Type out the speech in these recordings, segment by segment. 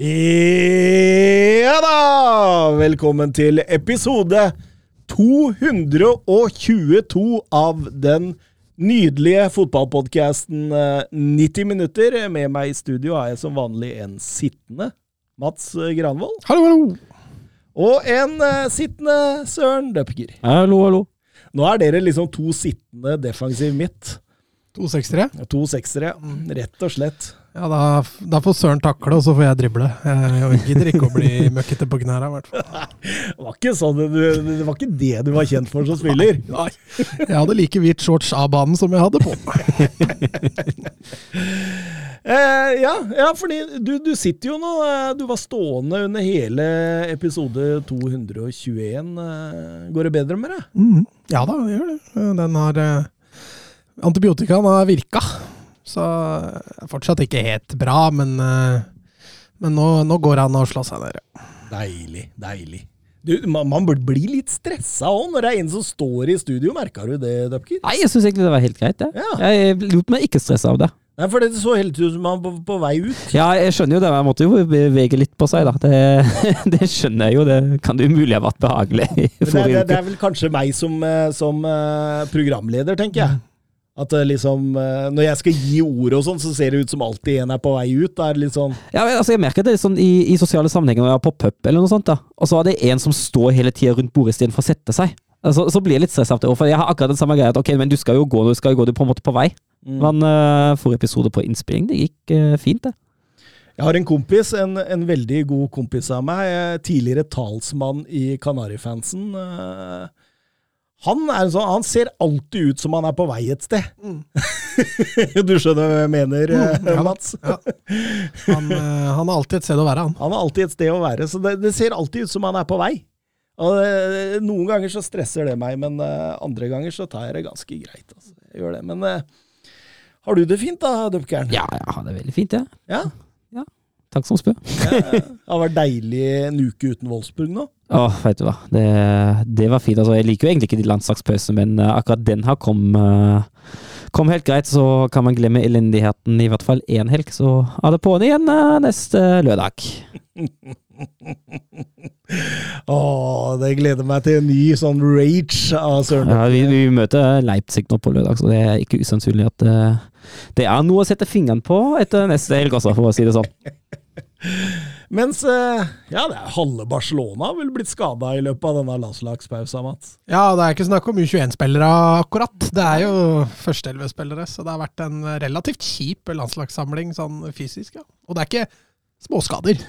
Ja da! Velkommen til episode 222 av den nydelige fotballpodkasten 90 minutter. Med meg i studio er jeg som vanlig en sittende Mats Granvold. Hallo, hallo! Og en eh, sittende Søren Døpker. Hallo, hallo. Nå er dere liksom to sittende defensiv midt. To sekstere. To seksere, rett og slett. Ja, da, da får Søren takle, og så får jeg drible. Jeg gidder ikke å bli møkkete på knærne, i hvert fall. Det var ikke sånn, det var ikke det du var kjent for som spiller. Nei. Jeg hadde like hvit shorts av banen som jeg hadde på. Eh, ja, ja, fordi du, du sitter jo nå eh, Du var stående under hele episode 221. Eh, går det bedre med deg? Mm, Ja da, det gjør det. Den har eh, Antibiotikaen har virka. Så eh, fortsatt ikke helt bra, men, eh, men nå, nå går han og slår seg ned. Deilig, deilig. Du, man, man burde bli litt stressa òg når det er en som står i studio. Merka du det, Dupker? Nei, jeg syns egentlig det var helt greit, det. Ja. Jeg lot meg ikke stresse av det. Nei, for det så helt ut som han på, på vei ut. Ja, jeg skjønner jo det, men jeg måtte jo bevege litt på seg, da. Det, det skjønner jeg jo, det kan det umulig ha vært behagelig det, er- det, det er vel kanskje meg som, eh, som eh, programleder, tenker jeg. At det liksom eh, Når jeg skal gi ordet og sånn, så ser det ut som alltid en er på vei ut. Det er litt sånn Ja, altså, jeg merker det sånn i, i sosiale sammenhenger når jeg er på pub eller noe sånt, da. Og så er det en som står hele tida rundt bordet istedenfor å sette seg. Altså, så blir jeg litt stressa av det. For jeg har akkurat den samme greia at ok, men du skal jo gå, du skal jo gå, du er på en måte på vei. Mm. Men uh, forrige episode på innspilling, det gikk uh, fint, det. Jeg har en kompis, en, en veldig god kompis av meg, eh, tidligere talsmann i Kanarifansen. eh, Han, er sånn, han ser alltid ut som han er på vei et sted. du skjønner hva jeg mener, eh, Mm, ja. Mats? Ja. Han, eh, han har alltid et sted å være, han. Han har alltid et sted å være, så det, det ser alltid ut som han er på vei. Og eh, Noen ganger så stresser det meg, men eh, andre ganger så tar jeg det ganske greit. Altså. Jeg gjør det. Men eh, har du det fint da, Dupkern? Ja, jeg har det veldig fint, jeg. ja? Takk som spør. Ja, Det har vært deilig en uke uten Wolfsburg nå. Åh, vet du hva. Det, det var fint. Altså, jeg liker jo egentlig ikke de landslagspausene, men eh, akkurat den her kom, eh, kom helt greit. Så kan man glemme elendigheten i hvert fall én helg, så er det på'n igjen eh, neste lørdag. Åh, det gleder meg til en ny sånn rage av Søren. Ja, vi, vi møter Leipzig nå på lørdag, så det er ikke usannsynlig at eh, det er noe å sette fingeren på etter neste helg også, for å si det sånn. Mens eh, ja, det er halve Barcelona har vel blitt skada i løpet av denne landslagspausa, Mats. Ja, det er ikke snakk om U21-spillere akkurat. Det er jo førsteelvespillere, så det har vært en relativt kjip landslagssamling sånn fysisk. Ja. Og det er ikke småskader.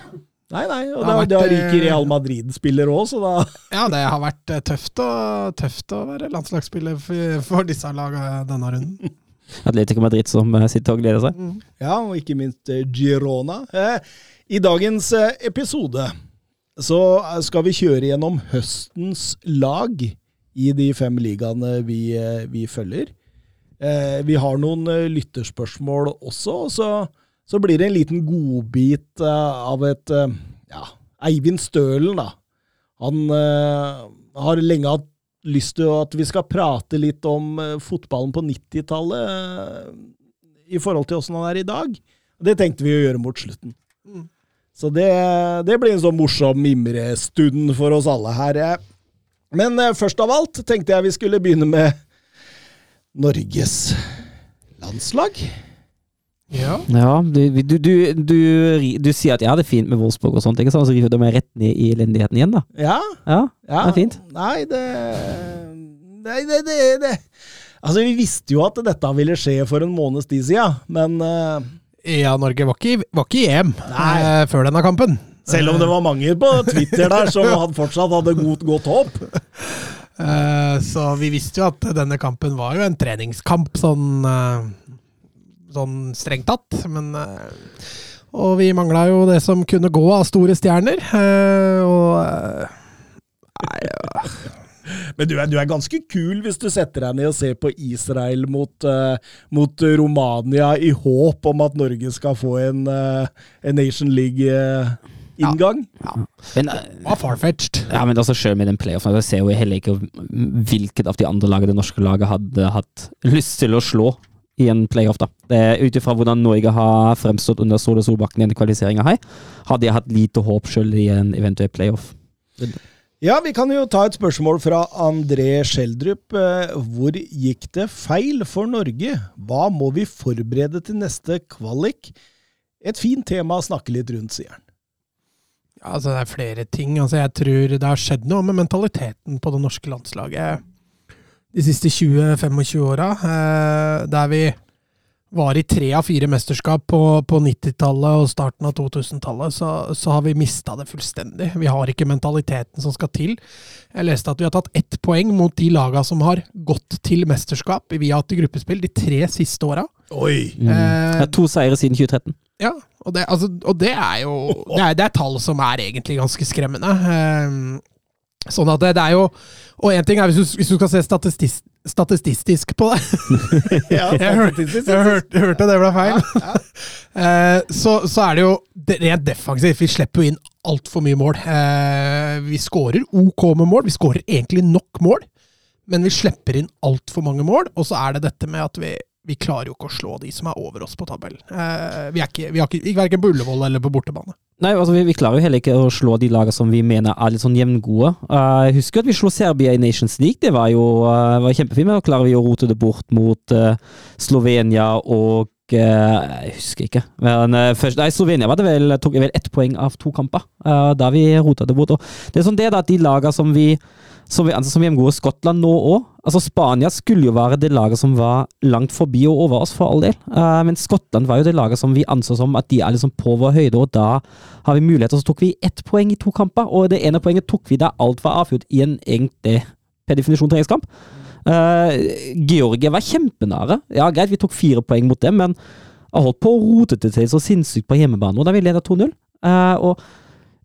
Nei, nei, og Det det har det har vært, eh, Real Madrid-spiller òg, så da Ja, det har vært eh, tøft å, tøft å være landslagsspiller for, for disse lagene denne runden. Atletico Madrid som eh, sitter og gleder seg. Ja, og ikke minst Girona. Eh, I dagens eh, episode så eh, skal vi kjøre gjennom høstens lag i de fem ligaene vi, eh, vi følger. Vi har noen lytterspørsmål også, og så, så blir det en liten godbit av et ja, Eivind Stølen, da. Han eh, har lenge hatt lyst til at vi skal prate litt om fotballen på 90-tallet eh, i forhold til åssen han er i dag. Det tenkte vi å gjøre mot slutten. Mm. Så det, det blir en sånn morsom mimrestund for oss alle her. Men eh, først av alt tenkte jeg vi skulle begynne med Norges landslag. Ja. Ja, du, du, du, du, du sier at jeg hadde det fint med Wolfsburg og sånt, ikke sant? så river du meg rett ned i elendigheten igjen, da. Ja, Ja, ja. det er fint. Nei, det Nei, det, det, det. Altså, vi visste jo at dette ville skje for en måneds tid siden, men eh, Ja, Norge var ikke, var ikke i EM eh, før denne kampen. selv om det var mange på Twitter der som hadde fortsatt hadde godt, godt håp. Eh, så vi visste jo at denne kampen var jo en treningskamp, sånn, eh, sånn strengt tatt. Men, eh, Og vi mangla jo det som kunne gå av store stjerner. og Nei, ja. Men du er, du er ganske kul hvis du setter deg ned og ser på Israel mot, uh, mot Romania i håp om at Norge skal få en, uh, en Nation League-inngang. Men, ja. det var farfetched. ja, men altså selv med den playoffen, jeg ser jo heller ikke hvilket av de andre lagene det norske laget hadde hatt lyst til å slå i en playoff. da. Ut ifra hvordan Norge har fremstått under Sol og Solbakken i denne kvalifiseringa her, hadde jeg hatt lite håp selv i en eventuell playoff. Ja, vi kan jo ta et spørsmål fra André Schjelderup. Eh, Hvor gikk det feil for Norge? Hva må vi forberede til neste kvalik? Et fint tema å snakke litt rundt, sier han. Ja, altså, det er flere ting. Altså, jeg tror det har skjedd noe med mentaliteten på det norske landslaget de siste 20-25 åra. Eh, der vi var i tre av fire mesterskap på, på 90-tallet og starten av 2000-tallet, så, så har vi mista det fullstendig. Vi har ikke mentaliteten som skal til. Jeg leste at vi har tatt ett poeng mot de laga som har gått til mesterskap. via til gruppespill de tre siste åra. Oi! Mm. Eh, Ja, to seire siden 2013. Ja, og det, altså, og det er jo det er, det er tall som er egentlig ganske skremmende. Eh, sånn at det, det er jo Og én ting er hvis du, hvis du skal se statistisk, statistisk på det Ja, Jeg hørte, jeg hørte, jeg hørte det ble feil. Eh, så, så er det jo rent defensivt. Vi slipper jo inn altfor mye mål. Eh, vi skårer OK med mål. Vi skårer egentlig nok mål, men vi slipper inn altfor mange mål. Og så er det dette med at vi, vi klarer jo ikke å slå de som er over oss på tabellen. Eh, vi er ikke, vi har ikke, verken på Ullevål eller på bortebane. Nei, altså vi, vi klarer jo heller ikke å slå de lagene som vi mener er litt sånn jevngode. Uh, jeg husker at vi slo Serbia i Nations League, det var jo uh, var kjempefint. Men da klarer vi å rote det bort mot uh, Slovenia og Jeg husker ikke. Men, først, nei, Slovenia var det vel, tok vel ett poeng av to kamper. Da vi rota det bort. Og det er sånn det da, at de lagene som vi som vi anser som hjemgode Skottland nå òg. Altså Spania skulle jo være det laget som var langt forbi og over oss, for all del. Uh, men Skottland var jo det laget som vi anså som at de er liksom på vår høyde, og da har vi muligheter. Så tok vi ett poeng i to kamper, og det ene poenget tok vi da alt var avgjort i en egentlig per definisjon treningskamp. Uh, Georgia var kjempenære. Ja, greit, vi tok fire poeng mot dem, men har holdt på å rote det til så sinnssykt på hjemmebane, og da vi leder 2-0. Uh, og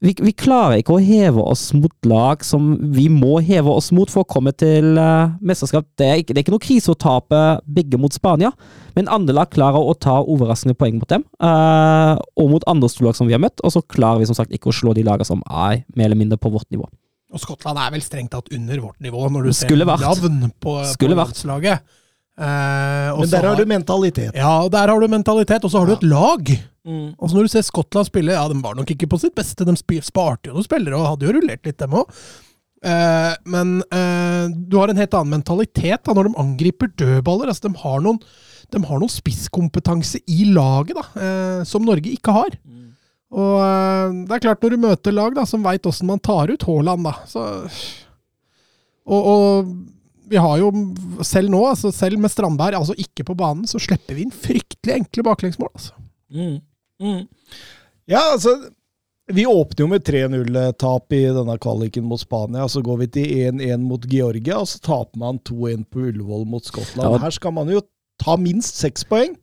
vi, vi, klarer ikke å heve oss mot lag som vi må heve oss mot for å komme til uh, mesterskap. Det er, ikke, det er ikke noe krise å tape begge mot Spania, men andre lag klarer å ta overraskende poeng mot dem. Uh, og mot andre storlag som vi har møtt, og så klarer vi som sagt ikke å slå de lagene som er mer eller mindre på vårt nivå. Og Skottland er vel strengt tatt under vårt nivå, når du Skulle ser navn på, Skulle på landslaget. Uh, og Men så der har du mentalitet. Ja, der har du mentalitet, og så har du et lag. Mm. Og så når du ser Skottland spille, ja, de var nok ikke på sitt beste. De sparte jo noen spillere og hadde jo rullert litt, dem òg. men eh, du har en helt annen mentalitet da, når de angriper dødballer. Altså, de, har noen, de har noen spisskompetanse i laget da, eh, som Norge ikke har. Og eh, det er klart, når du møter lag da, som veit åssen man tar ut Haaland, da, så og, og vi har jo, selv nå, altså selv med Strandberg, altså ikke på banen, så slipper vi inn fryktelig enkle baklengsmål. Altså. Mm. Mm. Ja, altså Vi åpner jo med 3-0-tap i denne kvaliken mot Spania. Så går vi til 1-1 mot Georgia, og så taper man 2-1 på Ullevål mot Skottland. Her skal man jo ta minst seks poeng.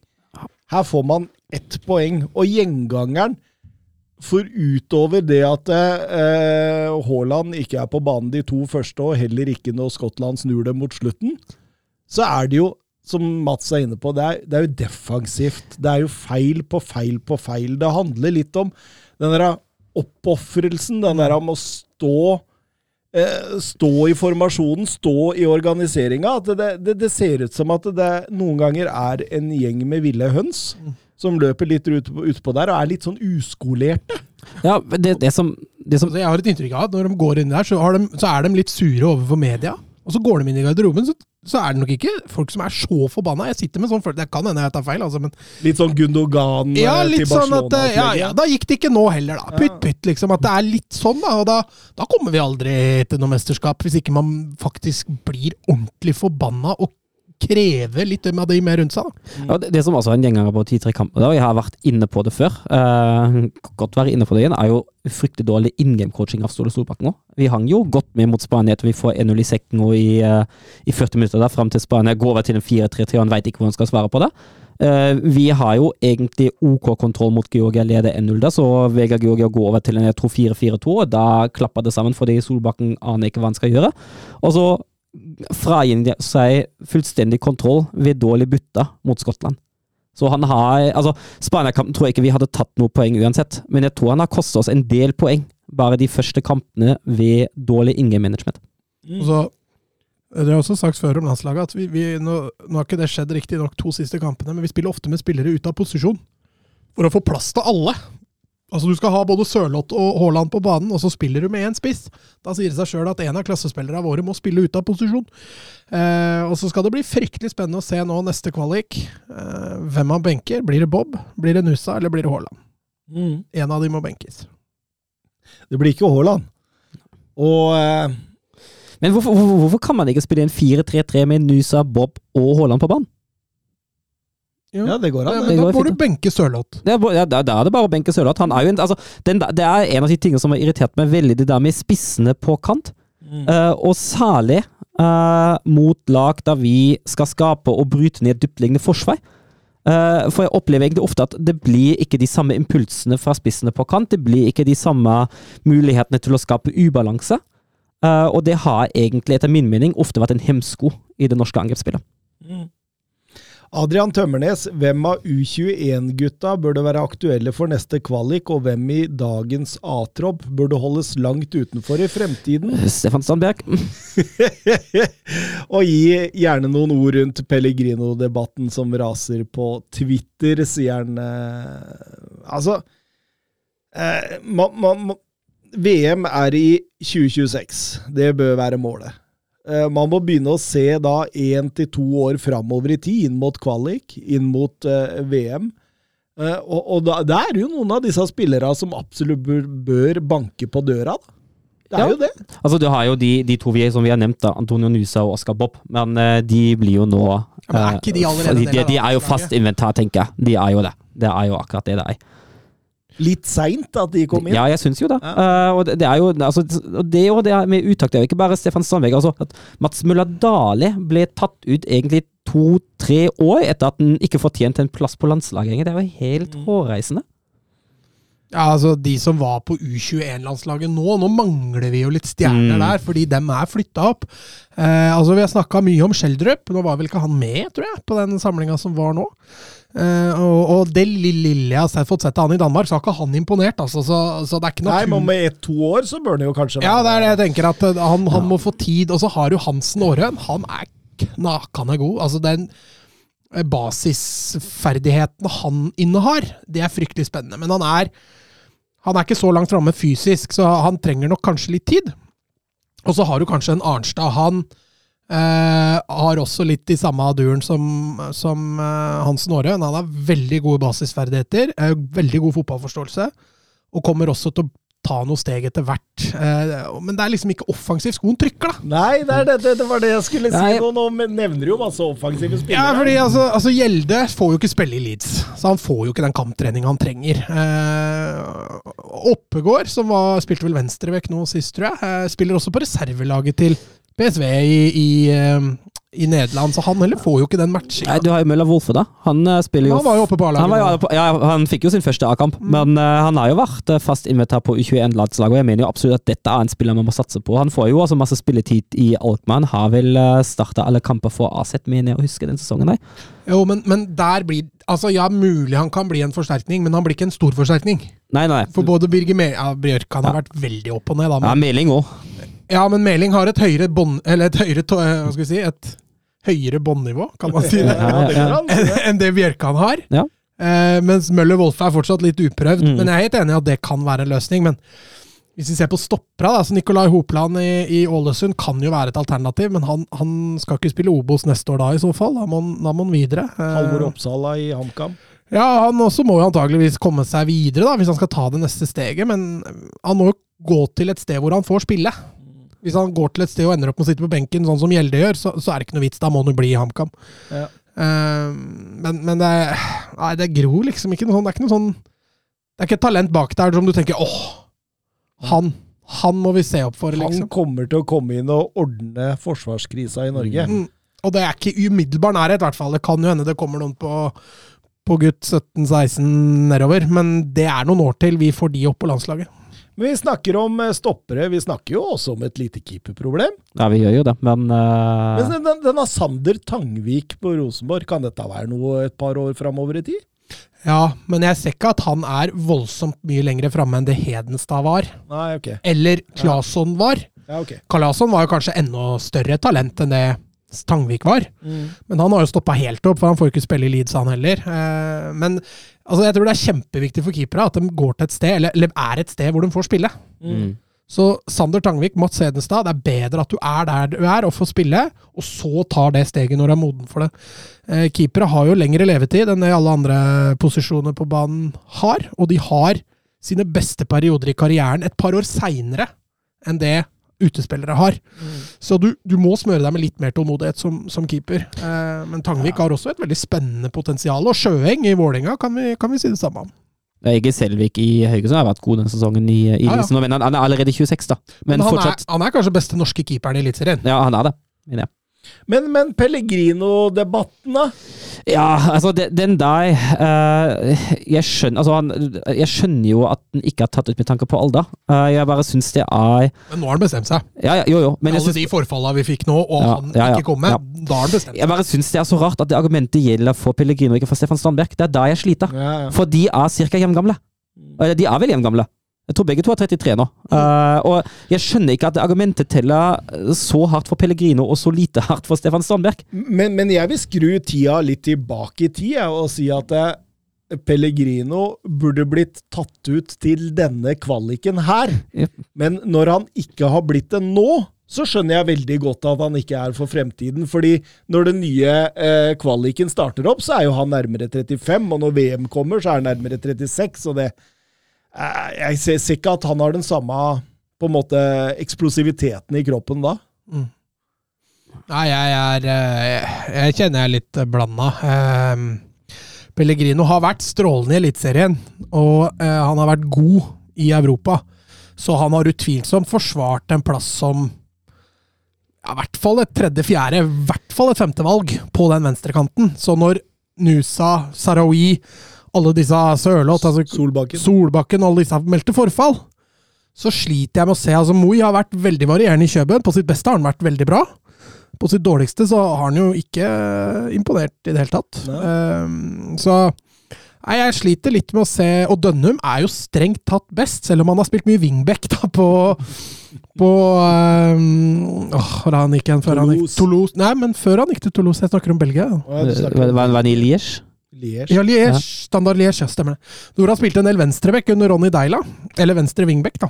Her får man ett poeng. Og gjengangeren for utover det at eh, Haaland ikke er på banen de to første, og heller ikke når Skottland snur det mot slutten, så er det jo, som Mats er inne på, det er, det er jo defensivt. Det er jo feil på feil på feil. Det handler litt om den der oppofrelsen, den der om å stå eh, Stå i formasjonen, stå i organiseringa. At det, det, det ser ut som at det noen ganger er en gjeng med ville høns som løper litt ut, utpå der og er litt sånn uskolerte. Ja, det, det som, det som Altså, jeg har et inntrykk av at når de går inn der, så, har de, så er de litt sure overfor media. Og så går de inn i garderoben, så, så er det nok ikke folk som er så forbanna. Jeg sitter med sånn følelse, Det kan hende jeg tar feil, altså, men Litt sånn Gundogan ja, eh, litt til sånn at eh, ja, ja, Da gikk det ikke nå heller, da. Pytt, pytt, liksom. At det er litt sånn, da. Og da, da kommer vi aldri til noe mesterskap, hvis ikke man faktisk blir ordentlig forbanna og krever litt av de med rundt seg. Ja, det, det som også er en gjenganger på 10-3 kamper, og jeg har vært inne på det før, uh, godt være inne på det igjen, er jo fryktelig dårlig in game-coaching av Ståle Solbakken òg. Vi hang jo godt med mot Spania etter vi får 1-0 i sekken og i, uh, i 40 minutter der fram til Spania går over til en 4-3-3 og han veit ikke hvor han skal svare på det. Uh, vi har jo egentlig OK kontroll mot Georgia, leder 1-0 der, så Vegard Georgia går gå over til en jeg tror 4-4-2, og da klapper det sammen fordi Solbakken aner ikke hva han skal gjøre. Og så fragir de seg fullstendig kontroll ved dårlig butta mot Skottland. Så han har Altså, Spania-kampen tror jeg ikke vi hadde tatt noe poeng uansett, men jeg tror han har kostet oss en del poeng bare de første kampene ved dårlig in-game-management. Mm. så, det har jeg også sagt før om landslaget, at vi, vi, nå, nå har ikke det skjedd riktig nok to siste kampene, men vi spiller ofte med spillere ute av posisjon. For å få plass til alle. Altså Du skal ha både Sørloth og Haaland på banen, og så spiller du med én spiss. Da sier det seg sjøl at en av klassespillerne våre må spille ute av posisjon. Eh, og så skal det bli fryktelig spennende å se nå neste kvalik. Eh, hvem han benker. Blir det Bob, blir det Nusa, eller blir det Haaland? Mm. En av de må benkes. Det blir ikke Haaland. Og eh, Men hvorfor, hvorfor, hvorfor kan man ikke spille en 4-3-3 med Nusa, Bob og Haaland på banen? Ja, det går Ja, an. men det da må du benke Sørloth. Ja, da da er det bare å benke Sørloth. Jo altså, det er en av de tingene som har irritert meg veldig, det der med spissene på kant. Mm. Uh, og særlig uh, mot lag der vi skal skape og bryte ned dyptliggende forsvar. Uh, for jeg opplever egentlig ofte at det blir ikke de samme impulsene fra spissene på kant. Det blir ikke de samme mulighetene til å skape ubalanse. Eh, og det har egentlig, etter min mening, ofte vært en hemsko i det norske angrepsspillet. Mm. Adrian Tømmernes, hvem av U21-gutta burde være aktuelle for neste kvalik, og hvem i dagens A-tropp burde holdes langt utenfor i fremtiden? Stefan Sandberg. og gi gjerne noen ord rundt Pellegrino-debatten som raser på Twitter, sier han. eh, Altså eh, ma, ma, ma, VM er i 2026. Det bør være målet. Eh, Man må begynne å se da én til to år framover i tid, inn mot kvalik, inn mot eh, VM. Eh, og og da, det er jo noen av disse spillerne som absolutt bør, bør banke på døra. da. Det er Ja. jo det. Altså, du har jo de, de to vi, som vi har nevnt, da, Antonio Nusa og Oskar Bob, men de blir jo nå Ja, men er ikke de eh, allerede de, de, de er jo fast inventar, tenker jeg. De er jo det. Det er jo akkurat det det er. Litt seint at de kom inn. Ja, jeg syns jo det. Ja. Uh, og det, er jo altså, det, og det med uttak, det er jo ikke bare Stefan Strandberg. Altså, at Mats Mulla Dale ble tatt ut egentlig to-tre år etter at han ikke fortjente en plass på landslaget. Det er jo helt Mm. hårreisende. Ja, altså De som var på U21-landslaget nå, nå mangler vi jo litt stjerner Mm. der, fordi dem er flytta opp. Eh, altså Vi har snakka mye om Schjelderup, nå var vel ikke han med, tror jeg, på den samlinga som var nå. Eh, og, og det lille jeg har fått sett av han i Danmark, så har ikke han imponert. altså, Så, så det er ikke Nei, men med ett-to år så bør det jo kanskje Ja, det er det jeg tenker, at eh, han, han Ja. må få tid. Og så har jo Hansen Aarøen, han er knakende god. Altså den eh, basisferdigheten han innehar, det er fryktelig spennende. Men han er, han er ikke så langt framme fysisk, så han trenger nok kanskje litt tid. Og så har du kanskje en Arnstad. Han eh, har også litt i samme duren som, som eh, Hansen Aarøen. Han har veldig gode basisferdigheter, eh, veldig god fotballforståelse, og kommer også til å ta noen steg etter hvert. Eh, men det er liksom ikke offensivt skoen trykker, da. Nei, det, er det, det, det var det jeg skulle si Nei. nå. Nå nevner du jo masse offensive spillere. Ja, fordi altså, altså Gjelde får jo ikke spille i Leeds, så han får jo ikke den kamptreninga han trenger. Eh, Oppegård, som var, spilte vel venstrevekk nå sist, tror jeg, eh, spiller også på reservelaget til PSV i, i, eh, i Nederland, så han heller får jo ikke den Nei, du har jo Møller Wolfe, da. Han eh, spiller jo Han var jo oppe på Han, var jo, A-laget. Han, ja, han fikk jo sin første A-kamp, men uh, han har jo vært eh, fast invitert på U21-landslaget, og jeg mener jo absolutt at dette er en spiller man må satse på. Han får jo altså masse spilletid i Alkmaar, har vel uh, starta alle kamper for AZ, mener jeg å huske den sesongen. nei. Jo, men, men der blir Altså, ja, mulig han kan bli en forsterkning, men han blir ikke en stor forsterkning. Nei, nei. For både Birger Me ja, Bjørkan har Ja. vært veldig opp og ned, da. Ja, Meling òg. ja, men Meling har et høyere bånd... Eller et høyere Hva skal vi si? Et høyere båndnivå, kan man si det? Ja, ja, ja. enn det Bjørkan har. Ja. Eh, mens Møller Wolfe er fortsatt litt uprøvd. Mm. Men jeg er helt enig i at det kan være en løsning. Men hvis vi ser på stoppera, da, så Nikolai Hopland i, i Ålesund kan jo være et alternativ. Men han, han skal ikke spille Obos neste år da, i så fall. Da må han, da må han videre. Eh, Halvor Oppsala i HamKam. ja, han også må jo antageligvis komme seg videre, da, hvis han skal ta det neste steget. Men han må jo gå til et sted hvor han får spille. Hvis han går til et sted og ender opp med å sitte på benken, sånn som Gjelde gjør, så, så er det ikke noe vits. Da må han jo bli i HamKam. Ja. Eh, men, men det Nei, det gror liksom ikke noe sånn Det er ikke noe sånn Det er ikke et talent bak der som du tenker åh, han. Han må vi se opp for, Han liksom. kommer til å komme inn og ordne forsvarskrisa i Norge. Mm. Og det er ikke umiddelbar nærhet, i hvert fall. Det kan jo hende det kommer noen på, på gutt 17-16 nedover, men det er noen år til vi får de opp på landslaget. Men vi snakker om eh, stoppere, vi snakker jo også om et lite keeperproblem. Ja, vi gjør jo det, men uh... Men den, den, denne Sander Tangvik på Rosenborg, kan dette være noe et par år framover i tid? Ja, men jeg ser ikke at han er voldsomt mye lenger framme enn det Hedenstad var. Nei, ok. Eller Claesson var. Ja, ok. Claesson var jo kanskje enda større talent enn det Tangvik var. Mm. Men han har jo stoppa helt opp, for han får jo ikke spille i Leeds, han heller. Eh, Men altså, jeg tror det er kjempeviktig for keepere at de går til et sted, eller, eller er et sted hvor de får spille. mm. Så Sander Tangvik, Mats Hedenstad, det er bedre at du er der du er og får spille, og så tar det steget når du er moden for det. Eh, keepere har jo lengre levetid enn det alle andre posisjoner på banen har, og de har sine beste perioder i karrieren et par år seinere enn det utespillere har. Så du, du må smøre deg med litt mer tålmodighet som, som keeper. Eh, men Tangvik har også et veldig spennende potensial, og Sjøeng i Vålerenga kan vi, kan vi si det samme om. Egil Selvik i Haugesund har vært god denne sesongen i, i Ja, ja. Han, han er allerede 26, da. Men, Men han, fortsatt er, han er kanskje beste norske keeperen i Eliteserien. Ja, han er det. Men, jeg. Men, men Pellegrino-debatten, da? Ja, altså, de- den der uh, jeg, skjønner, altså, han, jeg skjønner jo at den ikke har tatt ut med tanke på alder. Uh, jeg bare syns det er Men nå har han bestemt seg. Ja, ja, jo, jo. Men jeg Alle synes, de forfallene vi fikk nå, og Ja, han ja, ja, ikke kom med, ja. da har han bestemt jeg bare syns det er så rart at det argumentet gjelder for Pellegrino, ikke for Stefan Strandberg. Det er da jeg sliter. Ja, ja. For de er ca. jevngamle. Eller, De er vel jevngamle. Jeg tror begge to er 33 nå. Uh, og jeg skjønner ikke at argumentet teller så hardt for Pellegrino og så lite hardt for Stefan Strandberg. Men, men jeg vil skru tida litt tilbake i tid og si at uh, Pellegrino burde blitt tatt ut til denne kvaliken her. Yep. Men når han ikke har blitt det nå, så skjønner jeg veldig godt at han ikke er for fremtiden. fordi når den nye eh, kvaliken starter opp, så er jo han nærmere 35, og når VM kommer, så er han nærmere 36. og det Jeg ser, ser ikke at han har den samme på en måte eksplosiviteten i kroppen da. Nei, jeg er eh, Jeg kjenner jeg er litt blanda. Pellegrino har vært strålende i Eliteserien, og eh, han har vært god i Europa. Så han har utvilsomt forsvart en plass som ja, i hvert fall et tredje-fjerde, i hvert fall et femtevalg på den venstrekanten. Så når Nusa, Sarawi, alle disse Sørloth, altså Solbakken. Solbakken, alle disse meldte forfall, så sliter jeg med å se. altså Moi har vært veldig varierende i Kjøben. På sitt beste har han vært veldig bra. På sitt dårligste så har han jo ikke imponert i det hele tatt. Ehm, så nei, jeg sliter litt med å se Og Dønnum er jo strengt tatt best, selv om han har spilt mye wingback da på på um, åh, Hvor er han gikk igjen før han gikk Toulouse. Toulouse. Nei, men før han gikk til Toulouse. Jeg snakker om Belgia. Ja, du Liège? Ja, Liège. Standard Liège, ja, stemmer det. Nora spilte en del venstreback under Ronny Deila. Eller venstre wingback, da.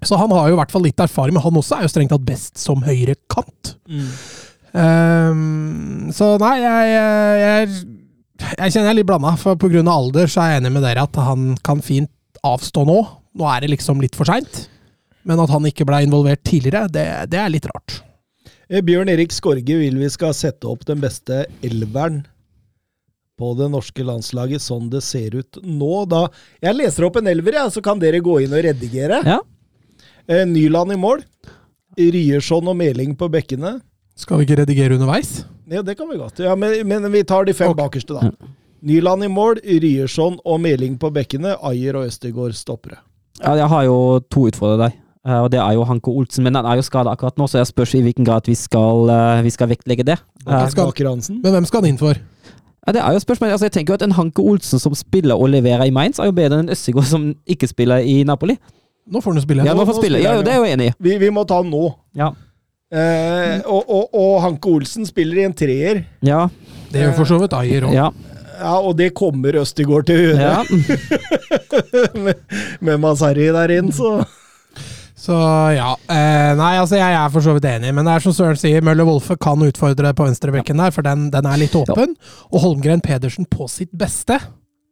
Så han har jo i hvert fall litt erfaring, men han også er jo strengt tatt best som høyre kant. Mm. Um, så nei, jeg, jeg, jeg kjenner jeg er litt blanda. For pga. alder så er jeg enig med dere at han kan fint avstå nå. Nå er det liksom litt for seint. Men at han ikke ble involvert tidligere, det, det er litt rart. Eh, Bjørn Erik Skorge vil vi skal sette opp den beste elveren på det norske landslaget sånn det ser ut nå. Da, jeg leser opp en elver, ja, så kan dere gå inn og redigere. Ja. Eh, Nyland i mål. Ryerson og Meling på bekkene. Skal vi ikke redigere underveis? Ja, det kan vi godt. Ja, men, men vi tar de fem okay. bakerste, da. Nyland i mål, Ryerson og Meling på bekkene. Ayer og Østegård stoppere. Ja, jeg har jo to utfordrere der. Eh, og det er jo Hanke Olsen, men han er jo skada akkurat nå, så jeg spørs i hvilken grad vi skal, eh, vi skal vektlegge det. Skal- Men hvem skal han inn for? Ja, det er jo spørsmål. Altså, jeg tenker jo at En Hanke Olsen som spiller og leverer i Mainz, er jo bedre enn en Østegård som ikke spiller i Napoli. Nå får han jo spille. Ja, nå- får nå spille. Ja, det er jeg jo enig i. Vi, vi må ta han nå. Ja. Eh, og, og, og Hanke Olsen spiller i en treer. Ja, Det gjør for så vidt Ayer òg. ja, Ja, og det kommer Østegård til å gjøre. ja. med, med Masari der inn, så Så ja. Eh, nei, altså jeg er for så vidt enig, men det er som Søren sier, Møller Wolfe kan utfordre på venstrebekken der, for den, den er litt åpen. Og Holmgren Pedersen på sitt beste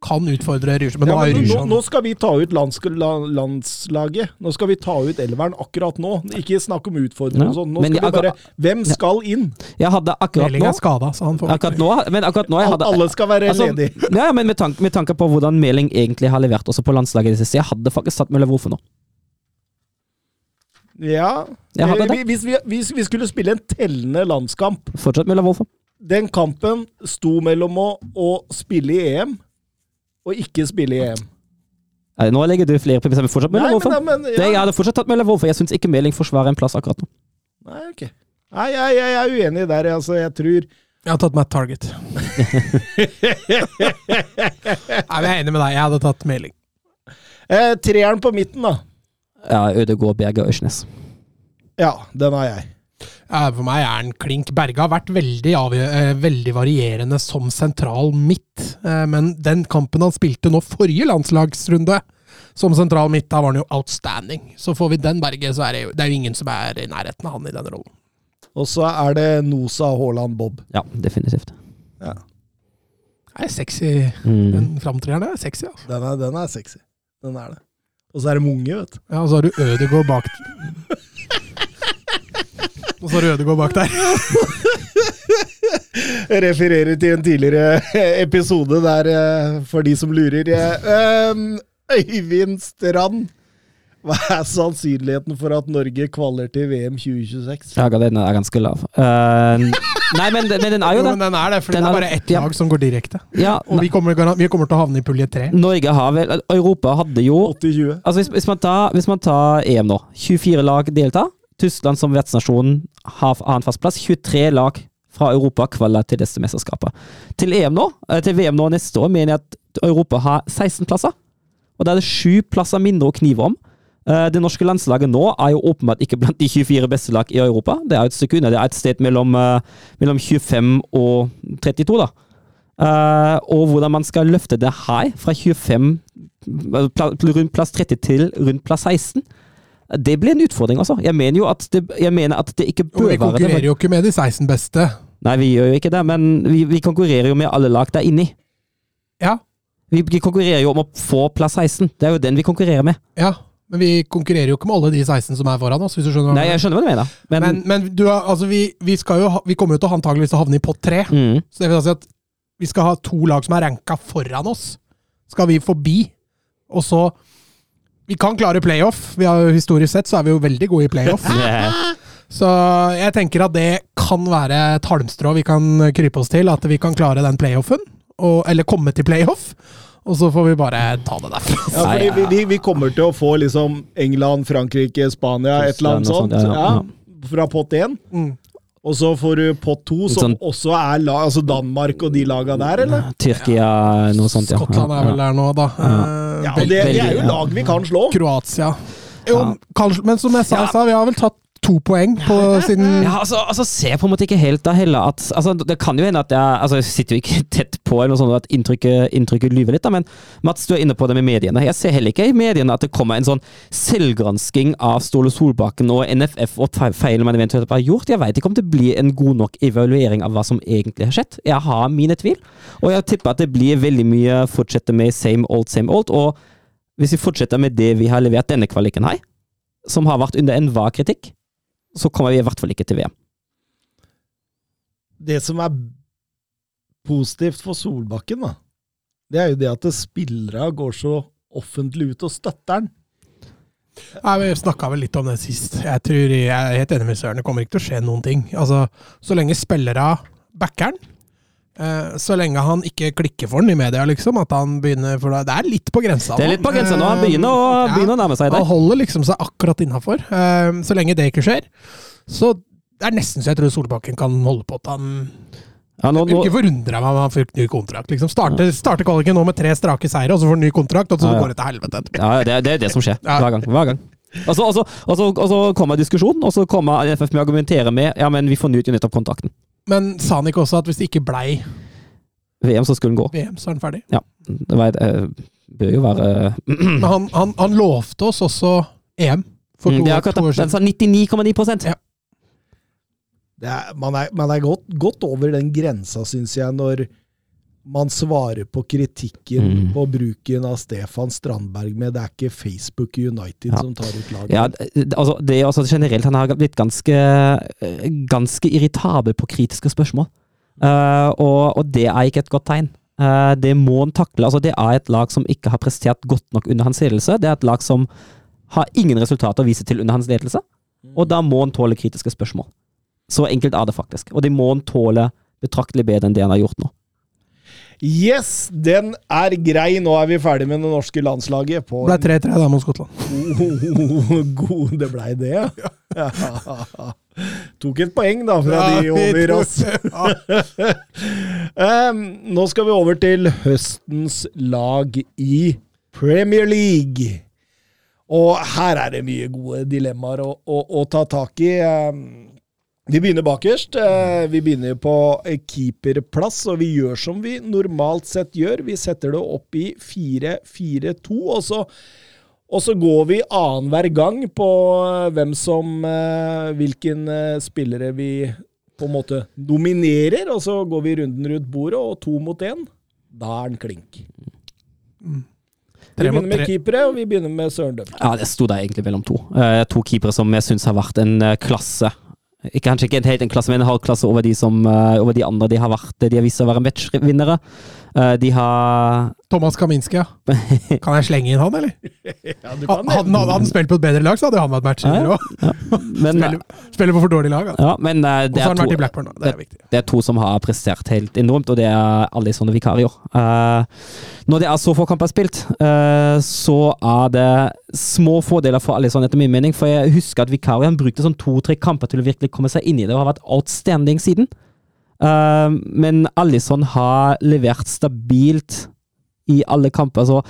kan utfordre Rysjø. Men ja, nå men nå, Rysjø nå skal vi ta ut lands, landslaget. Nå skal vi ta ut elveren akkurat nå. Ikke snakk om utfordringer og sånn. Nå men skal vi bare Hvem skal inn? Jeg hadde akkurat Meling nå er skada, så han får Akkurat nå, men akkurat nå jeg hadde, Alle skal være Altså, ledige. Ja, men med tanke, med tanke på hvordan Meling egentlig har levert også på landslaget i det siste, jeg hadde faktisk tatt Møller Wolfe nå. Ja. Jeg hadde Eh, det. vi- Hvis vi, hvis vi skulle spille en tellende landskamp Fortsett, Müller-Wolf. Den kampen sto mellom å, å spille i EM og ikke spille i EM. Nei, Nå legger du flere på bestemmelsen. fortsatt men, men, Det- Jeg hadde fortsatt tatt Müller-Wolf, jeg syns ikke Meling forsvarer en plass akkurat nå. Nei, ok. Nei, jeg, jeg, jeg er uenig der. Altså, jeg tror Jeg har tatt Matt Target. Nei, men Jeg er enig med deg. Jeg hadde tatt Meling. eh, Treeren på midten, da. Ja, Ødegaard, Berge og Ørsnes. Ja, den har jeg. For meg er han klink. Berge har vært veldig, eh, veldig varierende som sentral midt, eh, men den kampen han spilte nå forrige landslagsrunde som sentral midt, da var han jo outstanding. Så får vi den Berge, så er det jo, det er jo ingen som er i nærheten av han i den rollen. Og så er det Nosa Haaland Bob. Ja, definitivt. Ja. Det er sexy. Mm. Den framtrederen er sexy, altså. Den, er, den er sexy. Den er det. Og så er det unge, vet du. Ja, og så har du Ødegård bak Og så har du Ødegård bak der. Jeg refererer til en tidligere episode der, eh, for de som lurer. eh, ehm, Øyvind Strand. Hva er sannsynligheten for at Norge kvaler til VM 2026? Ja, den er ganske lav. Eh, nei, men, men den er jo Jo, det. men den er det, for det Den er er bare ett Ja. lag som går direkte. Ja, Og vi kommer, vi kommer til å havne i pulje tre. Norge har vel Europa hadde jo 80-20. Altså hvis, hvis, man tar, hvis man tar EM nå, 24 lag deltar. Tyskland som vertsnasjon har annen fast plass. 23 lag fra Europa kvaler til disse mesterskapet. Til EM nå, eh, til VM nå neste år mener jeg at Europa har 16 plasser. Og da er det sju plasser mindre å knive om. Eh, Det norske landslaget nå er jo åpenbart ikke blant de 24 beste lag i Europa. Det er jo et stykke unna. Det er et sted mellom, eh, mellom 25 og 32, da. Eh, og hvordan man skal løfte det her, fra 25 eh, pla- rundt plass 30 til rundt plass 16, det blir en utfordring, altså. Jeg mener jo at det, jeg mener at det ikke bør være det. vi konkurrerer jo ikke med de 16 beste. Nei, vi gjør jo ikke det, men vi, vi konkurrerer jo med alle lag der inni. Ja, Vi, vi konkurrerer jo om å få plass 16. Det er jo den vi konkurrerer med. ja. Men vi konkurrerer jo ikke med alle de 16 som er foran oss, hvis du skjønner Nei, jeg skjønner hva du mener, men, Men, men du altså vi, vi, skal jo vi kommer jo til å antageligvis havne i pott tre. mm, Så det vil si at vi skal ha to lag som er ranka foran oss. Skal vi forbi. Og så Vi kan klare playoff. Vi har jo Historisk sett så er vi jo veldig gode i playoff. Så jeg tenker at det kan være et halmstrå vi kan krype oss til. At vi kan klare den playoffen. Og, eller komme til playoff. Og så får vi bare ta det derfra. Ja, fordi vi, vi, vi kommer til å få liksom England, Frankrike, Spania, et eller annet sånt. sånt, ja, Ja, fra pott én. Mm. Og så får du pott to, som sånn- også er lag, altså Danmark og de laga der, eller? Tyrkia, noe sånt, ja. Skottland er vel der nå, da. Eh, Ja, og det, det er jo lag vi kan slå. Kroatia. Jo, Ja. kanskje, men som jeg sa, Ja. vi har vel tatt to poeng på siden Ja, altså, altså ser jeg på en måte ikke helt da heller at altså, Det kan jo hende at jeg altså, jeg sitter jo ikke tett på eller noe sånt, at inntrykket, inntrykket lyver litt, da, men Mats, du er inne på det med mediene. Jeg ser heller ikke i mediene at det kommer en sånn selvgransking av Ståle Solbakken og NFF og fe- feil man eventuelt har gjort. Jeg veit ikke om det blir en god nok evaluering av hva som egentlig har skjedd. Jeg har mine tvil, og jeg tipper at det blir veldig mye fortsette med same old, same old. Og hvis vi fortsetter med det vi har levert denne kvaliken her, som har vært under enhver kritikk, så kommer vi i hvert fall ikke til VM. Det som er positivt for Solbakken, da, det er jo det at spillere går så offentlig ut og støtter han. Nei, Vi snakka vel litt om det sist. Jeg tror jeg er helt enig med Søren. Det kommer ikke til å skje noen ting. Altså, Så lenge spillere backer han, så lenge han ikke klikker for den i media, liksom, at han begynner For det er litt på grensa Det er litt på grensa nå. Han begynner å, ja, begynner å nærme seg Han holder liksom seg akkurat innafor. Så lenge det ikke skjer, så det er nesten så jeg tror Solbakken kan holde på at han Ja, nå, nå, ikke forundra meg om han fikk ny kontrakt. liksom. Starte, starte kvaliken nå med tre strake seire, og så får han ny kontrakt, og så går det til helvete ja, det, det er det som skjer hver gang. Hver gang. Og så, og, så, og, så, og så kommer diskusjonen, og så kommer NFF med å argumentere med ja, men vi fornyet jo nettopp kontrakten. Men sa han ikke også at hvis det ikke blei VM, så skulle den gå. VM, så er han ferdig? Ja, det var, det bør jo være Men han, han, han lovte oss også EM for to, Mm, Det er akkurat to år det. Den sa 99,9 Ja. Det er, man er, man er godt, godt over den grensa, syns jeg, når man svarer på kritikken Mm. på bruken av Stefan Strandberg med 'det er ikke Facebook United Ja. som tar ut laget'. Ja, altså, det er også generelt Han har blitt ganske, eh, ganske irritabel på kritiske spørsmål. Uh, og, og det er ikke et godt tegn. Uh, det må han takle. Altså, det er et lag som ikke har prestert godt nok under hans ledelse. Det er et lag som har ingen resultater å vise til under hans ledelse. Og da må han tåle kritiske spørsmål. Så enkelt er det faktisk. Og det må han tåle betraktelig bedre enn det han har gjort nå. Yes, den er grei. Nå er vi ferdig med det norske landslaget. På Det ble 3-3 da mot Skottland. god Det blei det, ja. ja. Tok et poeng, da, fra de over oss. Ja. Em, nå skal vi over til høstens lag i Premier League. Og her er det mye gode dilemmaer å, å, å ta tak i. Em, vi begynner bakerst. Eh, Vi begynner på keeperplass, og vi gjør som vi normalt sett gjør. Vi setter det opp i 4-4-2, og så og så går vi annenhver gang på eh, hvem som eh, Hvilken spillere vi på en måte dominerer, og så går vi runden rundt bordet, og to mot én. Da er den klink. Vi begynner med keepere, og vi begynner med Søren Døm. Ja, det sto der egentlig mellom to. Eh, to keepere som jeg syns har vært en klasse. Kanskje ikke helt en klasse, men en halv klasse over de, som, eh, over de andre. De har, vært, de har vist seg å være matchvinnere. Eh, de har Thomas Kaminski, ja. Kan jeg slenge inn han, eller? Ja, du Hadde han, hadde han spilt på et bedre lag, så hadde han vært matchvinner òg. Men, Spiller, spiller på for dårlig lag. da. ja, men eh, Og det, så har han vært i to, Blackburn, da. Det er viktig. det er to som har prestert helt enormt, og det er alle sånne vikarier. Uh, når det er så få kamper spilt, uh, så er det små fordeler for alle sånne, etter min mening. For jeg husker at vikarien brukte sånn to-tre kamper til å virkelig komme seg inn i det, og har vært outstanding siden. Eh, men Alison har levert stabilt i alle kamper. Så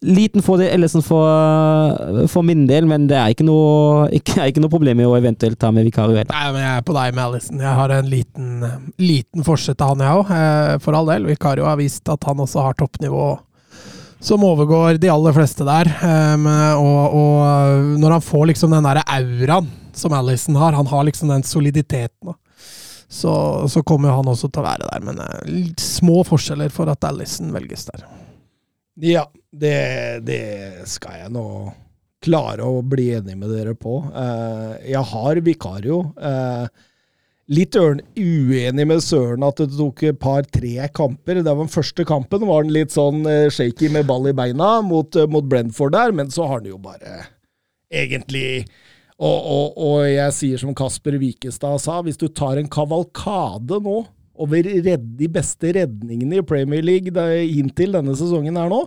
liten fordel Ellison for, for min del, men det er ikke noe, ikke, ikke noe problem med å eventuelt ta med heller. Nei, men jeg er på deg med Alison. Jeg har en liten, liten forskjell til han, jeg òg. For all del. Vikario har vist at han også har toppnivå som overgår de aller fleste der. Um, og, og når han får liksom den derre auraen som Alison har, han har liksom den soliditeten. Så, så kommer han også til å være der. Men litt små forskjeller for at Allison velges der. Ja, det, det skal jeg nå klare å bli enig med dere på. Eh, jeg har Vikario. Eh, litt uenig med Søren at det tok et par-tre kamper. Det var Den første kampen var den litt sånn shaky med ball i beina mot, mot Brentford der, men så har han jo bare egentlig og, og, og jeg sier som Kasper Wikestad sa, hvis du tar en kavalkade nå over redd, de beste redningene i Premier League da, inntil denne sesongen her nå,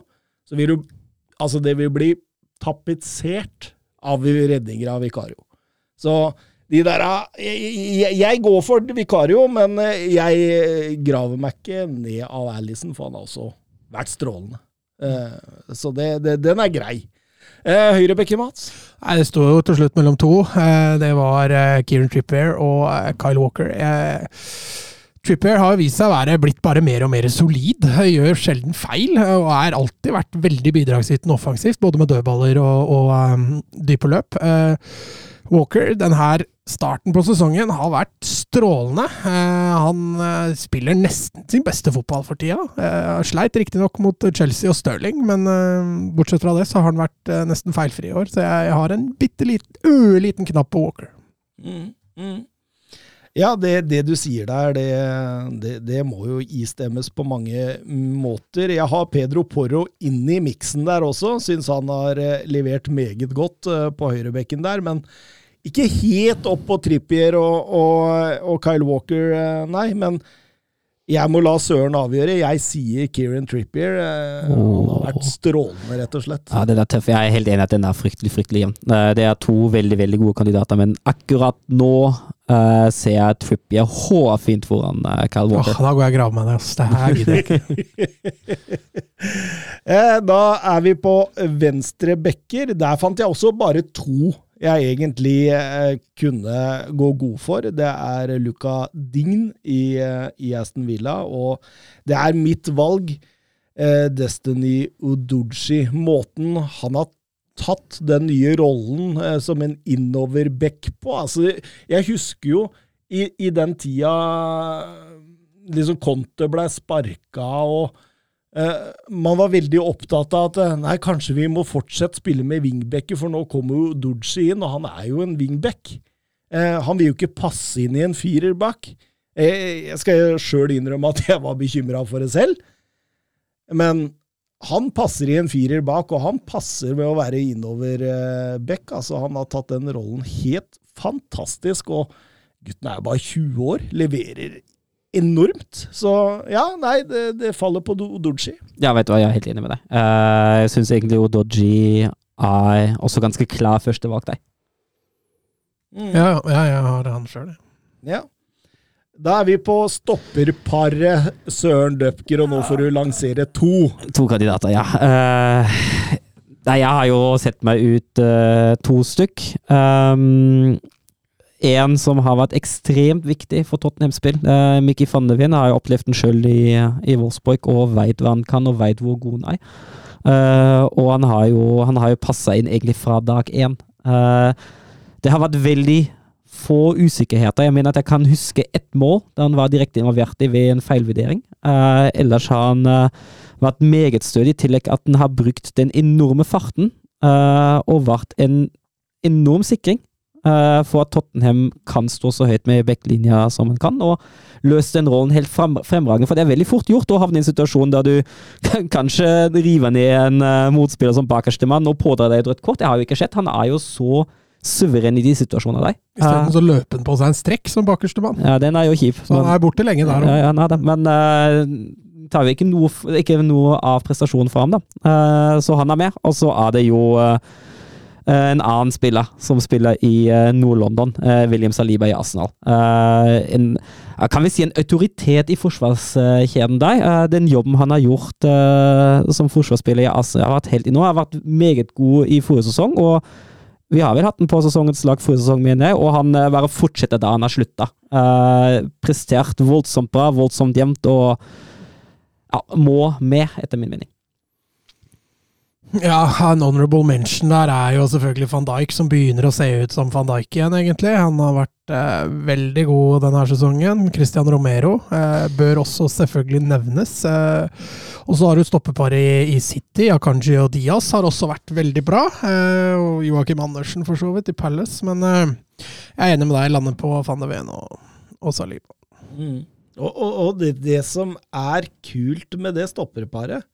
så vil du Altså, det vil bli tapetsert av redninger av Vikario. Så de der jeg, jeg, jeg går for Vikario, men jeg graver meg ikke ned av Alison, for han har også vært strålende. Eh, så det, det, den er grei. Eh, Høyrebekke, Mats? Nei, Det sto jo til slutt mellom to. Eh, Det var eh, Kieran Trippier og eh, Kyle Walker. Trippier har vist seg å være blitt bare mer og mer solid. Gjør sjelden feil, og har alltid vært veldig bidragsytende offensivt, både med dødballer og, og um, dype løp. Eh, Walker, Denne starten på sesongen har vært strålende. Eh, han eh, spiller nesten sin beste fotball for tida. Uh, sleit riktignok mot Chelsea og Stirling, men eh, bortsett fra det så har han vært eh, nesten feilfri i år. Så jeg, har en bitte liten, ørliten knapp på Walker. Mm, mm. Ja, det, det du sier der, det, det, det må jo istemmes på mange måter. Jeg har Pedro Porro inn i miksen der også. Syns han har eh, levert meget godt eh, på høyrebekken der, men ikke helt opp på Trippier og, og, og Kyle Walker, eh, nei. Men jeg må la Søren avgjøre. Jeg sier Kieran Trippier. eh, Han har vært strålende, rett og slett. Ja, den er tøff. Jeg er helt enig i at den er fryktelig fryktelig jevn. Eh, Det er to veldig veldig gode kandidater, men akkurat nå uh, ser jeg Trippier hårfint foran uh, Kyle Åh, Walker. da går jeg og graver meg ned. ass. Det her gidder jeg ikke. Eh, Da er vi på venstre bekker. Der fant jeg også bare to jeg egentlig eh, kunne gå god for. Det er Luca Dign i, eh, i Aston Villa, og det er mitt valg. Eh, Destiny Uduji. Måten han har tatt den nye rollen som en innoverback på. Altså, jeg husker jo i, i den tida liksom Conte ble sparka, og man var veldig opptatt av at eh, nei, kanskje vi må fortsette spille med wingbacker, for nå kommer jo Dooji inn, og han er jo en wingback. Eh, han vil jo ikke passe inn i en firer bak. Eh, jeg skal sjøl innrømme at jeg var bekymra for det selv, men han passer i en firer bak, og han passer ved å være innover eh, back. Altså, han har tatt den rollen helt fantastisk. Og gutten er jo bare 20 år, leverer enormt. Så ja, nei, det, det faller på Odoji. Ja, vet du hva, jeg er helt enig med deg. Uh, jeg syns egentlig Odoji er også ganske klar førstevalg deg. Mm. Ja, ja, jeg har han sjøl, jeg. Ja. Da er vi på stopperparet Søren Døpker, og nå får du lansere to. To kandidater, ja. Uh, nei, jeg har jo sett meg ut uh, to stykk. Um, en som har vært ekstremt viktig for Tottenham-spill. Eh, Mikki Fandevin har jo opplevd den sjøl i, i Wolfsburg og veit hva han kan og veit hvor god han er. Eh, og han har jo, han jo passa inn egentlig fra dag én. Eh, det har vært veldig få usikkerheter. Jeg mener at jeg kan huske ett mål da han var direkte involvert i ved en feilvurdering. Eh, ellers har han vært meget stødig, i tillegg at han har brukt den enorme farten og vært en enorm sikring for at Tottenham kan stå så høyt med backlinja som han kan, og løse den rollen helt frem, fremragende. For det er veldig fort gjort å havne i en situasjon der du kan, kanskje river ned en uh, motspiller som bakerste mann og pådrar deg et rødt kort. Det har jo ikke skjedd. Han er jo så suveren i de situasjonene der. Istedenfor så løper han på seg en strekk som bakerste mann. Ja, den er jo kjip. Så han er borte lenge der òg. Ja, ja, men uh, tar vi ikke noe, ikke noe av prestasjonen fra ham, da. Uh, så han er med. Og så er det jo uh, Eh, en annen spiller som spiller i eh, Nord-London, eh, William Saliba i Arsenal. En, kan vi si en autoritet i forsvarskjeden der. Den jobben han har gjort som forsvarsspiller i Arsenal, har vært helt i nå, har vært meget god i forrige sesong. og vi har vel hatt den på sesongens lag forrige sesong, mener jeg, og han bare fortsetter da han har slutta. Prestert voldsomt bra, voldsomt jevnt, og ja, må med, etter min mening. Ja, en honorable mention der er jo selvfølgelig van Dijk, som begynner å se ut som van Dijk igjen, egentlig. Han har vært eh, veldig god denne sesongen. Christian Romero eh, bør også selvfølgelig nevnes. Eh, og så har du stoppeparet i, i, City, Akanji og Diaz, har også vært veldig bra. Eh, og Joakim Andersen, for så vidt, i Palace. Men eh, jeg er enig med deg, lander på van de Ven og, og Saliba. Mm. Og, og, og det, det som er kult med det stopperparet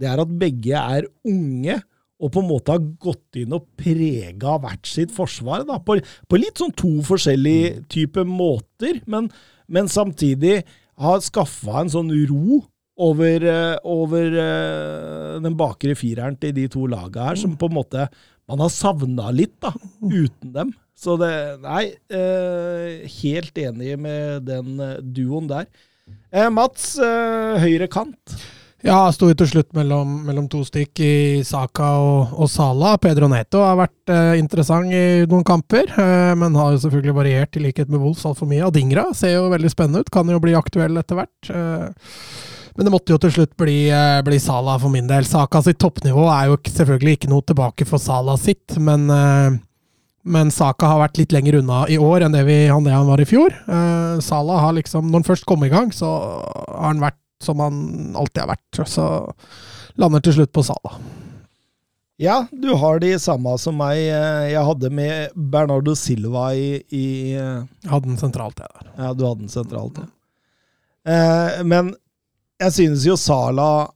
det er at begge er unge og på en måte har gått inn og prega hvert sitt forsvar. Da, på, på, litt sånn to forskjellige typer måter, men, men samtidig har skaffa en sånn ro over, eh, over uh, den bakre fireren til de to laga her, som på en måte man har savna litt, da, uten dem. Så det Nei, uh, helt enig med den duoen der. Mats, høyre kant. Ja, sto jo til slutt mellom, mellom, to stykk i Saka og, og Sala. Pedro Neto har vært eh, interessant i noen kamper, eh, men har jo selvfølgelig variert i likhet med Wolfs altfor mye. Og Dingra ser jo veldig spennende ut, kan jo bli aktuell etter hvert. Eh, men det måtte jo til slutt bli, eh, bli Sala for min del. Saka sitt toppnivå er jo selvfølgelig ikke noe tilbake for Sala sitt, men eh, men Saka har vært litt lenger unna i år enn det, vi, det han var i fjor. Uh, Salah har liksom, Når han først kom i gang, så har han vært som han alltid har vært. Så lander til slutt på Sala. Ja, du har de samme som meg. Jeg hadde med Bernardo Silva i, i hadde den sentralt, jeg der. Ja, du hadde den sentralt, ja. Eh, men jeg synes jo Sala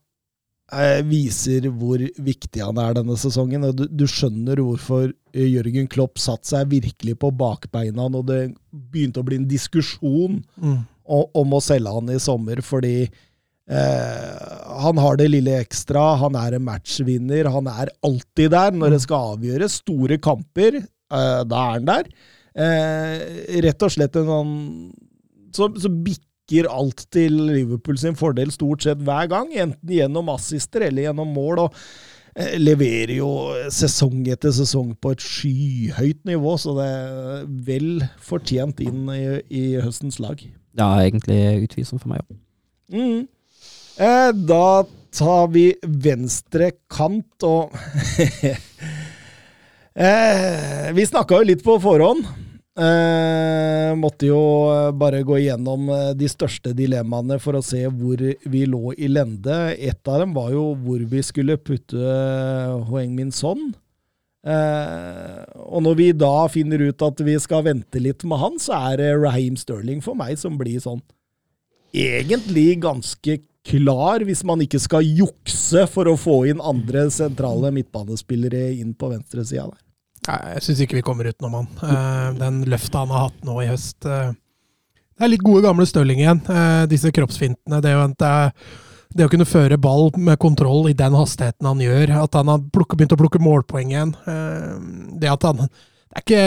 eh, viser hvor viktig han er denne sesongen. du, du, skjønner hvorfor Jørgen Klopp satte seg virkelig på bakbeina når det begynte å bli en diskusjon mm. om, om å selge han i sommer, fordi Eh, han har det lille ekstra, han er en matchvinner, han er alltid der når det skal avgjøres store kamper. Eh, da er han der. Eh, rett og slett en sånn så, så bikker alt til Liverpool sin fordel stort sett hver gang, enten gjennom assister eller gjennom mål. og leverer jo sesong etter sesong på et skyhøyt nivå, så det er vel fortjent inn i, i høstens lag. Ja, egentlig utvilsomt for meg òg. Mm. Eh, da tar vi venstre kant, og eh, Vi snakka jo litt på forhånd. Eh, måtte jo bare gå igjennom eh, de største dilemmaene for å se hvor vi lå i lende. Et av dem var jo hvor vi skulle putte Hoeng Min Son. Eh, og når vi da finner ut at vi skal vente litt med han, så er det Raheem Sterling for meg som blir sånn egentlig ganske klar hvis man ikke skal jukse for å få inn andre sentrale midtbanespillere inn på venstresida der. Jeg syns ikke vi kommer utenom han. Eh, den løfta han har hatt nå i høst. eh, det er litt gode, gamle Stirling igjen. Eh, disse kroppsfintene. Det, det, å kunne føre ball med kontroll i den hastigheten han gjør. At han har begynt å plukke målpoeng igjen. Det at han Det er, ikke,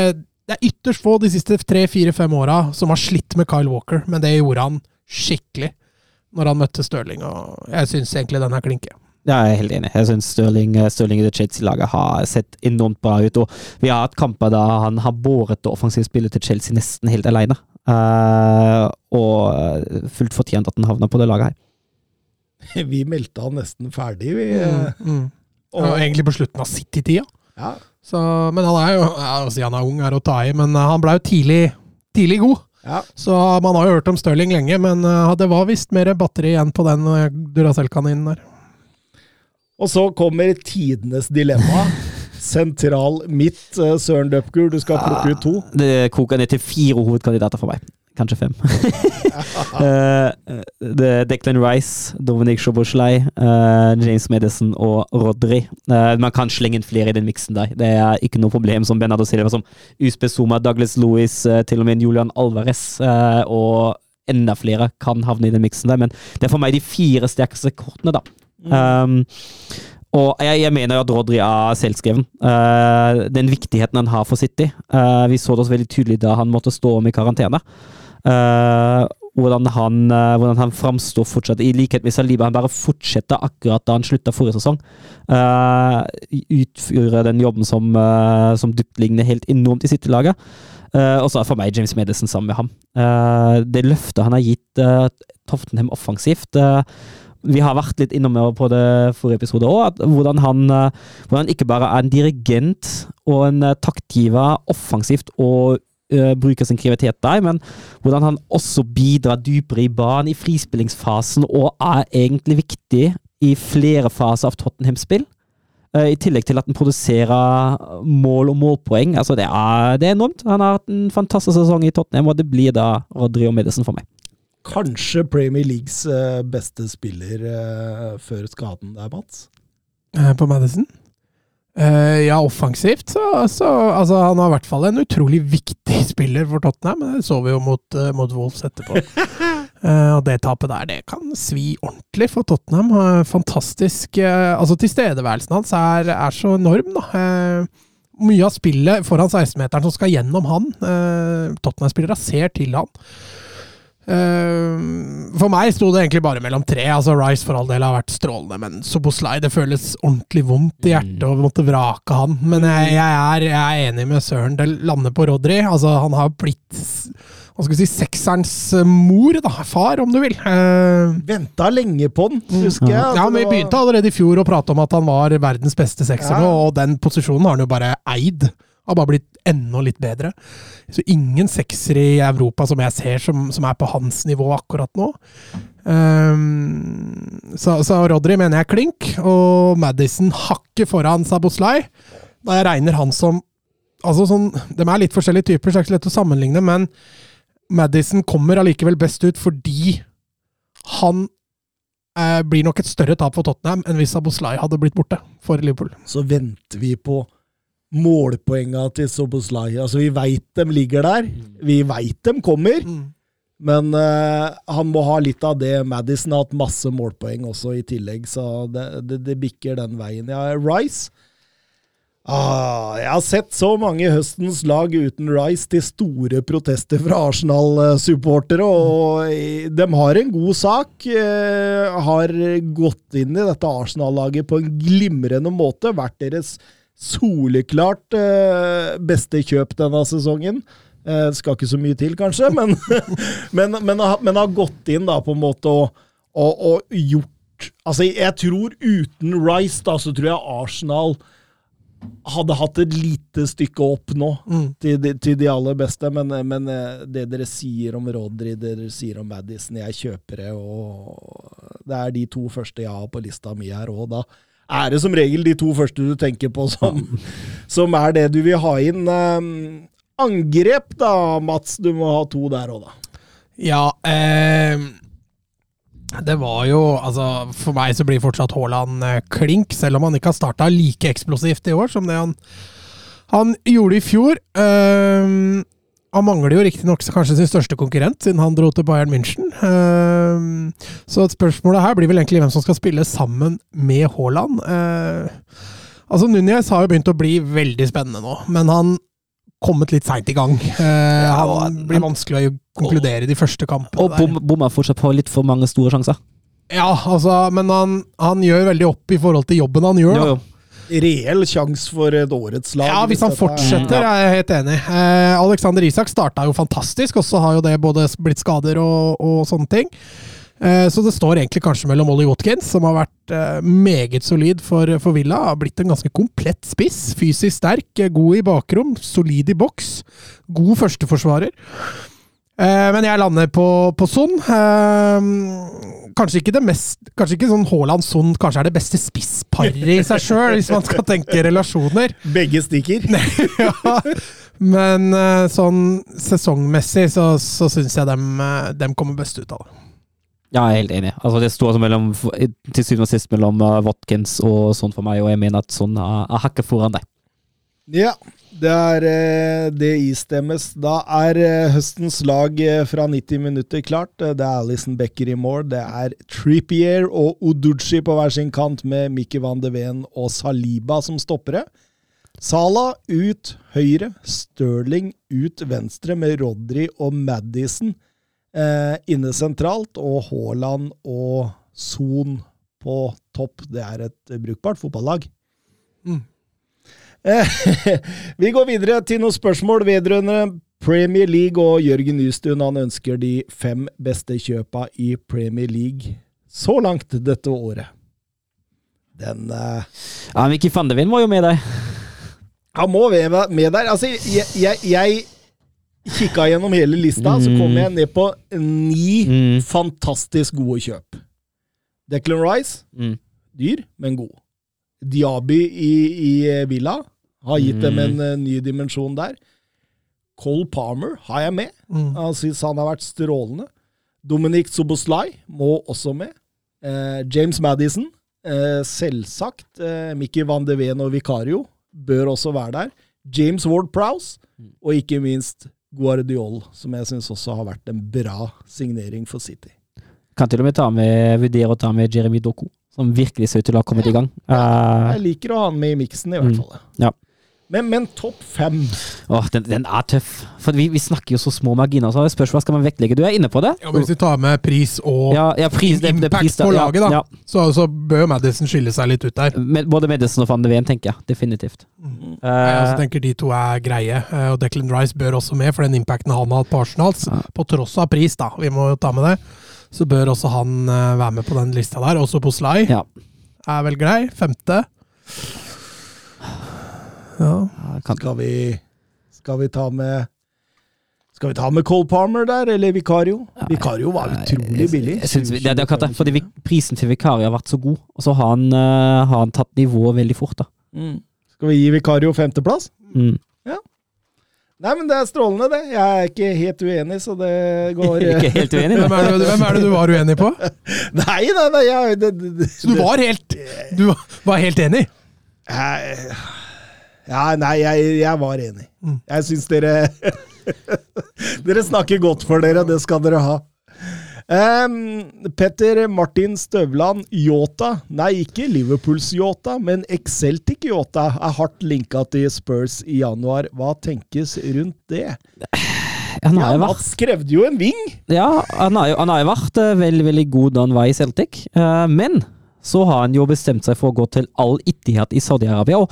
det er ytterst få de siste tre, fire, fem åra som har slitt med Kyle Walker, men det gjorde han skikkelig når han møtte Stirling. Og jeg syns egentlig den her klinker. Ja, jeg er helt enig. Jeg syns Stirling, Stirling i det Chelsea-laget har sett enormt bra ut. Og vi har hatt kamper da han har båret det offensive spillet til Chelsea nesten helt alene. Uh, og fullt fortjent at han havna på det laget her. Vi meldte han nesten ferdig, vi. Mm, mm. Og Og, egentlig på slutten av City-tida. ja, men han er jo ja, å si han er ung, er å ta i, men eh, han ble jo tidlig, tidlig god. Ja. Så man har jo hørt om Stirling lenge, men eh, det var visst mer batteri igjen på den eh, Duracell-kaninen der. Og så kommer tidenes dilemma. Sentral midt, eh, Søren Døpgur. Du skal plukke ut to. Det koker ned til fire hovedkandidater for meg. Kanskje fem. Eh, det er Declan Rice, Dominic Shoboslai, eh, James Madison og Rodri. Eh, man kan slenge inn flere i den miksen der. Det er ikke noe problem som Bernardo Silva, som Uspe Zuma, Douglas eh, til og med Julian Alvarez og enda flere kan havne i den miksen der. Men det er for meg de fire sterkeste kortene, da. Um, og jeg, jeg mener at Rodri er selvskreven. Uh, den viktigheten han har for City. Uh, vi så det også veldig tydelig da han måtte stå om i karantene. Eh, hvordan han, uh, hvordan han framstår fortsatt, i likhet med Saliba. Han bare fortsetter akkurat da han slutta forrige sesong. Uh, utføre den jobben som, uh, som dyptliggende helt enormt i City-laget. Uh, og så er for meg James Madison sammen med ham. Uh, det løftet han har gitt uh, Toftenham offensivt Vi har vært litt innom på det forrige episode òg, hvordan han ikke bare er en dirigent og en taktgiver offensivt og uh, bruker sin kreativitet der, men hvordan han også bidrar dypere i banen i frispillingsfasen og er egentlig viktig i flere faser av Tottenham-spill. Uh, I tillegg til at han produserer mål og målpoeng. Altså det, er, det er enormt. Han har hatt en fantastisk sesong i Tottenham, og det blir da Rodry og Medison for meg. Kanskje Premier Leagues eh, beste spiller eh, før skaden der, Mats? Eh, på Madison? Eh, ja, offensivt så, så Altså, han har i hvert fall en utrolig viktig spiller for Tottenham. men Det så vi jo mot, uh, mot Wolves etterpå. uh, og det tapet der, det kan svi ordentlig for Tottenham. Fantastisk Altså, tilstedeværelsen hans er, er så enorm, da. Mye av spillet foran 16-meteren som skal gjennom han. Uh, Tottenham-spillere ser til han. Eh, for meg sto det egentlig bare mellom tre. altså Rice for all del har vært strålende, men Soboslai det føles ordentlig vondt i hjertet å måtte vrake han. Men jeg, jeg, er, jeg er enig med Søren. Det lander på Rodri. altså Han har blitt hva skal vi si, sekserens mor, da. Far, om du vil. Uh, Venta lenge på den, husker jeg. ja, men Vi begynte allerede i fjor å prate om at han var verdens beste sekser Ja. og den posisjonen har han jo bare eid. Har bare blitt enda litt bedre. Så ingen seksere i Europa som jeg ser som, som er på hans nivå akkurat nå. Um, så, så Rodri mener jeg klink, og Madison hakket foran Saboslai. Da jeg regner han som Altså sånn, De er litt forskjellige typer, så det er ikke lett å sammenligne, men Madison kommer allikevel best ut fordi han eh, blir nok et større tap for Tottenham enn hvis Aboslai hadde blitt borte for Liverpool. Så venter vi på målpoenga til Soboslai. Altså, vi veit dem ligger der. Vi veit dem kommer. Men uh, han må ha litt av det. Madison har hatt masse målpoeng også i tillegg, så det, det, det bikker den veien. Ja, Rice ah, Jeg har sett så mange høstens lag uten Rice til store protester fra Arsenal-supportere, og de har en god sak. Uh, har gått inn i dette Arsenal-laget på en glimrende måte. Vært deres soleklart eh, beste kjøp denne sesongen. Eh, Det skal ikke så mye til, kanskje, men, men, men, har- men har gått inn da på en måte og, og, og gjort Altså, jeg tror uten Rice, da, så tror jeg Arsenal hadde hatt et lite stykke opp nå Mm. til, de, til de aller beste, men, men eh, det dere sier om Rodry, det dere sier om Madison, jeg kjøper det, og det er de to første jeg har på lista mi her òg, da er det som regel de to første du tenker på som, som er det du vil ha inn. Um, angrep, da, Mats. Du må ha to der òg, da. Ja, eh, det var jo Altså, for meg så blir fortsatt Haaland eh, klink, selv om han ikke har starta like eksplosivt i år som det han Han gjorde i fjor. Ehm, han mangler jo riktignok kanskje sin største konkurrent, siden han dro til Bayern München. Ehm, så spørsmålet her blir vel egentlig hvem som skal spille sammen med Haaland. Eh, altså, Núñez har jo begynt å bli veldig spennende nå, men han kommet litt seint i gang. Eh, han blir vanskelig å konkludere de første kampene. Og bom, bommer fortsatt på litt for mange store sjanser. Ja, altså, men han, han gjør veldig opp i forhold til jobben han gjør. Jo, jo. Reell sjanse for et årets lag. Ja, hvis han er- fortsetter, er jeg helt enig. Eh, Alexander Isak starta jo fantastisk, og så har jo det både blitt skader og, og sånne ting. Eh, så det står egentlig kanskje mellom Ollie Watkins, som har vært eh, meget solid for, for Villa. Har blitt en ganske komplett spiss. Fysisk sterk, eh, god i bakrom, solid i boks. God førsteforsvarer. Eh, men jeg lander på, på Son. Eh, kanskje ikke det mest Kanskje ikke sånn Haaland-Son kanskje er det beste spissparet i seg sjøl, hvis man skal tenke relasjoner. Begge stikker. ja, men eh, sånn sesongmessig så, så syns jeg dem, dem kommer best ut av det. Ja, jeg er helt enig. Altså, det står altså mellom, til syvende og sist mellom Watkins og sånn for meg, og jeg mener at sånn er hakket foran deg. Ja, det er eh, det istemmes. Da er eh, høstens lag eh, fra 90 minutter klart. Det er Alison Becker i mål. Det er Trippier og Oduchi på hver sin kant, med Mikki van de Ven og Saliba som stoppere. Sala ut høyre, Stirling ut venstre, med Rodri og Madison eh, inne sentralt, og Haaland og Son på topp. Det er et brukbart fotballag. Mm. Vi går videre til noen spørsmål vedrørende Premier League, og Jørgen Nystuen han ønsker de fem beste kjøpa i Premier League så langt dette året. Den uh... Ja, Mickey Fandevin må jo med deg. Han må med der. Altså, jeg, jeg, jeg kikka gjennom hele lista, så kom jeg ned på ni Mm. fantastisk gode kjøp. Declan Rice, Mm. dyr, men god. Diaby i, i eh, Villa har gitt dem en eh, ny dimensjon der. Cole Palmer har jeg med. Mm. Han syns han har vært strålende. Dominic Soboslai må også med. Eh, James Madison, eh, selvsagt. Eh, Mickey van de Ven og Vicario bør også være der. James Ward Prowse, og ikke minst Guardiol, som jeg syns også har vært en bra signering for City. Kan til og med ta med, vurdere å ta med Jeremy Doku, som virkelig ser ut til å ha kommet i gang. Ja, Jeg liker å ha han med i miksen, i hvert Mm. fall. Ja. Men, men topp fem åh, den, den er tøff. For vi, vi snakker jo så små marginer, så spørs hva skal man vektlegge. Du er inne på det? Ja, men hvis vi tar med pris og Ja, ja pris, det, det, impact pris, på laget, da, Ja, Så, så bør Madison skille seg litt ut der. Med, både Madison og van de Ven, tenker jeg. Definitivt. Jeg Eh, også tenker de to er greie, eh, og Declan Rice bør også med, for den impacten han har hatt på Arsenal, Ja. på tross av pris, da, vi må jo ta med det, så bør også han eh, være med på den lista der. Også på Sly ja. er vel grei. Femte. Ja. Skal vi, skal vi ta med Skal vi ta med Cole Palmer der, eller Vicario? Vicario var utrolig billig. Jeg jeg, jeg, det, det er akkurat det, fordi prisen til Vikario har vært så god, og så har han, uh, har han tatt nivået veldig fort. da. Mm. Skal vi gi Vicario femteplass? Mm. Nei, men det er strålende, det. Jeg er ikke helt uenig, så det går Ikke helt uenig. Hvem, er det, hvem er det du var uenig på? Nei, nei, nei. Jeg, det, det, Så du var helt, du var helt enig? Jeg- Ja, nei, jeg, jeg var enig. Mm. Jeg syns dere Dere snakker godt for dere, det skal dere ha. Em, Petter Martin Støvland, Yota. Nei, ikke Liverpools Yota, men Exceltic Yota er hardt linka til Spurs i januar. Hva tenkes rundt det? Han Ja, har jo vært Mats krevde jo en ving! Ja, han har jo, han har jo vært eh, veldig veldig god da han var i Celtic. Eh, men så har han jo bestemt seg for å gå til Al Ittihad i Saudi-Arabia, og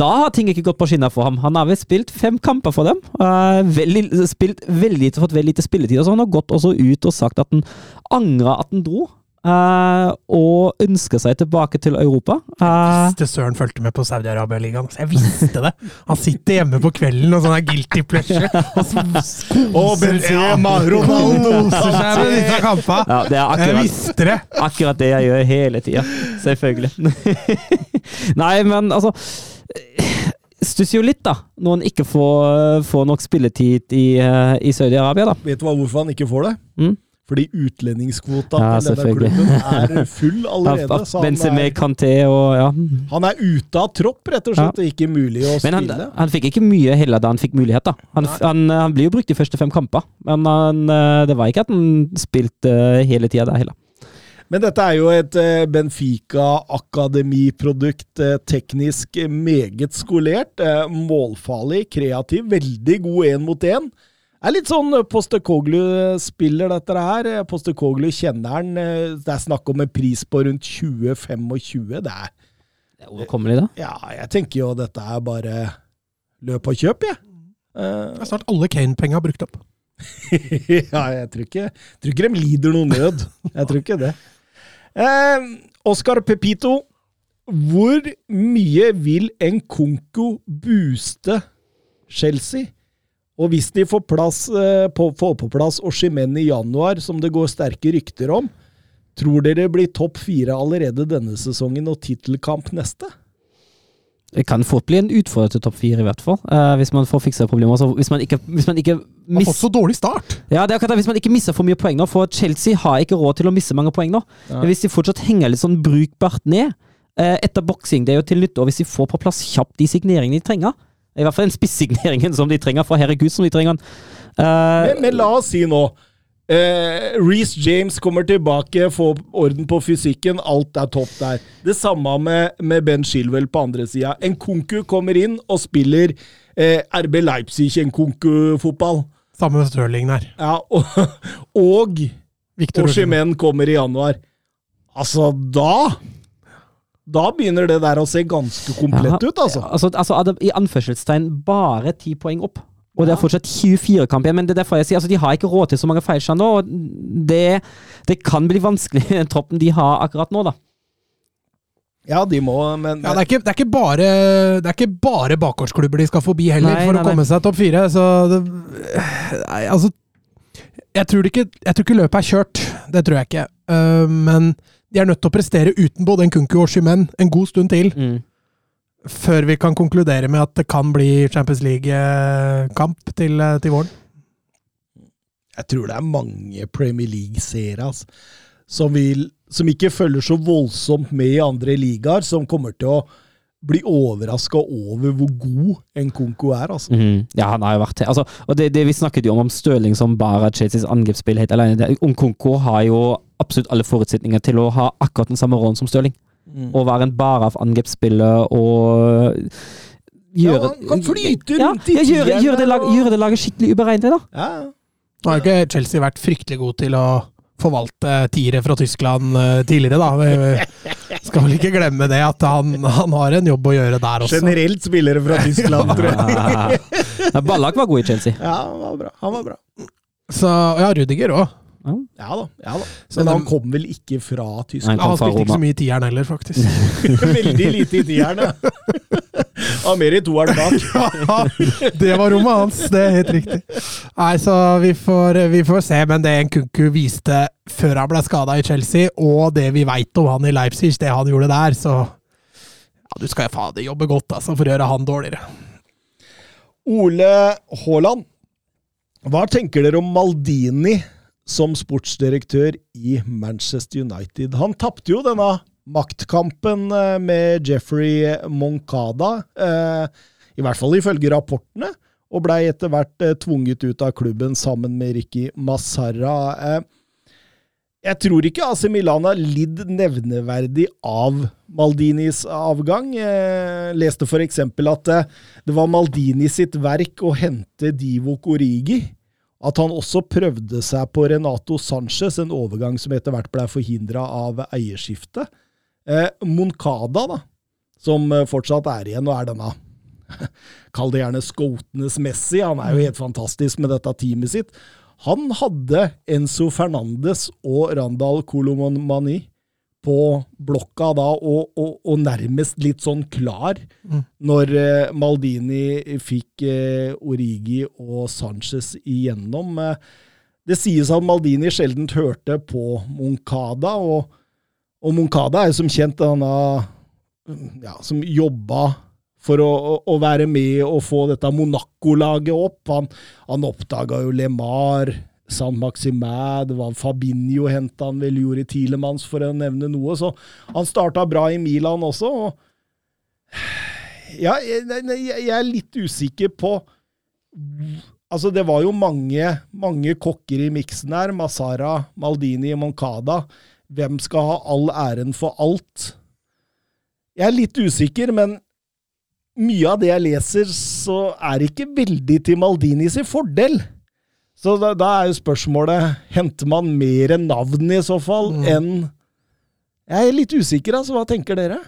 da har ting ikke gått på skinner for ham. Han har vel spilt fem kamper for dem. eh, veldig, spilt veldig lite, fått veldig lite spilletid, og så han har gått også ut og sagt at han angra at han dro. Uh, og ønsker seg tilbake til Europa. Jeg Visste Søren fulgte med på Saudi-Arabia-ligaen. Jeg visste det! Han sitter hjemme på kvelden og sånn er guilty pleasure. Og Benzema, Ronaldo koser seg med disse kampene. ja, det er Jeg visste det! Akkurat det jeg gjør hele tida. Selvfølgelig. Nei, men altså Stusser jo litt, da, når han ikke får, får nok spilletid i, eh, i Saudi-Arabia, da. Vet du hva, hvorfor han ikke får det? Mm. Fordi utlendingskvota Ja, til denne klubben er full allerede. Så han er, Kanté og ja. han er ute av tropp, rett og slett. og Ikke mulig å Men han, spille. han fikk ikke mye heller da han fikk mulighet, da. Han, han, han blir jo brukt de første fem kamper, men han, eh, det var ikke at han spilte eh, hele tida der heller. Men dette er jo et eh, Benfica-akademiprodukt. eh, Teknisk meget skolert, eh, målfarlig, kreativ, veldig god én mot én. Er litt sånn eh, Postekoglu-spiller, dette her. Postekoglu kjenner han. Det er snakk om en pris på rundt 20-25. Det er er overkommelig, da. Ja, jeg tenker jo dette er bare løp og kjøp, jeg. Eh, Det er snart alle Kane-penga brukt opp. ja, jeg tror ikke, tror ikke de lider noe nød. Jeg tror ikke det. Eh, Oscar Pepito, hvor mye vil en Konko booste Chelsea? Og hvis de får, plass, eh, på, får på plass Oshimen i januar, som det går sterke rykter om, tror dere blir topp fire allerede denne sesongen og tittelkamp neste? Det kan fort bli en utfordrer til topp fire, i hvert fall. eh, hvis man får fiksa problemer. Altså, hvis man ikke, hvis man ikke Han har fått så dårlig start. ja, det er akkurat det, hvis man ikke mister for mye poeng nå, for Chelsea har ikke råd til å miste mange poeng nå. Ja. Men hvis de fortsatt henger litt sånn brukbart ned eh, etter boksing, det er jo til nytte, og hvis de får på plass kjapt de signeringene de trenger I hvert fall den spissigneringen som de trenger, for herregud som de trenger den. Eh, Men, men la oss si nå eh, Reece James kommer tilbake, får orden på fysikken, alt er topp der. Det samme med, med Ben Shilwell på andre sida. Nkunku kommer inn og spiller eh, RB Leipzig-Nkunku-fotball. Samme med Stirling der. Ja, og, og Oshimen kommer i januar. Altså, da Da begynner det der å se ganske komplett Ja, ut, altså. altså, altså er i anførselstegn bare ti poeng opp. Og det er fortsatt 24 kamper igjen, men det er derfor jeg sier altså, de har ikke råd til så mange feilskjær nå. og Det, det kan bli vanskelig, den troppen de har akkurat nå, da. Ja, de må, men Ja, det, er ikke, det, er ikke bare, det er ikke bare bakgårdsklubber de skal forbi heller, Nei, for nei, å komme seg topp fire. Så det, nei, altså jeg tror, ikke, jeg tror ikke løpet er kjørt. Det tror jeg ikke. Uh, men de er nødt til å prestere uten både Nkunku og Shymen en god stund til, Mm. Før vi kan konkludere med at det kan bli Champions League-kamp til, eh, til våren. Jeg tror det er mange Premier League-seere altså, som, som ikke følger så voldsomt med i andre ligaer, som kommer til å bli overraska over hvor god Nkunku er. Altså. Mhm. Ja, han har jo vært. Altså, og det, det Vi snakket jo om om Støling som bare Chelseas angrepsspill helt alene. Nkunku har jo absolutt alle forutsetninger til å ha akkurat den samme rollen som Stirling. Mm. Å være en bare av angrepsspiller og Ja, gjøre han kan flyte ja, i ja, gjøre, gjøre, det lag, gjøre det laget skikkelig uberegnelig, da. Ja, Nå har ikke Chelsea vært fryktelig god til å forvalte tiere fra Tyskland eh, tidligere, da. Vi skal vel ikke glemme det, at han, han har en jobb å gjøre der også. Generelt spillere fra Tyskland, tror jeg. Ballak var god i Chelsea. Ja, han var bra. Han var bra. Så ja, Rudiger òg. Ja da. ja da. Men han kom vel ikke fra Tyskland? Nei, han han spilte ikke så mye i tieren heller, faktisk. Veldig lite i tieren, ja. Han mer i toeren bak. Ja, det var rommet hans, det er helt riktig. Nei, så vi får, vi får se, men det Nkunku viste før han ble skada i Chelsea, og det vi veit om han i Leipzig, det han gjorde der, så ja, Du skal jo fader jobbe godt altså, for å gjøre han dårligere. Ole Haaland, hva tenker dere om Maldini som sportsdirektør i Manchester United? Han tapte jo denne maktkampen eh, med Jeffrey Moncada, eh, i hvert fall ifølge rapportene, og blei etter hvert eh, tvunget ut av klubben sammen med Ricky Massara. Eh, jeg tror ikke AC Milan har lidd nevneverdig av Maldinis avgang. Jeg leste eksempel at det var Maldini sitt verk å hente Divo Korigi. At han også prøvde seg på Renato Sanchez, en overgang som etter hvert ble forhindra av eierskiftet. Eh, Moncada, da, som fortsatt er igjen og er denne Kall det gjerne skotenes Messi. Han er jo helt fantastisk med dette teamet sitt. Han hadde Enzo Fernandes og Randal Kolomani på blokka da, og, og, og nærmest litt sånn klar Mm. når eh, Maldini fikk eh, Origi og Sanchez igjennom. Eh, det sies at Maldini sjelden hørte på Moncada, og, og Moncada er jo som kjent denne ja, som jobba for å, å, å være med og få dette Monaco-laget opp. Han, han oppdaga jo LeMar, San Maximæ, det var Fabinho henta han vel, i Tilemans, for å nevne noe. Så han starta bra i Milan også. og ja, jeg, er litt usikker på Altså, det var jo mange, mange kokker i miksen her. Masara, Maldini, Moncada. Hvem skal ha all æren for alt? Jeg er litt usikker, men mye av det jeg leser, så er ikke veldig til Maldini sin fordel. Så da, da er jo spørsmålet Henter man mer navn i så fall Mm. enn Jeg er litt usikker, altså. Hva tenker dere?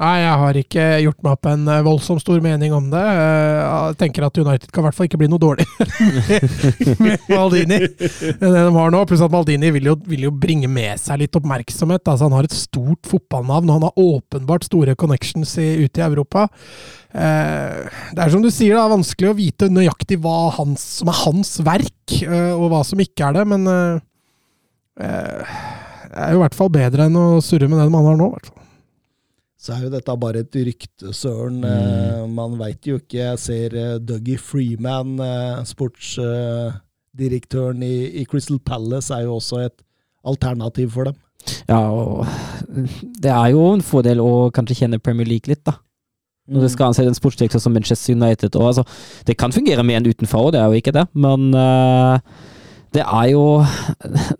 Nei, jeg har ikke gjort meg opp en eh, voldsomt stor mening om det. Eh, Jeg tenker at United kan i hvert fall ikke bli noe dårlig med Maldini enn det de har nå. Pluss at Maldini vil jo, vil jo bringe med seg litt oppmerksomhet. Altså, han har et stort fotballnavn, og han har åpenbart store connections i, ute i Europa. Eh, Det er som du sier, det er vanskelig å vite nøyaktig hva hans, som er hans verk, og hva som ikke er det, men det er jo i hvert fall bedre enn å surre med det man har nå. hvert fall. Så er jo dette bare et rykte, søren. Mm. Eh, man veit jo ikke. Jeg ser eh, Dougie Freeman, eh, sportsdirektøren i, Crystal Palace, er jo også et alternativ for dem. Ja, og det er jo en fordel å kanskje kjenne Premier League litt, da. Når det skal anse en sportsdirektør som Manchester United. Og altså, det kan fungere med en utenfor, det er jo ikke det, men eh, det er jo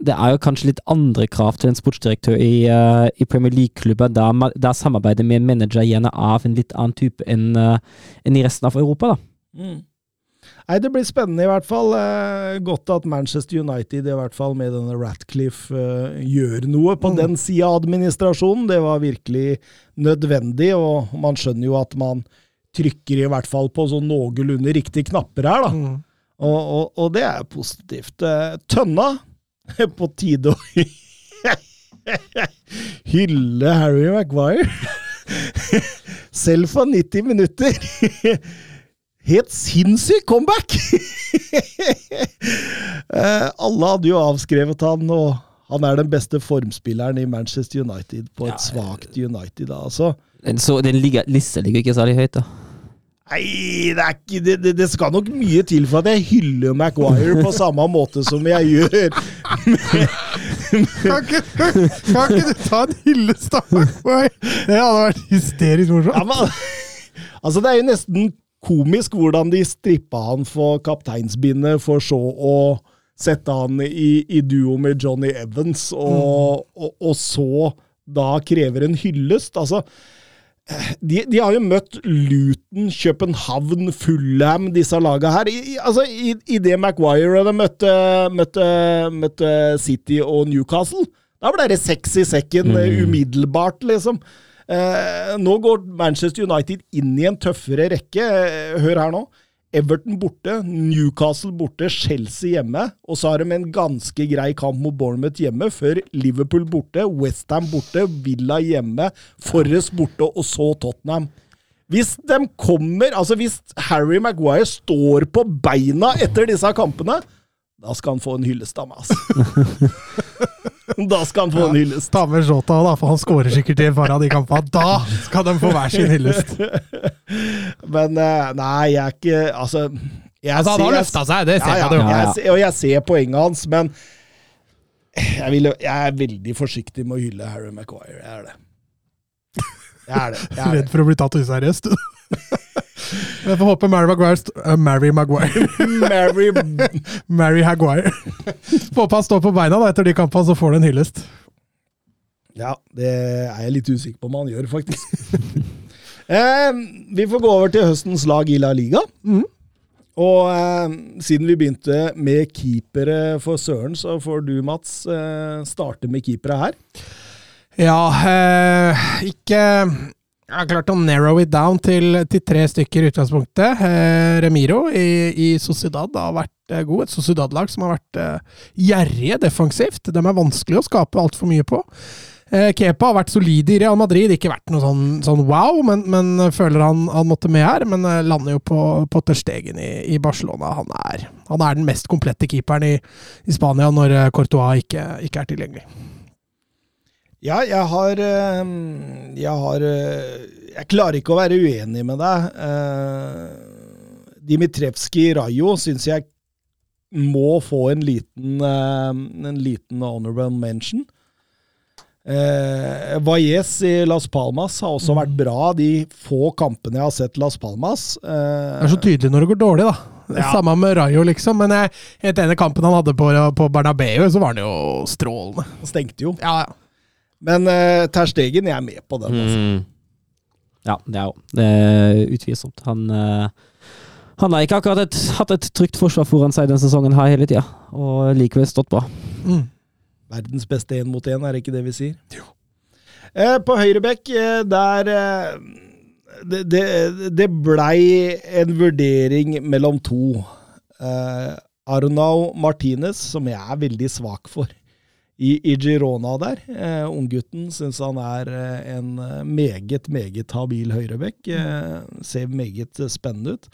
Det er jo kanskje litt andre krav til en sportsdirektør i, uh, i Premier League-klubber, der, der samarbeidet med en manager gjerne er av en litt annen type enn uh, en i resten av Europa, da. Mm. Nei, Det blir spennende, i hvert fall. Eh, godt at Manchester United, i hvert fall med denne Ratcliffe, eh, gjør noe på Mm. den sida av administrasjonen. Det var virkelig nødvendig, og man skjønner jo at man trykker i hvert fall på sånn noenlunde riktige knapper her, da. Mm. Og, og, og det er positivt. Eh, Tønna, på tide å hylle Harry Maguire. Selv for 90 minutter. Helt sinnssyk comeback! Eh, Alle hadde jo avskrevet han, og han er den beste formspilleren i Manchester United på et Ja, svakt United. altså. Den, så, den ligger, lista ligger ikke særlig høyt, da. Nei, det, ikke, det, det, skal nok mye til for at jeg hyller Maguire på samme måte som jeg gjør. Kan ikke, kan ikke du ta en hyllest av Maguire? Det hadde vært hysterisk morsomt. Ja, altså, det er jo nesten komisk hvordan de strippa han for kapteinsbindet, for så å sette han i, i duo med Johnny Evans, og, og, og så da krever en hyllest. Altså, de, de har jo møtt Luton, København, Fulham, disse lagene her. I, altså, i, i det Maguire de møtte, møtte, møtte City og Newcastle, da ble det seks i sekken mm. umiddelbart, liksom. Eh, nå går Manchester United inn i en tøffere rekke. Eh, hør her nå. Everton borte, Newcastle borte, Chelsea hjemme. Og så har de en ganske grei kamp mot Bournemouth hjemme, før Liverpool borte, Westham borte, Villa hjemme, Forrest borte, og så Tottenham. Hvis de kommer Altså, hvis Harry Maguire står på beina etter disse kampene, da skal han få en hyllest av meg, altså. da skal han få en hyllest. Ta med Jota, da, for han skårer sikkert i par av de kampene. Da skal de få hver sin hyllest. Men eh, nei, jeg er ikke Altså, jeg Altså, han har løfta seg, det ser ja, ja, jeg. Ja, ja. Jeg, og jeg ser poenget hans, men jeg, vil, jeg er veldig forsiktig med å hylle Harry Maguire. Jeg er det. Jeg er det. Jeg er Redd for å bli tatt useriøst. Jeg får håpe Mary Maguire uh, Mary Maguire. Mary Mary Haguire. Får håpe han står på beina da, etter de kampene, så får du en hyllest. Ja, det er jeg litt usikker på om han gjør, faktisk. eh, vi får gå over til høstens lag i La Liga. Mm. Og eh, siden vi begynte med keepere for Søren, så får du, Mats, eh, starte med keepere her. Ja, eh, ikke Jeg har klart å narrow it down til, til tre stykker i utgangspunktet. Eh, Remiro i, i Sociedad har vært eh, god. Et Sociedad-lag som har vært eh, gjerrige defensivt. De er vanskelig å skape altfor mye på. Eh, Kepa har vært solid i Real Madrid. Ikke vært noe sånn, sånn wow, men, men føler han, han måtte med her. Men eh, lander jo på, på Terstegen i, i Barcelona. Han er, han er den mest komplette keeperen i, i Spania når eh, Courtois ikke, ikke er tilgjengelig. Ja, jeg har eh, Jeg har eh, Jeg klarer ikke å være uenig med deg. Eh, Dimitrevskij Rayo syns jeg må få en liten, eh, en liten honorable mention. Eh, Valles i Las Palmas har også vært bra de få kampene jeg har sett Las Palmas. Det Eh, er så tydelig når det går dårlig, da. Ja. Samme med Rayo, liksom. Men helt enig kampen han hadde på, på Bernabeu, så var han jo strålende. stengte jo. Ja, ja. Men uh, Ter Stegen, jeg er med på den. Altså. Mm. Ja, det er jo det er utvilsomt. Han, uh, han har ikke akkurat et, hatt et trygt forsvar foran seg denne sesongen her hele tida, og likevel stått bra. Mm. Verdens beste én mot én, er det ikke det vi sier? Jo. Uh, på høyrebekk, eh, der eh, det, det, det blei en vurdering mellom to. Eh, Arnau Martinez, som jeg er veldig svak for i, i Girona der. Eh, Unggutten syns han er eh, en eh, meget, meget habil høyrebekk. Eh, ser meget spennende ut.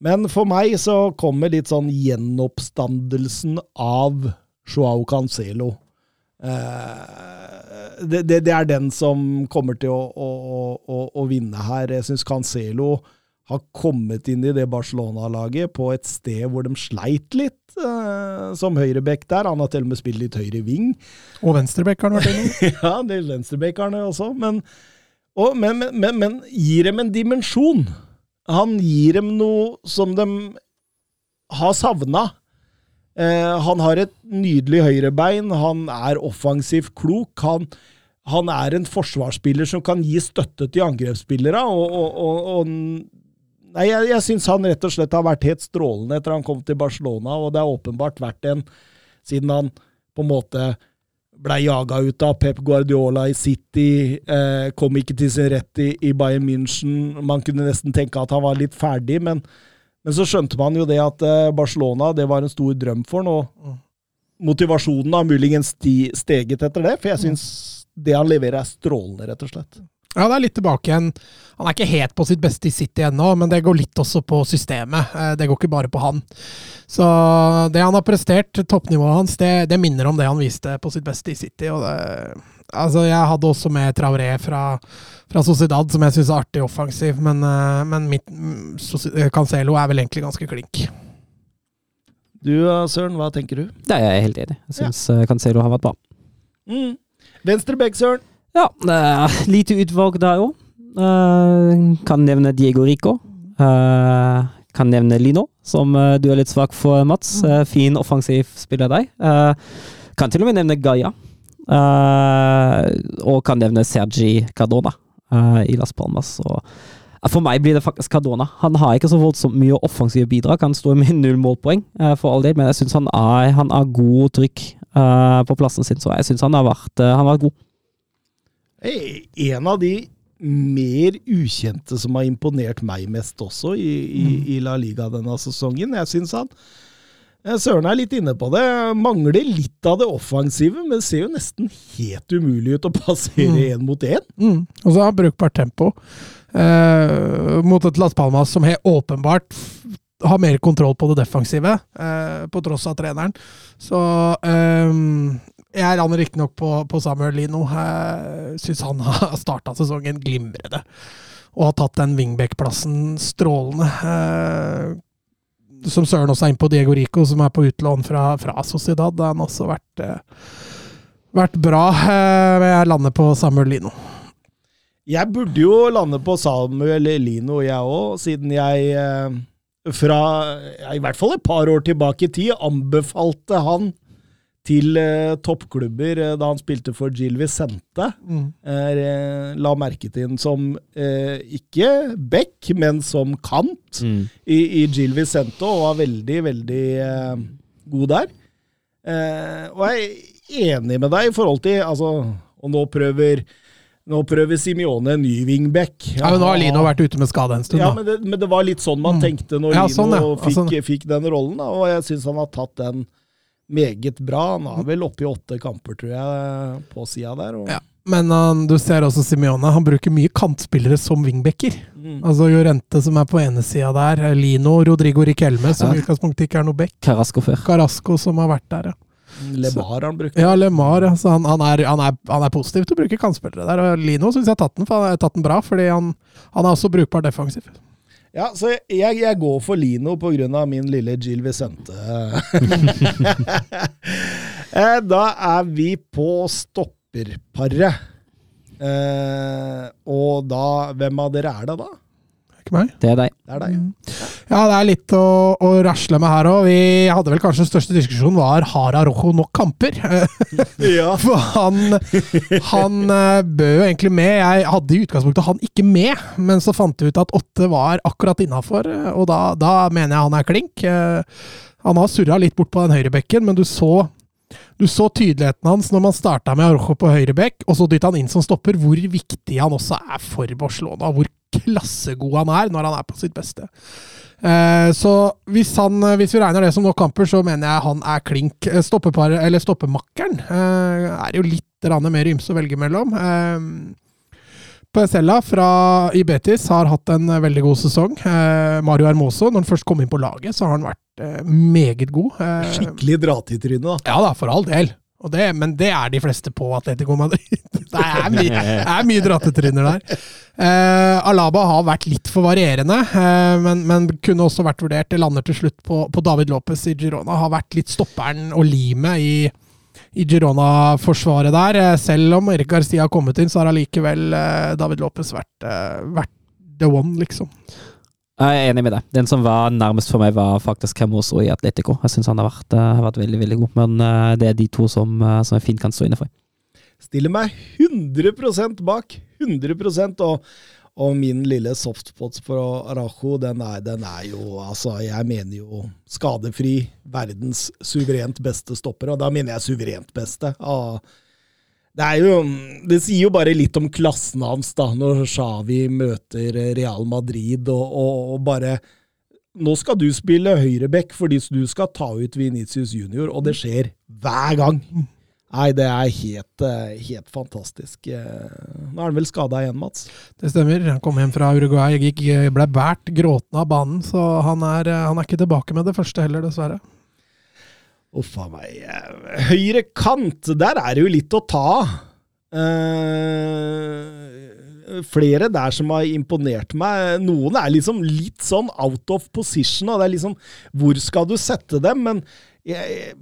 Men for meg så kommer litt sånn gjenoppstandelsen av Joao Cancelo. Eh, det, det, det er den som kommer til å, å, å, å vinne her. Jeg syns Cancelo har kommet inn i det Barcelona-laget på et sted hvor de sleit litt, eh, som høyrebekk der. Han har til og med spilt litt høyre ving. Og venstrebekk har han vært innom. ja, det er venstrebekkerne også, men, og, men, men, men, men gir dem en dimensjon. Han gir dem noe som de har savna. Eh, han har et nydelig høyrebein, han er offensivt klok. Han, han er en forsvarsspiller som kan gi støtte til angrepsspillere. og, og, og, og Nei, jeg, jeg syns han rett og slett har vært helt strålende etter han kom til Barcelona, og det har åpenbart vært en Siden han på en måte ble jaga ut av Pep Guardiola i City, eh, kom ikke til sin rett i, i Bayern München. Man kunne nesten tenke at han var litt ferdig, men, men så skjønte man jo det at eh, Barcelona det var en stor drøm for han, og motivasjonen har muligens steget etter det, for jeg syns det han leverer er strålende, rett og slett. Ja, det er litt tilbake igjen. Han er ikke helt på sitt beste i City ennå, men det går litt også på systemet. Eh, Det går ikke bare på han. Så det han har prestert, toppnivået hans, det, det minner om det han viste på sitt beste i City. Og det, altså, jeg hadde også med Traoré fra, fra Sociedad, som jeg syns er artig offensiv, men, eh, men mitt, Cancelo er vel egentlig ganske klink. Du Søren, hva tenker du? Det er jeg helt enig. Jeg syns ja. Cancelo har vært bra. Mm. Venstre begge, Søren. Ja, er lite utvalg der òg. kan nevne Diego Rico. Uh, kan nevne Lino, som eh, du er litt svak for, Mats. Eh, fin offensiv spiller deg. Eh, kan til og med nevne Gaia. Eh, og kan nevne Sergi Cardona eh, i Las Palmas. Og eh, for meg blir det faktisk Cardona. Han har ikke så voldsomt mye offensive bidrag. Han står med null målpoeng, eh, for all del, men jeg syns han, er- han har god trykk eh, på plassen sin, så jeg syns han har vært, eh, han har vært god. Eh, En av de mer ukjente som har imponert meg mest også i, i, i La Liga denne sesongen. Jeg syns han eh, Søren er litt inne på det. Mangler litt av det offensive, men ser jo nesten helt umulig ut å passere én mot én. Mm. Og så har han brukbart tempo eh, mot et Las Palmas som helt åpenbart har mer kontroll på det defensive, eh, på tross av treneren. Så eh, jeg lander riktignok på, på Samuel Lino. Jeg syns han har starta sesongen glimrende. Og har tatt den wingback-plassen strålende. Eh, som Søren også er inne på, Diego Rico, som er på utlån fra, fra Sociedad. Da har han også vært, eh, vært bra. Eh, jeg lander på Samuel Lino. Jeg burde jo lande på Samuel Lino, jeg òg, siden jeg fra i hvert fall et par år tilbake i tid anbefalte han til eh, toppklubber eh, da han spilte for Gil Vicente. Mm. Eh, la merke til ham som eh, ikke back, men som kant i, i Gil Vicente, og var veldig, veldig eh, god der. Eh, og jeg er enig med deg i forhold til altså, Og nå prøver nå prøver Simione en ny wingback. Ja, men nå har Lino vært ute med skade en stund, Ja, men det, men det var litt sånn man Mm. tenkte når Ja, Lino sånn, ja. fikk, Altså- fikk den rollen, da, og jeg syns han har tatt den meget bra. Han har vel oppi i åtte kamper, tror jeg, på sida der. Og, Ja. Men han- du ser også Simione. Han bruker mye kantspillere som wingbacker. Mm. Altså Jorente som er på ene sida der, Lino, Rodrigo Riquelme, som Ja. i utgangspunktet ikke er noe back. Carasco før. Carasco som har vært der, ja. LeMar han bruker. Ja, LeMar. Altså han, han, er, han, er, han er positiv til å bruke kantspillere der. Og Lino syns jeg har tatt den, for han har tatt den bra, fordi han, han er også brukbar defensiv. Ja, så jeg, jeg går for Lino av min lille Jill Vicente. Eh, da er vi på stopperparet. Eh, og da Hvem av dere er det, da? Ikke meg? Det er deg. Det er deg. ja. Ja, det er litt å, å rasle med her òg. Vi hadde vel kanskje den største diskusjonen var har Arojo nok kamper? Ja. For han, han bød jo egentlig med. Jeg hadde i utgangspunktet han ikke med, men så fant jeg ut at åtte var akkurat innafor, og da, da mener jeg han er klink. Eh, Han har surra litt bort på den høyrebekken, men du så du så tydeligheten hans når man starta med Arojo på høyre bekk, og så dytta han inn som stopper, hvor viktig han også er for Barcelona. Hvor klassegod han er når han er på sitt beste. Eh, så hvis, han, hvis vi regner det som nok kamper, så mener jeg han er klink. Stoppepar, Stoppeparet, eller stoppemakkeren, eh, er jo litt mer ymse å velge mellom. Eh, Pesella fra Ibetis har hatt en veldig god sesong. Eh, Mario Hermoso, når han først kom inn på laget, så har han vært eh, meget god. Eh, Skikkelig dra til trynet, da. ja da, for all del. Det, men det er de fleste på Atletico Madrid. Det er mye, er mye drattetryner der. Uh, Alaba har vært litt for varierende, uh, men, men kunne også vært vurdert. Det lander til slutt på, på David Lopez i Girona. Har vært litt stopperen og limet i, i Girona-forsvaret der. Uh, Selv om Erik Garcia har kommet inn, så har allikevel David Lopez vært, vært the one, liksom. Jeg er enig med deg. Den som var nærmest for meg, var faktisk Camoso i Atletico. Jeg syns han har vært, eh, har vært veldig veldig god, men eh, det er de to som, eh, som jeg fint kan stå inne for. Stiller meg 100% bak. 100 og, og min lille softpot for Arajo, den den er jo Altså, jeg mener jo skadefri, verdens suverent beste stopper, og da mener jeg suverent beste. Ah, det jo Det sier jo bare litt om klassen hans, da, når Xavi møter Real Madrid og, og, og bare Nå skal du spille høyreback fordi du skal ta ut Venitius Junior, og det skjer hver gang. Nei, det er helt, eh, helt fantastisk. Eh, Nå er han vel skada igjen, Mats? Det stemmer. Han kom hjem fra Uruguay, gikk, ble båret gråtende av banen, så han er, han er ikke tilbake med det første heller, dessverre. Uff a meg. Eh, Høyre kant, der er det jo litt å ta av. Eh, flere der som har imponert meg. Noen er liksom litt sånn out of position, og det er liksom Hvor skal du sette dem? Men jeg,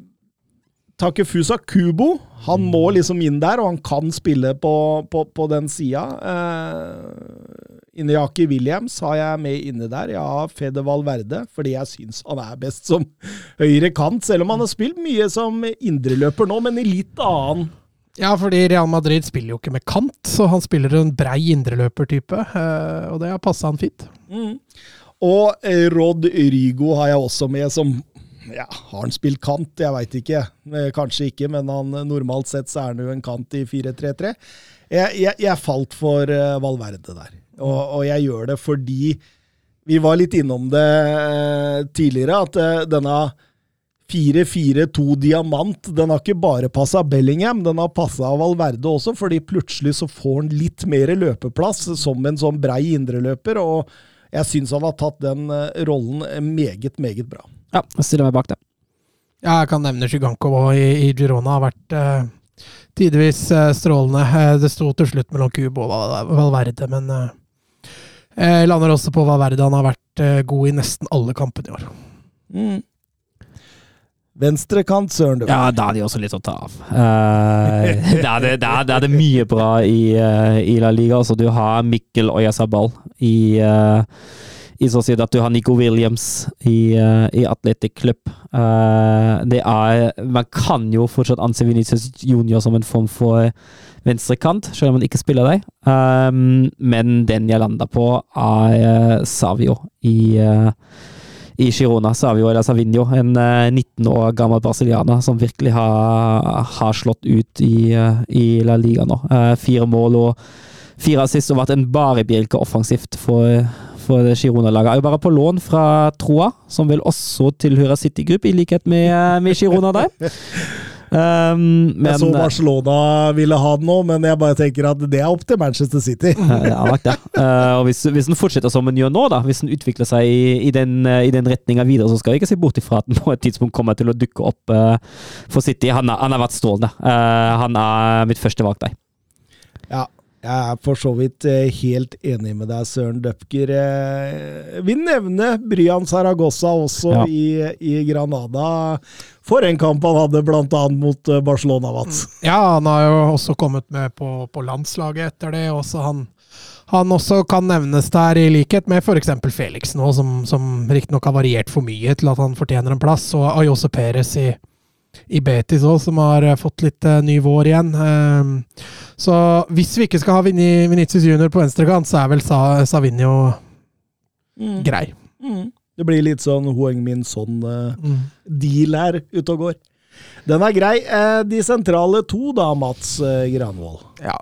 Takefusa Kubo, han må liksom inn der, og han kan spille på, på, på den sida. Eh, Inyaki Williams har jeg med inne der. Ja, Fede Valverde, fordi jeg syns han er best som høyre kant, selv om han har spilt mye som indreløper nå, men i litt annen Ja, fordi Real Madrid spiller jo ikke med kant, så han spiller en brei indreløpertype, eh, og det har passa han fint. Mm. Og eh, Rod Rygo har jeg også med som ja, Har han spilt kant? Jeg veit ikke. Eh, Kanskje ikke, men han, normalt sett så er han jo en kant i 4-3-3. Jeg, jeg, jeg falt for Valverde der, og, og jeg gjør det fordi vi var litt innom det eh, tidligere, at eh, denne 4-4-2 diamant, den har ikke bare passa Bellingham, den har passa Valverde også, fordi plutselig så får han litt mer løpeplass som en sånn brei indreløper, og jeg syns han har tatt den eh, rollen meget, meget bra. Ja, jeg stiller meg bak det. Ja, jeg kan nevne Sjuganko i, i Girona har vært eh, tidvis eh, strålende. Det sto til slutt mellom Kubo og Valverde, men eh, jeg lander også på Valverde. Han har vært eh, god i nesten alle kampene i år. Mm. Venstrekant, Søren. du. Ja, da er de også litt å ta av. Uh, da, er det, da, er- det mye bra i, uh, i La Liga. Altså, du har Mikkel Oyasabal i, uh, i Sociedad. Du har Nico Williams i, uh, i Athletic Club. Uh, det er Man kan jo fortsatt anse Vinicius Junior som en form for venstrekant, selv om han ikke spiller deg. Um, men den jeg landa på, er eh, Savio i eh, i Girona, Savio eller Savinho, en eh, 19 år gammel brasilianer som virkelig har, har slått ut i, eh, i La Liga nå. Eh, fire mål og fire assist og vært en bare bjelke offensivt for, for Girona-laget. Er jo bare på lån fra Troa, som vel også tilhører City Group, i likhet med, eh, med Girona der. Um, men, jeg så Barcelona ville ha den nå, men jeg bare tenker at det er opp til Manchester City. Eh, Ja, det. Uh, og hvis, hvis den fortsetter som den gjør nå, da, hvis den utvikler seg i, i den, eh, i den retninga videre, så skal vi ikke se bort ifra at den på et tidspunkt kommer til å dukke opp uh, for City. Han, han har vært strålende. Uh, han er mitt første valg der. Ja. Jeg er for så vidt eh, helt enig med deg, Søren Døpker. Vi nevner nevne Bryan Saragossa også Ja. i, i Granada. For en kamp han hadde, bl.a. mot eh, Barcelona, Mats. Ja, han har jo også kommet med på, på landslaget etter det. Også han, han også kan nevnes der, i likhet med f.eks. Felix nå, som, som riktignok har variert for mye til at han fortjener en plass, og Ayose Perez i, i Betis òg, som har eh, fått litt uh, ny vår igjen. Um, så hvis vi ikke skal ha Vini- Vinicius Junior på venstrekant, så er vel Sa, Savinho grei. Mm. Det blir litt sånn Hoeng Min Son-deal Mm. her ute og går. Den er grei. Eh, De sentrale to, da, Mats eh, Granvold. Ja,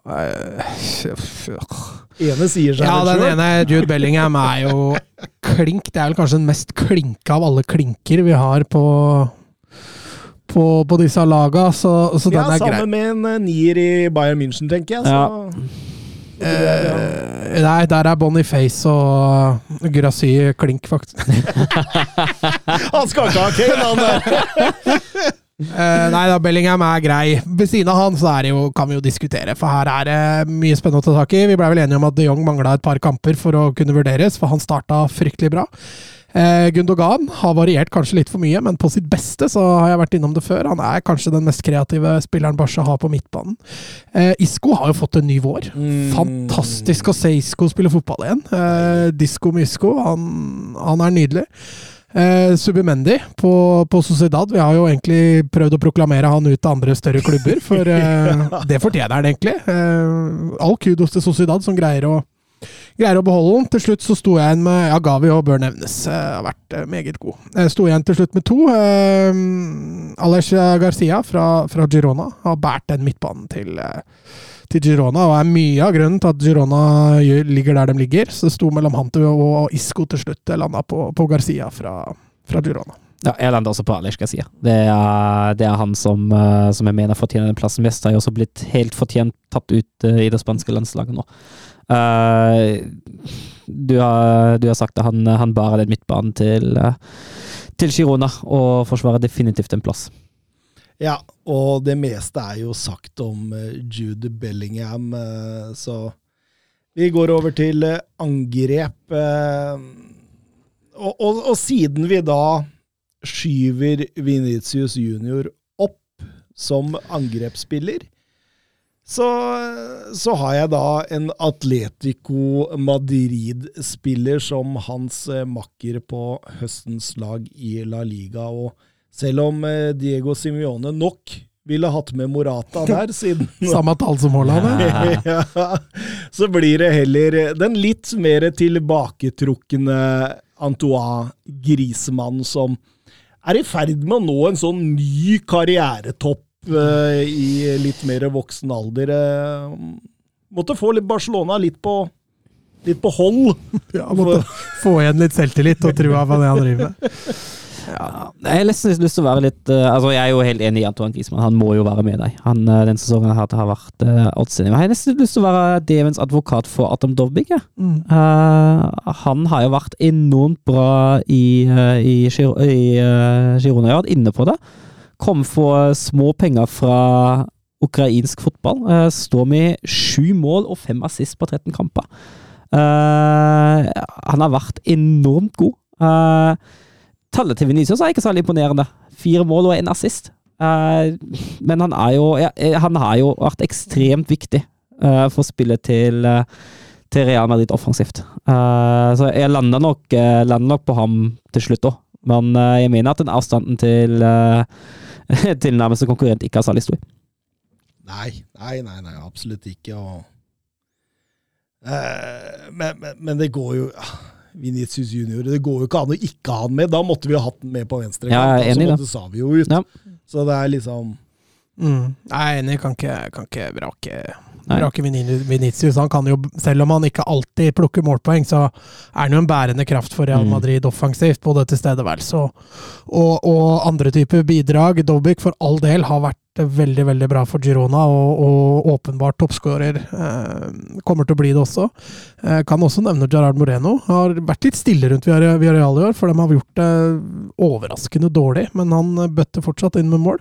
Ene sier seg ja, den selv. ene, Jude Bellingham, er jo klink. Det er vel kanskje den mest klinke av alle klinker vi har på på, på disse laga, så, så den Ja, er grei. sammen med en nier i Bayern München, tenker jeg. Så. Eh, nei, der er Boniface og Grassy klink, faktisk. Han skal ikke ha Kane, han der! uh, nei da, Bellingham er grei. Ved siden av han så er det jo, kan vi jo diskutere, for her er det mye spennende å ta tak i. Vi ble vel enige om at de Jong mangla et par kamper for å kunne vurderes, for han starta fryktelig bra. Eh, Gundogan har variert kanskje litt for mye, men på sitt beste så har jeg vært innom det før. Han er kanskje den mest kreative spilleren Barca har på midtbanen. Eh, Isco har jo fått en ny vår. Mm. Fantastisk å se Isco spille fotball igjen. Eh, Disco Mysko, han, han er nydelig. Eh, Subimendi på, på Sociedad. Vi har jo egentlig prøvd å proklamere han ut til andre større klubber, for eh, det fortjener han egentlig. Eh, all kudos til Sociedad som greier å, greier å beholde den. Til slutt så sto jeg igjen med Ja, Gavi og bør nevnes. Eh, har vært eh, meget god. Jeg sto igjen til slutt med to. Aleix Garcia fra, fra Girona har båret den midtbanen til til Girona, og er mye av grunnen til at Girona ligger der de ligger. Så det sto mellom han og Isco til slutt. Jeg landa på, på Garcia fra, fra Girona. Ja, jeg lander også på Alex Garcia. Det det er han som, som jeg mener fortjener den plassen mest. Har jo også blitt helt fortjent tatt ut i det spanske landslaget nå. Eh, du, har, du har sagt at han, han bærer den midtbanen til, eh, til Girona, og forsvarer definitivt en plass. Ja, og det meste er jo sagt om eh, Jude Bellingham, så vi går over til angrep. Og, og, og siden vi da skyver Vinicius Junior opp som angrepsspiller, så, så har jeg da en Atletico Madrid-spiller som hans eh, makker på høstens lag i La Liga. Og selv om eh, Diego Simione nok ville hatt med Morata der, siden Samme tall som Haaland. ja. så blir det heller den litt mer tilbaketrukne Antoine Grisemann som er i ferd med å nå en sånn ny karrieretopp i litt mer voksen alder. Eh, måtte få litt Barcelona litt på, litt på hold. Ja, måtte få igjen litt selvtillit og trua på det han driver med. Ja, jeg har nesten lyst til å være litt eh, Altså, jeg er jo helt enig i Antoine Griezmann. Han må jo være med deg. Han, eh, den sesongen har, har vært uh, outstanding. Jeg har nesten lyst til å være Devens advokat for Atom Dovbik. Ja. Mm. Uh, han har jo vært enormt bra i, uh, i, Giro- i uh, Girona. Jeg har vært inne på det. Kom for små penger fra ukrainsk fotball. Uh, står med sju mål og fem assist på 13 kamper. Uh, han har vært enormt god. Uh, tallet til Venezia er ikke særlig imponerende. Fire mål og en assist. Men han jo ja, Han har jo vært ekstremt viktig for spillet til, til Real Madrid offensivt. Så jeg lander nok, lander nok på ham til slutt òg. Men jeg mener at den avstanden til, eh, til nærmeste konkurrent ikke har særlig stor. Nei, nei, nei, nei absolutt ikke. Og, eh, men, men, men det går jo Vinicius Junior, det går jo ikke an å ikke ha han med. Da måtte vi ha hatt den med på venstre. Ja, jeg er enig altså, det. sa vi jo ut. Ja. Så det er liksom Mm. Jeg er enig, kan ikke, kan ikke vrake Vini- Vinicius. Han kan jo, selv om han ikke alltid plukker målpoeng, så er han jo en bærende kraft for Real Mm. Madrid offensivt. Både tilstedeværelse og, og, og andre typer bidrag. Dobik for all del har vært veldig veldig bra for Girona, og, og åpenbart toppskårer. Eh, kommer til å bli det også. Eh, kan også nevne Gerard Moreno. Har vært litt stille rundt Villarreal i år, for de har gjort det overraskende dårlig. Men han bøtter fortsatt inn med mål.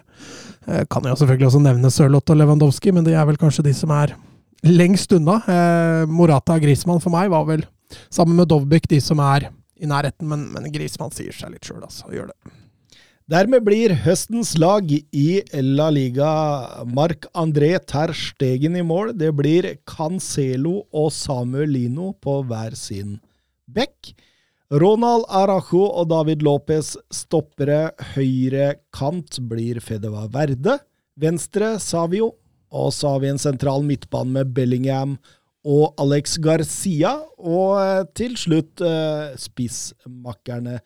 Eh, Kan jo selvfølgelig også nevne Sørloth og Lewandowski, men de er vel kanskje de som er lengst unna. Eh, Morata og Grismann for meg var vel, sammen med Dovbik, de som er i nærheten, men, men Grismann sier seg litt sjøl, altså. Gjør det. Dermed blir høstens lag i La Liga Marc-André Ter Stegen i mål. Det blir Cancelo og Samuel Lino på hver sin bekk. Ronald Arajo og David Lopez stoppere. Høyre kant blir Fedeva Verde. Venstre Savio. Og så har vi en sentral midtbane med Bellingham og Alex Garcia. Og eh, til slutt eh, spissmakkerne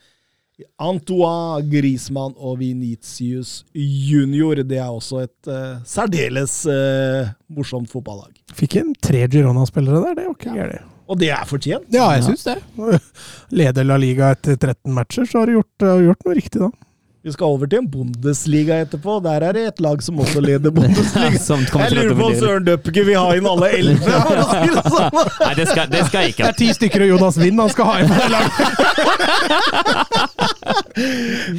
Antoine Griezmann og Venitius junior. Det er også et uh, særdeles uh, morsomt fotballag. Fikk en tre Girona-spillere der, det var ikke gærent. Og det er fortjent. Ja, jeg syns det. Leder La Liga etter 13 matcher, så har du gjort, gjort noe riktig da. Vi skal over til en Bundesliga etterpå. Der er det et lag som også leder Bundesliga. jeg lurer på om Søren Døpke vil ha inn alle elleve. Sånn. Nei, det skal, det skal jeg ikke. Det er ti stykker og Jonas Wind han skal ha inn på det laget.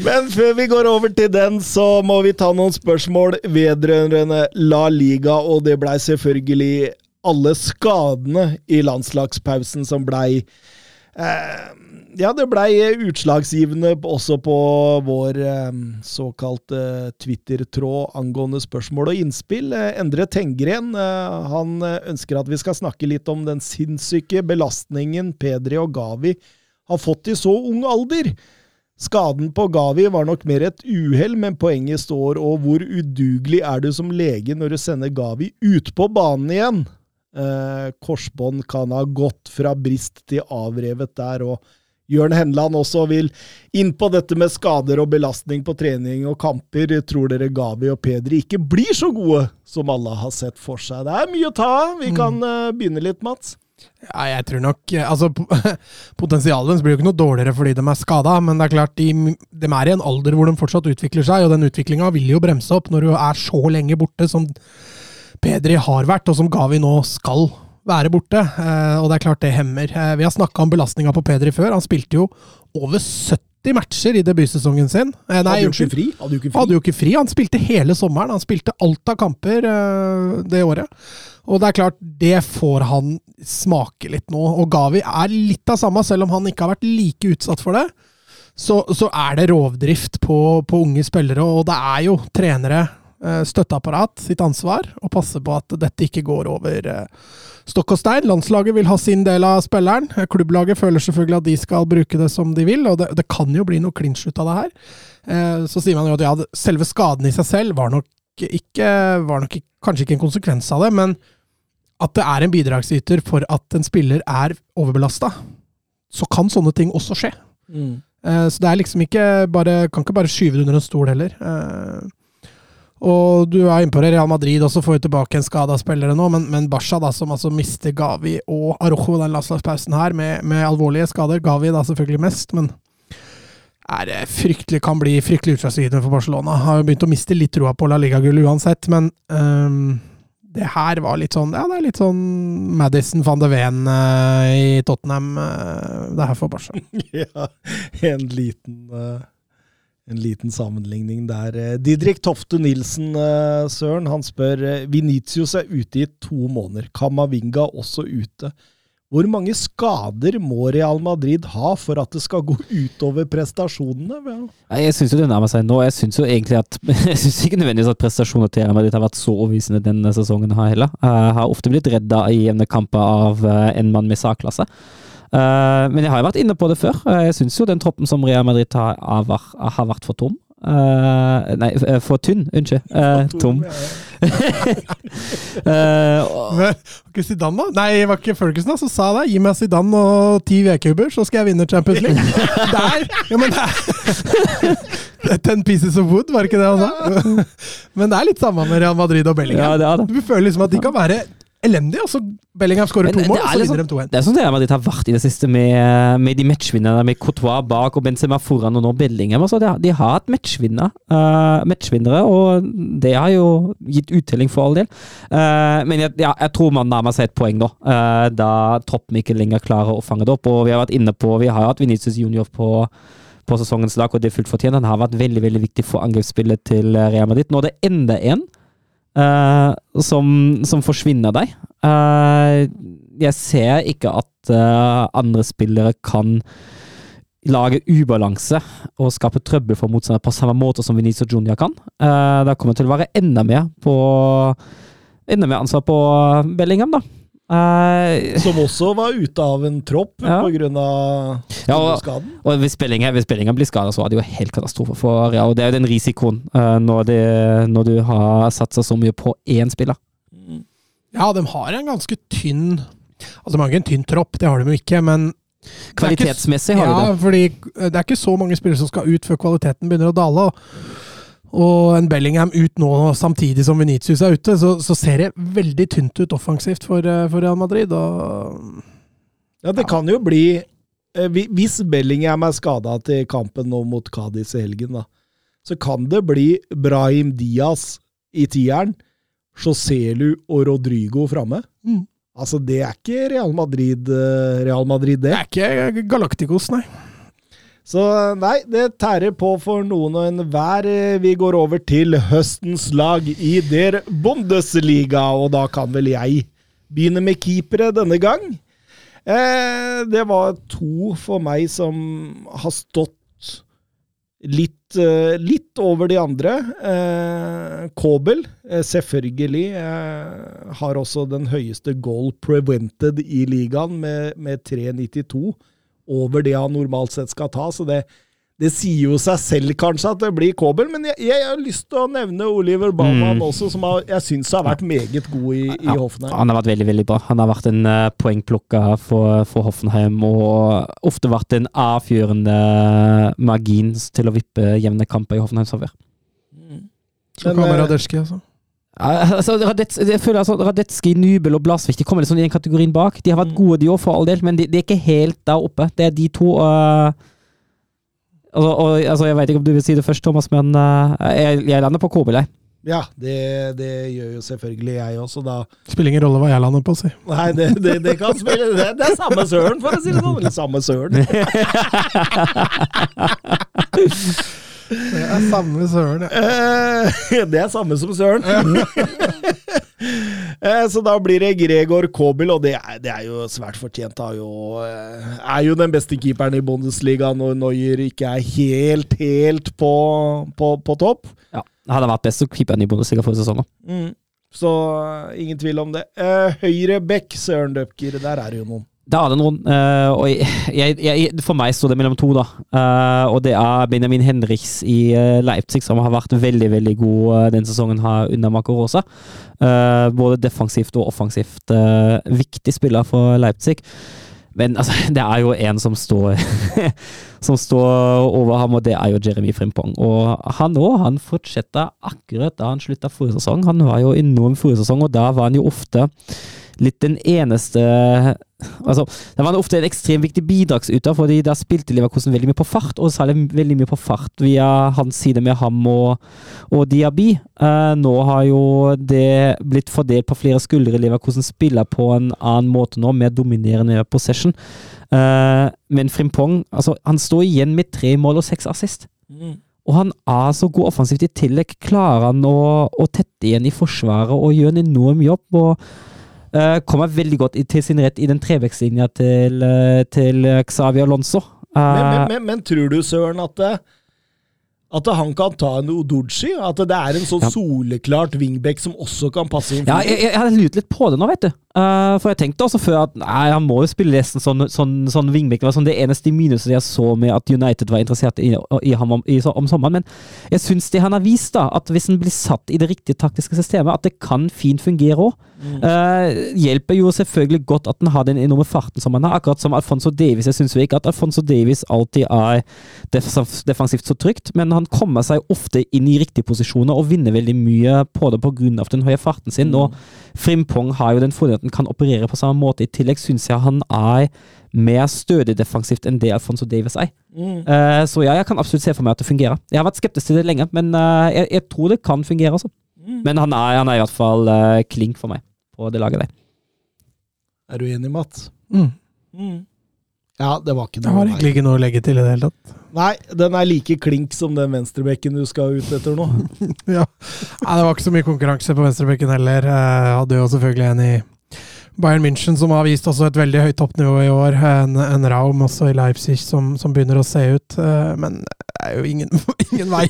Men før vi går over til den, så må vi ta noen spørsmål vedrørende La Liga, og det blei selvfølgelig alle skadene i landslagspausen som blei eh, ja, det blei utslagsgivende også på vår eh, såkalte Twitter-tråd angående spørsmål og innspill. Eh, Endre Tengren eh, han ønsker at vi skal snakke litt om den sinnssyke belastningen Pedri og Gavi har fått i så ung alder. Skaden på Gavi var nok mer et uhell, men poenget står og hvor udugelig er du som lege når du sender Gavi ut på banen igjen? Eh, korsbånd kan ha gått fra brist til avrevet der, og Jørn Henland også vil inn på dette med skader og belastning på trening og kamper. Tror dere Gavi og Pedri ikke blir så gode som alle har sett for seg? Det er mye å ta av. Vi kan uh, begynne litt, Mats. Ja, jeg tror nok Altså, potensialet deres blir jo ikke noe dårligere fordi de er skada, men det er klart, de, de, er i en alder hvor de fortsatt utvikler seg, og den utviklinga vil jo bremse opp når du er så lenge borte som Pedri har vært, og som Gavi nå skal være borte, eh, og det er klart det hemmer. Eh, vi har snakka om belastninga på Pedri før. Han spilte jo over 70 matcher i debutsesongen sin. Eh, nei, Hadde, jo fri. Hadde, jo ikke fri. Hadde jo ikke fri. Han spilte hele sommeren. Han spilte alt av kamper det året. Og det er klart, det får han smake litt nå. Og Gavi er litt av samme, selv om han ikke har vært like utsatt for det. Så, så er det rovdrift på, på unge spillere, og det er jo trenere støtteapparat sitt ansvar å passe på at dette ikke går over stokk og stein. Landslaget vil ha sin del av spilleren. Klubblaget føler selvfølgelig at de skal bruke det som de vil, og det, det kan jo bli noe klinsj ut av det her. Eh, så sier man jo at ja, selve skaden i seg selv var nok, ikke, var nok kanskje ikke en konsekvens av det, men at det er en bidragsyter for at en spiller er overbelasta, så kan sånne ting også skje. Mm. Eh, så det er liksom ikke bare Kan ikke bare skyve det under en stol heller. Eh, og du er inne på Real Madrid også får jo tilbake en skada spillere nå, men, men Basha, da, som altså mister Gavi og Arojo den landslagspausen her, med, med, alvorlige skader. Gavi da selvfølgelig mest, men er fryktelig, kan bli fryktelig utslagsgivende for Barcelona. Har jo begynt å miste litt troa på La Liga-gull uansett, men um, det her var litt sånn Ja, det er litt sånn Madison van de Ven uh, i Tottenham, uh, det her for Barca. ja, en liten uh en liten sammenligning der. Eh, Didrik Tofte Nilsen, eh, Søren, han spør Vinicius Venitius er ute i to måneder. Kamavinga også ute. Hvor mange skader må Real Madrid ha for at det skal gå utover prestasjonene? Jeg syns det nærmer seg nå. Jeg syns jo egentlig at ikke nødvendigvis at prestasjonene til Real Madrid har vært så overbevisende denne sesongen her heller. Jeg har ofte blitt redda i jevne kamper av en mann med sakklasse. Uh, men jeg har jo vært inne på det før. Uh, jeg syns jo den troppen som Real Madrid har, har, vært for tom. Uh, nei, for tynn. Unnskyld. tom. var ikke Zidane, da? Nei, var ikke Ferguson da som sa det? Gi meg Zidane og ti vedkubber, så skal jeg vinne Champions League. Der! Ja, men der. Ten pieces of wood, var det ikke det han sa? Men det er litt samme med Real Madrid og Bellingham. Ja, det det. Du føler liksom at de kan være elendig. Altså, Bellingham skårer to mål, og så vinner de 2-1. Det er sånn Real Madrid har vært i det siste med, med de matchvinnerne med Courtois bak og Benzema foran og nå Bellingham. Altså, de, de har hatt matchvinner, uh, matchvinnere, og det har jo gitt uttelling for all del. Uh, men jeg, ja, jeg, tror man nærmer seg et poeng nå, uh, da troppen ikke lenger klarer å fange det opp. Og vi har vært inne på, vi har hatt Venezia Junior på på sesongens lag, og det er fullt fortjent. Han har vært veldig veldig viktig for angrepsspillet til Real Madrid. Nå er det enda en Uh, som, som, forsvinner deg. Uh, jeg ser ikke at uh, andre spillere kan lage ubalanse og skape trøbbel for motstandere på samme måte som Venezia Junior kan. Uh, det kommer til å være enda mer på Enda mer ansvar på Bellingham, da. Eh, Som også var ute av en tropp Ja. av Ja, og-. Og hvis spillinga, blir skada, så er det jo helt katastrofe for ja, Og det er jo den risikoen uh, når, det, når du har satsa så mye på én spiller. Ja, de har en ganske tynn Altså, de har ikke en tynn tropp, det har de jo ikke, men er ikke- Kvalitetsmessig har de det. det. fordi det er ikke så mange spillere som skal ut før kvaliteten begynner å dale. Og, og en Bellingham ut nå samtidig som Venitius er ute, så, så ser det veldig tynt ut offensivt for, eh, for Real Madrid. Og Ja, det kan jo bli eh, Hvis Bellingham er skada til kampen nå mot Cádiz i helgen, da, så kan det bli Brahim Diaz i tieren, Joselu og Rodrigo framme. Mm. Altså, det er ikke Real Madrid, eh, Real Madrid det det. er ikke Galacticos, nei. Så nei, det tærer på for noen og enhver. Vi går over til høstens lag i der Bundesliga, og da kan vel jeg begynne med keepere denne gang. Eh, det var to for meg som har stått litt, eh, litt over de andre. Eh, Kobel, eh, selvfølgelig, eh, har også den høyeste goal prevented i ligaen, med, med 3,92 over det han normalt sett skal ta. Så det, det sier jo seg selv kanskje at det blir Kobel, men jeg, jeg har lyst til å nevne Oliver Baumann Mm. også, som har, jeg syns har vært meget god i, i Ja, Hoffenheim. Han har vært veldig veldig bra. Han har vært en uh, poengplukker for, for Hoffenheim og ofte vært en avgjørende margin til å vippe jevne kamper i Hoffenheims favør. Så Men, kommer eh, Radetzky, altså. Ja, Altså, Radets, jeg føler altså, Radetski, Nubel og Blasvik de kommer sånn i den kategorien bak. De har vært Mm. gode, de òg, for all del, men de, de er ikke helt der oppe. Det er de to uh, altså, og, altså, Jeg vet ikke om du vil si det først, Thomas, men uh, jeg, jeg lander på Kobel, jeg. Ja, det, det gjør jo selvfølgelig jeg også, da. Spiller ingen rolle hva jeg lander på, si. Nei, det, det, det kan spille det, det er samme søren, for å si det sånn. Eller samme søren. Det er samme søren, ja. Eh, det er samme som søren. Eh, Så da blir det Gregor Kobel, og det er, det er jo svært fortjent. Da, jo, eh, er jo den beste keeperen i Bundesliga når Neuer ikke er helt, helt på, på, på topp. Ja, Han har vært beste keeperen i Bundesliga forrige sesong. også. Så eh, ingen tvil om det. Eh, Høyre bekk, Søren Døpker, der er det jo noen. Da er det noen, eh, og jeg, jeg, for meg står det mellom to, da. Eh, og det er Benjamin Henriks i eh, Leipzig, som har vært veldig veldig god uh, den sesongen her under Makarosa. Rosa. Både defensivt og offensivt. viktig spiller for Leipzig. Men altså, det er jo en som står Som står over ham, og det er jo Jeremy Frimpong. Og han òg, han fortsetter akkurat da han slutta forrige sesong. Han var jo innom forrige sesong, og da var han jo ofte litt den eneste Altså, det var ofte en ekstremt viktig bidragsyter, fordi da spilte Leverkosen veldig mye på fart, og særlig veldig mye på fart via hans side med ham og, og Diaby. Uh, nå har jo det blitt fordelt på flere skuldre. Leverkosen spiller på en annen måte nå, mer dominerende possession. Uh, men Frimpong, altså, han står igjen med tre mål og seks assist. Og han er så god offensivt. I tillegg klarer han å, å tette igjen i forsvaret og gjøre en enorm jobb. og kommer veldig godt i, til sin rett i den trevektslinja til, eh, til Xavi Alonso. Eh, Men, men, men, men tror du, Søren, at, det, at han kan ta en Odoji? At det er en sånn Ja. soleklart wingback som også kan passe inn? Ja, jeg, jeg, jeg hadde lurt litt på det nå, vet du. Uh, for jeg tenkte også før at nei, han må jo spille nesten sånn, sånn, sånn wingback. Det var sånn det eneste minuset jeg så med at United var interessert i, i ham om, i, om sommeren. Men jeg syns det han har vist, da, at hvis han blir satt i det riktige taktiske systemet, at det kan fint fungere òg. hjelper jo selvfølgelig godt at han har den enorme farten som han har, akkurat som Alfonso Davies. Jeg syns jo ikke at Alfonso Davies alltid er defensivt, defensivt så trygt, men han kommer seg ofte inn i riktige posisjoner og vinner veldig mye på det pga. den høye farten sin. og Frimpong har jo den fordelen at han kan operere på samme måte. I tillegg syns jeg han er mer stødig defensivt enn det Alfonso Davies er. Mm. Uh, så ja, jeg kan absolutt se for meg at det fungerer. Jeg har vært skeptisk til det lenge, men uh, jeg, jeg tror det kan fungere. Også. Mm. Men han er, han er i hvert fall uh, klink for meg på det laget der. Er du enig, Mats? Mm. Ja, det var ikke Jeg har var egentlig ikke noe å legge til i det hele tatt. Nei, den er like klink som den venstrebekken du skal ut etter nå. Ja. Nei, det var ikke så mye konkurranse på venstrebekken heller. Jeg hadde jo selvfølgelig en i Bayern München, som har vist også et veldig høyt toppnivå i år. En, en Raum også i Leipzig, som, som begynner å se ut. eh, Men det er jo ingen, ingen, vei,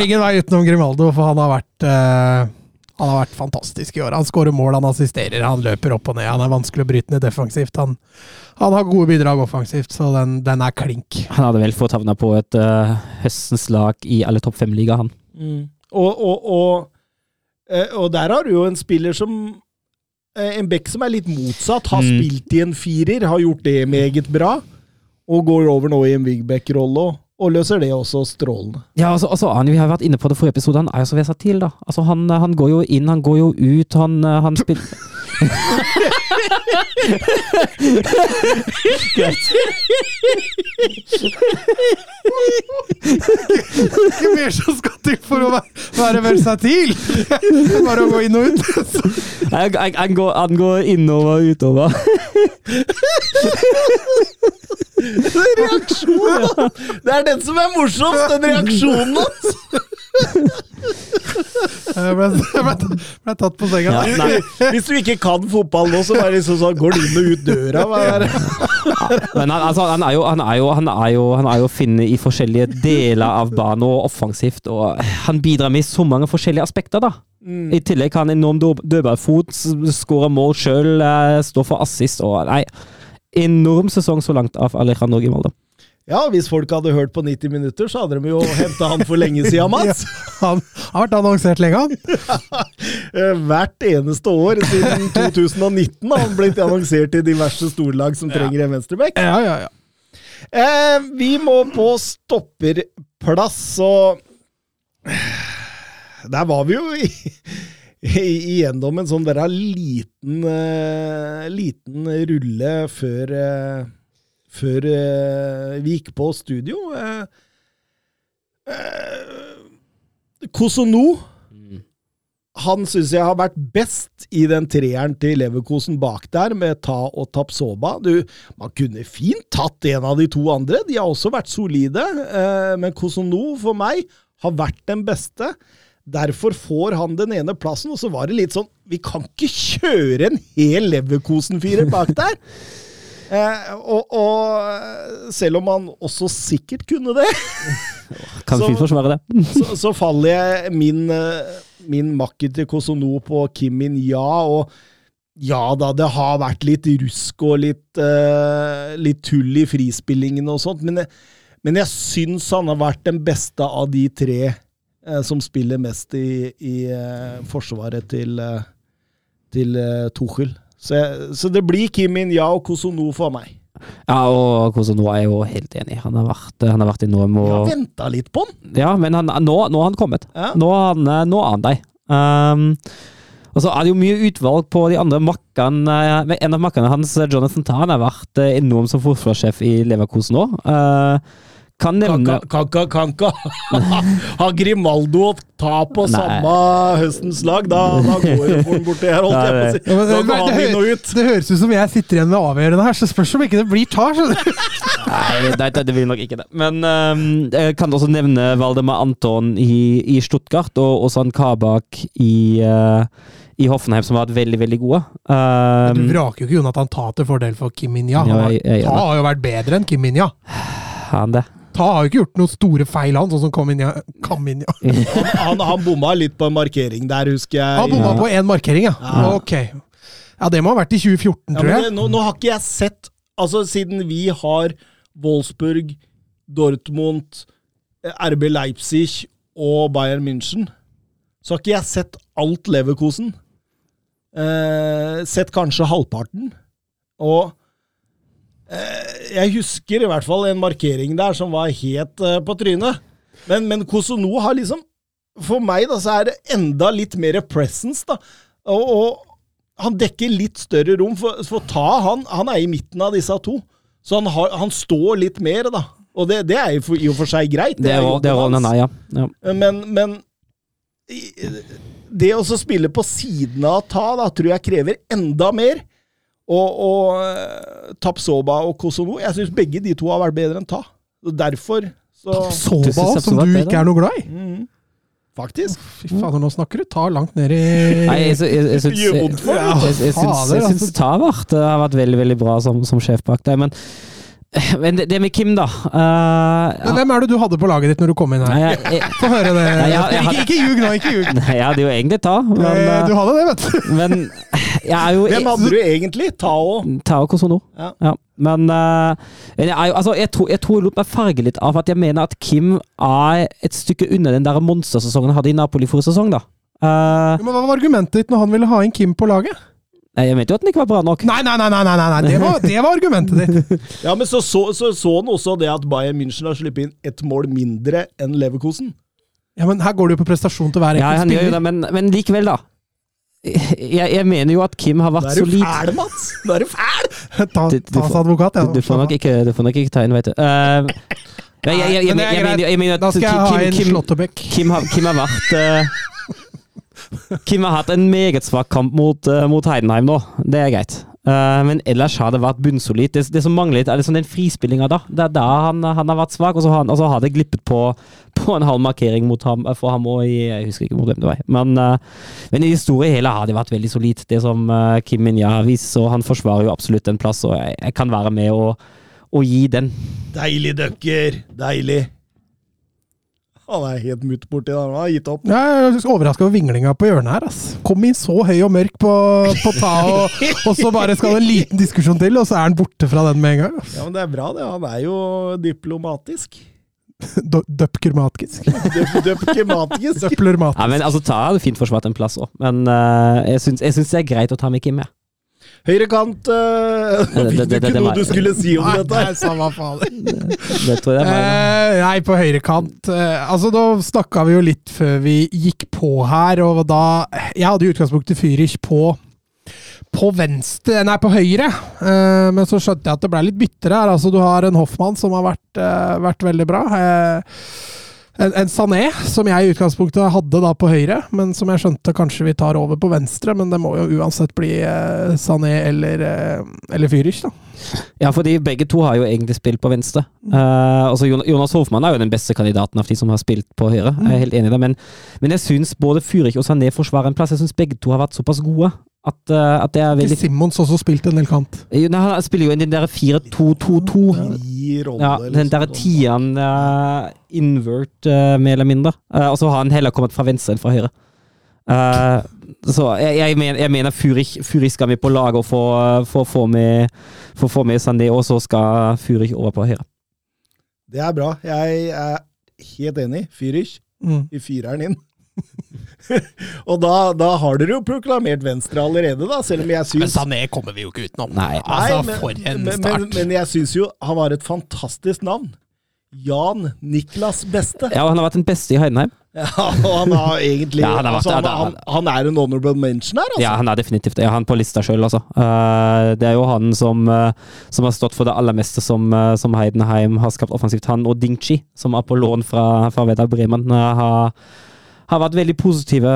ingen vei utenom Grimaldo, for han har vært eh, han har vært fantastisk i år. Han skårer mål, han assisterer, han løper opp og ned. Han er vanskelig å bryte ned defensivt. Han, han har gode bidrag offensivt, så den, den er klink. Han hadde vel fått havna på et uh, høstens lag i alle topp fem-liga, han. Og, og, og, eh, og der har du jo en spiller som eh, En back som er litt motsatt. Har Mm. spilt i en firer, har gjort det meget bra. Og går over nå i en wigback-rolle og, og løser det også strålende. Ja, altså, altså han, Vi har vært inne på det forrige episode, han er jo så versatil, da. Altså, han, han går jo inn, han går jo ut, han, han spiller Greit. Ikke mer som skal til for å være, være versatil! Bare å gå inn og ut. Han, går, jeg går innover og utover. Reaksjonen! Det er den som er morsomst, den reaksjonen hans! Jeg ble, jeg ble, ble tatt på senga. Ja. Hvis du ikke kan fotball nå, så det liksom sånn, går du inn og ut døra. Men han, altså, han, er jo, han, er jo, han, er jo, han er jo å finne i forskjellige deler av banen og offensivt. Og han bidrar med så mange forskjellige aspekter, da. I tillegg har han enorm død- dødballfot, skårer mål sjøl, står for assist og Nei, enorm sesong så langt av Alejandro Gimaldo. Ja, hvis folk hadde hørt på 90 minutter, så hadde de jo henta han for lenge siden, Mats. Han har vært annonsert lenge, han. Eh, Hvert eneste år siden 2019 har han blitt annonsert i diverse storlag som trenger en venstreback. Ja, ja, ja. Eh, vi må på stopperplass, og Der var vi jo i, i, igjennom en sånn der liten, eh, liten rulle før eh, Før eh, vi gikk på studio. Eh, eh, Kosono han syns jeg har vært best i den treeren til Leverkosen bak der, med Ta og Tapsoba. Du, man kunne fint tatt en av de to andre, de har også vært solide. Eh, men Kosono, for meg, har vært den beste. Derfor får han den ene plassen, og så var det litt sånn Vi kan ikke kjøre en hel Leverkosen-firer bak der! Eh, og, og selv om han også sikkert kunne det, Kan Så- fint forsvare det. så, så faller jeg min, eh, min makker til Kosono på Kim Min Ja, og ja da, det har vært litt rusk og litt, uh, litt tull i frispillingen og sånt, men jeg, men jeg syns han har vært den beste av de tre uh, som spiller mest i, i uh, forsvaret til, eh, til eh, Tuchel. Så, jeg, så det blir Kim Min Ja og Kosono for meg. Ja, og Kosono er jo helt enig. Han har vært, han har vært. Jeg har Og, venta litt på han. ja, men han, nå, nå har han kommet. Ja. Nå han, eh, han deg. Um, og så er det jo mye utvalg på de andre makkene. Eh, En av makkene hans, Jonathan Tan, har vært eh, enorm som forsvarssjef i Leverkosen nå. Eh, kan nevne Kanka, kanka, kanka. Har Grimaldo og ta på samme høstens lag, da, da går det for borti her, holdt jeg på å si. Da det, går han inn og ut. det høres ut som jeg sitter igjen med avgjørende her, så spørs om ikke det blir tar. skjønner du. Nei, det, det, det nok ikke det. Men um, jeg kan også nevne Valdemar Anton i, i Stuttgart, og han Kabak i, uh, i Hoffenheim, som har vært veldig, veldig gode. Du Um, vraker jo ikke Jonathan Ta til fordel for Kim Minja. Han Ja, har- jeg- jeg Ta har jo vært bedre enn Kim Minja. har han det? Ta har jo ikke gjort noen store feil, han, sånn som Kom Minja. Kam Minja. Han, han, han bomma litt på en markering der, husker jeg. Han bomma Ja. på én markering, ja. Ja. Ok. Ja, det må ha vært i 2014, Ja, tror jeg. det, nå, nå har ikke jeg sett Altså, siden vi har Wolfsburg, Dortmund, RB Leipzig og Bayern München, så har ikke jeg sett alt Leverkosen. Eh, sett kanskje halvparten. Og jeg husker i hvert fall en markering der som var helt eh, på trynet. Men, men Kosono har liksom For meg da, så er det enda litt mer presence, da. Og, og han dekker litt større rom, for, for ta han, han er i midten av disse to. Så han, har, han står litt mer, da. Og det, det er jo for, i og for seg greit. Det det hans. han er, ja. ja. Men, men det å spille på siden av ta, da, tror jeg krever enda mer. Og, og eh, Tapsoba og Kosovo, jeg syns begge de to har vært bedre enn ta. Og derfor så Tapsoba, Du som du ikke er noe glad i. mm. faktisk. Fy fader, nå snakker du ta langt ned i Nei, jeg, jeg, jeg syns jeg, jeg, syns, altså. Ta har vært, veldig veldig bra som, som sjef bak deg. Men, men det, det med Kim, da uh, Men ja. Hvem er det du hadde på laget ditt når du kom inn Nei, her? jeg, jeg, Få høre det. Nei, jeg- jeg ikke, ikke ljug nå, ikke ljug. nei, jeg hadde jo egentlig Ta, men, Eh, Du hadde det, vet du. men jo Hvem hadde du egentlig? Tao? Tao Kosono. Ja. Ja. Men uh, men jeg, er jo, altså, jeg, tror, jeg tror jeg lot meg farge litt av at jeg mener at Kim er et stykke unna den der monstersesongen han hadde i Napoli forrige sesong. da. Eh, Men hva var argumentet ditt når han ville ha inn Kim på laget? nei, jeg mente jo at den ikke var bra nok. Nei, nei, nei, nei, nei, nei. Det, var, det var argumentet ditt. Ja, men så så, så så han også det at Bayern München har sluppet inn ett mål mindre enn Leverkosen. Ja, men Her går det jo på prestasjon til hver Ja, enkelt jo spiller. det, men, men likevel, da. Jeg, jeg mener jo at Kim har Da vært er du solid. fæl, Mats! Da er du fæl! Ta, Du- du får- oss advokat, ja. Du, du, får nok ikke, du får nok ikke ta inn, vet du. Eh, jeg, jeg, jeg, jeg, er jeg, mener- jeg mener at Da skal jeg ha Kim, Slåttebekk. Kim, har, Kim har vært eh, Kim har hatt en meget svak kamp mot, eh, mot Heidenheim nå, det er greit. Eh, men ellers har det vært bunnsolid. Det, det som mangler litt, er liksom den frispillinga da. Det er da han, han har vært svak, og så har, har det glippet på, på en halv markering mot ham, for ham òg, Jeg husker ikke hvem det var. Men, uh, men i historien hele har det vært veldig solid, det som uh, Kim Minja viser. Og han forsvarer jo absolutt en plass, og jeg, jeg kan være med og, og gi den. Deilig ducker. Deilig. Han er helt mutt borti der. Han har gitt opp. Jeg er overraska over vinglinga på hjørnet her. ass. Kom inn så høy og mørk på, på ta, og, og så bare skal det en liten diskusjon til, og så er han borte fra den med en gang. ass. Ja, men Det er bra, det. Han er jo diplomatisk. Døpkermatisk. Døpkermatisk. Døp- Døplermatisk. Ja, men altså, Ta hadde fint forsvart en plass òg, men uh, jeg syns det er greit å ta med Kim med. Høyre kant uh, det- Fikk du ikke noe du skulle si om Nei, dette? nei, samme faen. Det tror jeg er meg. Eh, nei, på høyrekant eh, Altså, da snakka vi jo litt før vi gikk på her, og da Jeg hadde i utgangspunktet Fyrich på på venstre, nei på høyre, Uh, men så skjønte jeg at det ble litt byttere her. Altså, du har en Hoffmann som har vært, uh, vært veldig bra. Eh, en, en Sané, som jeg i utgangspunktet hadde da på høyre, men som jeg skjønte kanskje vi tar over på venstre. Men det må jo uansett bli eh, Sané eller, eh, eller Fyrich, da. Ja, fordi begge to har jo egentlig spilt på venstre. Uh, altså Jonas Hofmann er jo den beste kandidaten av de som har spilt på høyre. Jeg er helt enig i det, men, men jeg syns både Furich og Sané forsvarer en plass. Jeg syns begge to har vært såpass gode at, uh, at det er veldig Ikke Simons også spilt en del kant. Jo, nei, Han spiller jo inn den der 4-2-2-2. Ja, den der liksom. tieren uh, invert, uh, mer eller mindre. Og så har han heller kommet fra venstre enn fra høyre. Eh, så jeg, jeg, mener, jeg mener Furich, Furich skal med på laget og få, få, få med, få, få med Sandé, og så skal Furich over på høyre. Det er bra. Jeg er helt enig. Fyrich. Mm. Fyrer den inn. og da, da har dere jo proklamert Venstre allerede, da, selv om jeg Men syns Sané kommer vi jo ikke utenom. Nei. Altså, Nei, men- for en men, start. Men, men jeg syns jo han har et fantastisk navn. Jan Niklas Beste. Ja, og han har vært den beste i Heidenheim. Ja, og han har egentlig Ja, han har vært- altså, han, han, han er en honorable mention her, altså. Ja, han er definitivt. Ja, han på lista sjøl, altså. Uh, det er jo han som, uh, som har stått for det aller meste som, uh, som Heidenheim har skapt offensivt. Han og Dingchi, som er på lån fra, fra Vedar Bremen, har, har vært veldig positive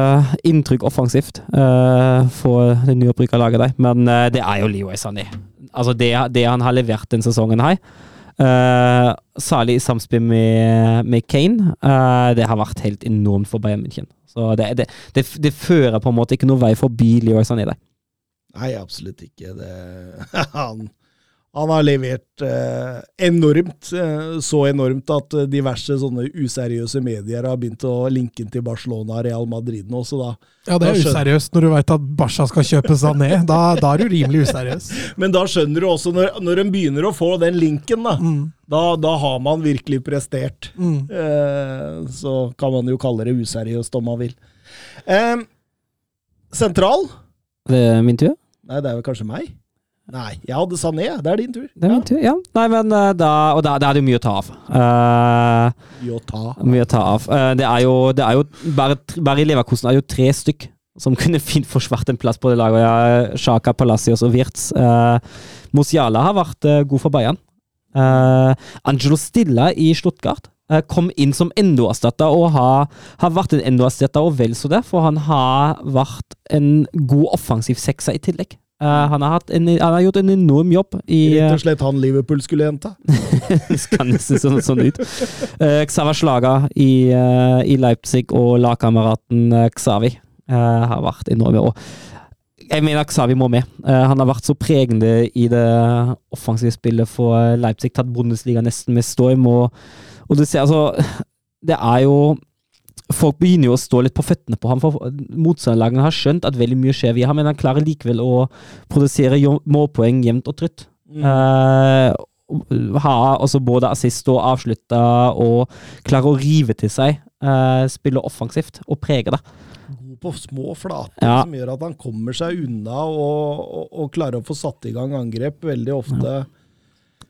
inntrykk offensivt uh, for det nyopprykka laget der. Men uh, det er jo Leo Sané. Altså, det, det han har levert denne sesongen her, uh, særlig i samspill med, med Kane, det har vært helt enormt for Bayern München. Så det, det, det, fører på en måte ikke noe vei forbi Leroy Sané der. Nei, absolutt ikke. Det, han, han har levert eh, enormt. eh, så enormt at eh, diverse sånne useriøse medier har begynt å linke inn til Barcelona og Real Madrid nå, så da Ja, det er useriøst når du veit at Barca skal kjøpe ned. Da, da er du rimelig useriøs. Men da skjønner du også, når, når en begynner å få den linken, da, Mm. da, da har man virkelig prestert. Mm. Eh, så kan man jo kalle det useriøst om man vil. Eh, sentral? Det er min tur? Nei, det er vel kanskje meg? Nei, jeg hadde Sané. Det er din tur. Det er min tur, ja. Nei, men eh, da, og da, da er det jo mye å ta av. Eh, Jo, ta. mye å ta av. Uh, det er jo, det er jo bare, bare i Leverkosten er det jo tre stykk som kunne fint forsvart en plass på det laget. Ja, Sjaka, Palacios og Wirtz. Uh, Musiala har vært god for Bayern. Angelo Stilla i Stuttgart kom inn som endoerstatter og har, har vært en endoerstatter og vel så det, for han har vært en god offensiv sekser i tillegg. Eh, han, har hatt en, han har gjort en enorm jobb i Rett eh, og slett han Liverpool skulle hente. Det kan nesten sånn, sånn ut. Uh, Xaver Slaga i, uh, i Leipzig og lagkameraten Xavi eh, har vært enorme. Og jeg mener Xavi må med. Eh, han har vært så pregende i det offensive spillet for eh, Leipzig. Tatt Bundesliga nesten med storm. Og, og du ser altså Det er jo Folk begynner jo å stå litt på føttene på ham, for motstanderlagene har skjønt at veldig mye skjer via ham, men han klarer likevel å produsere målpoeng jevnt og trutt. Mm. Uh, ha altså både assist og avslutta og klarer å rive til seg. Uh, spille offensivt og prege det. God på små flater, Ja. som gjør at han kommer seg unna og, og, og klarer å få satt i gang angrep veldig ofte.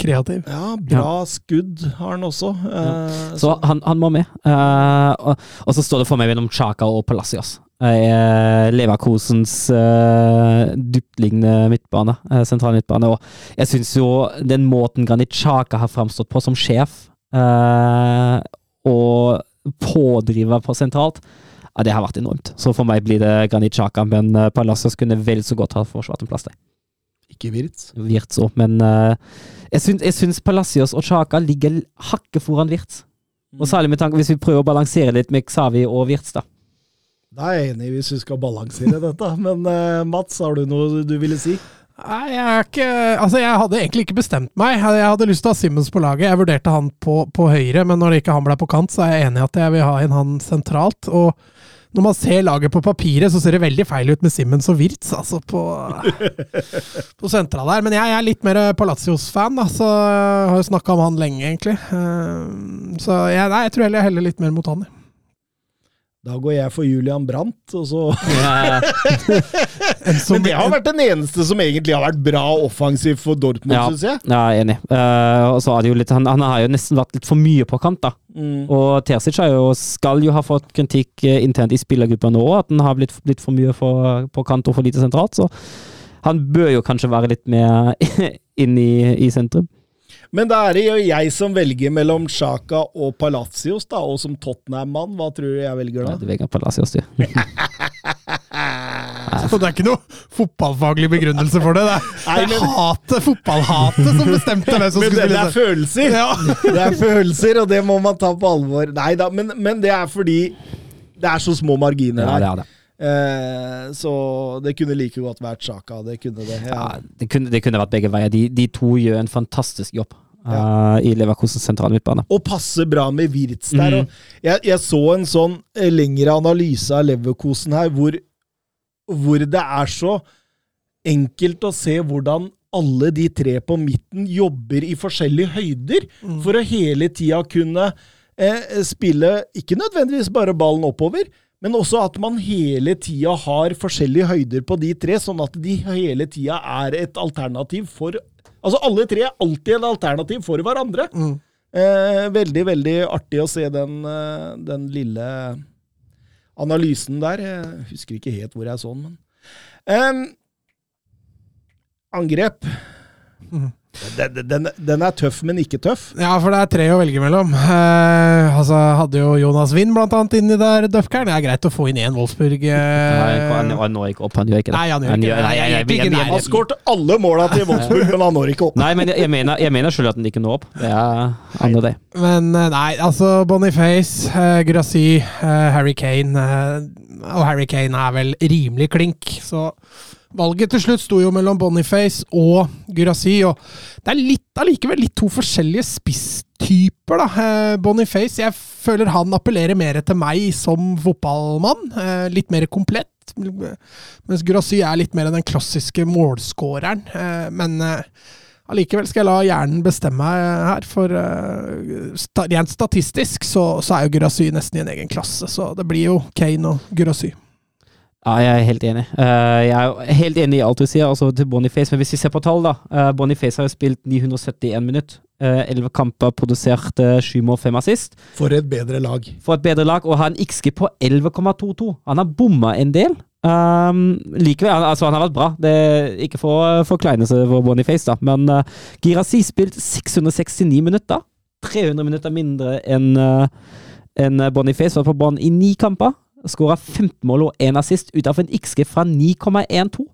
Kreativ. Ja, bra skudd har han også. Eh, Så han, han må med. Uh, og, og så står det for meg mellom Chaka og Palacios. Uh, Leverkosens uh, dyptliggende midtbane, uh, sentral midtbane. Og jeg syns jo den måten Granit Chaka har framstått på som sjef, eh, og pådriver på sentralt, ja, det har vært enormt. Så for meg blir det Granit Chaka, men uh, Palacios kunne vel så godt ha forsvart en plass der. ikke Wirtz. Wirtz òg, men eh, jeg, syns, jeg syns Palacios og Chaka ligger hakket foran Wirtz. Og særlig med tanke hvis vi prøver å balansere litt med Xavi og Wirtz, da. Da er jeg enig hvis vi skal balansere dette. Men uh, Mats, har du noe du ville si? Nei, jeg er ikke Altså, jeg hadde egentlig ikke bestemt meg. Jeg hadde lyst til å ha Simmons på laget. Jeg vurderte han på, på høyre, men når ikke han ble på kant, så er jeg enig i at jeg vil ha inn han sentralt. Og når man ser laget på papiret, så ser det veldig feil ut med Simmons og Wirtz, altså, på, på sentra der. Men jeg er litt mer Palacios-fan, da, så jeg har jo snakka om han lenge, egentlig. Eh, Så jeg, nei, jeg tror heller jeg heller litt mer mot han. jeg. Da går jeg for Julian Brandt. Og så. En Men det har vært den eneste som egentlig har vært bra offensivt for Dortmund, Ja. syns jeg. Ja, enig. Uh, og så er det jo litt, han, han har jo nesten vært litt for mye på kant, da. Mm. Og Terzic har jo, skal jo ha fått kritikk eh, internt i spillergruppa nå, at han har blitt, blitt for mye for, på kant og for lite sentralt. Så han bør jo kanskje være litt mer inn i, i sentrum. Men da er det jo jeg som velger mellom Sjaka og Palacios, da, og som Tottenham-mann, hva tror du jeg velger Ja, du velger Palacios, du. Så det er ikke noe fotballfaglig begrunnelse for det. Det er, det er hatet, fotballhatet som bestemte hvem som Men skulle det, det er følelser! Ja. Det er følelser, og det må man ta på alvor. Nei da, men, men det er fordi det er så små marginer Ja, det her. er det. Eh, så det kunne like godt vært Sjaka. Det kunne det. Ja, Ja. det, kunne, det kunne vært begge veier. De, de to gjør en fantastisk jobb Ja. Uh, i Leverkosens sentrale midtbane. Og passer bra med Wirtz der. Mm. Og jeg, jeg så en sånn eh, lengre analyse av Leverkosen her, hvor, hvor det er så enkelt å se hvordan alle de tre på midten jobber i forskjellige høyder for å hele tida kunne eh, spille ikke nødvendigvis bare ballen oppover, men også at man hele tida har forskjellige høyder på de tre, sånn at de hele tida er et alternativ for Altså alle tre er alltid et alternativ for hverandre. Mm. Eh, veldig, veldig artig å se den, eh, den lille analysen der. Jeg husker ikke helt hvor jeg så den, men eh, Angrep. Mhm. Den, den, den er tøff, men ikke tøff. Ja, for det er tre å velge mellom. Eh, altså, hadde jo Jonas Wind blant annet inni der døfkeren. Det er greit å få inn én Wolfsburg. eh, Nei, han, han når ikke opp, han gjør ikke det. Nei, han gjør ikke det. Nei, jeg jeg, jeg- jeg-. Han skåret alle måla til Wolfsburg, men han når ikke opp. Nei, men jeg, jeg mener, jeg mener selv at han ikke når opp. Det er andre det. Men eh, nei, altså Boniface, eh, Grassi, eh, Harry Kane eh, Og Harry Kane er vel rimelig klink, så valget til slutt sto jo mellom Boniface og Gurasi, og det er litt allikevel litt to forskjellige spisstyper, da. Eh, Boniface, jeg føler han appellerer mer til meg som fotballmann. eh, litt mer komplett. Mens Gurasi er litt mer den klassiske målskåreren. eh, men Allikevel skal jeg la hjernen bestemme her, for rent statistisk så, så er jo Gurasy nesten i en egen klasse. Så det blir jo Kane og Gurasy. Ja, jeg er helt enig. Eh, jeg er helt enig i alt du sier, altså til Boniface. Men hvis vi ser på tall, da. Uh, Boniface har jo spilt 971 minutter. Elleve kamper, produsert sju mål, fem assist. For et bedre lag. For et bedre lag, og har en XG på 11,22. Han har bomma en del. Um, likevel, han, altså han har vært bra. Det Ikke for forkleinelse for Boniface, da, men uh, Girasi spilt 669 minutter. 300 minutter mindre enn uh, en Boniface. Var på banen i ni kamper. Skåra 15 mål og én assist ut av en XG fra 9,12.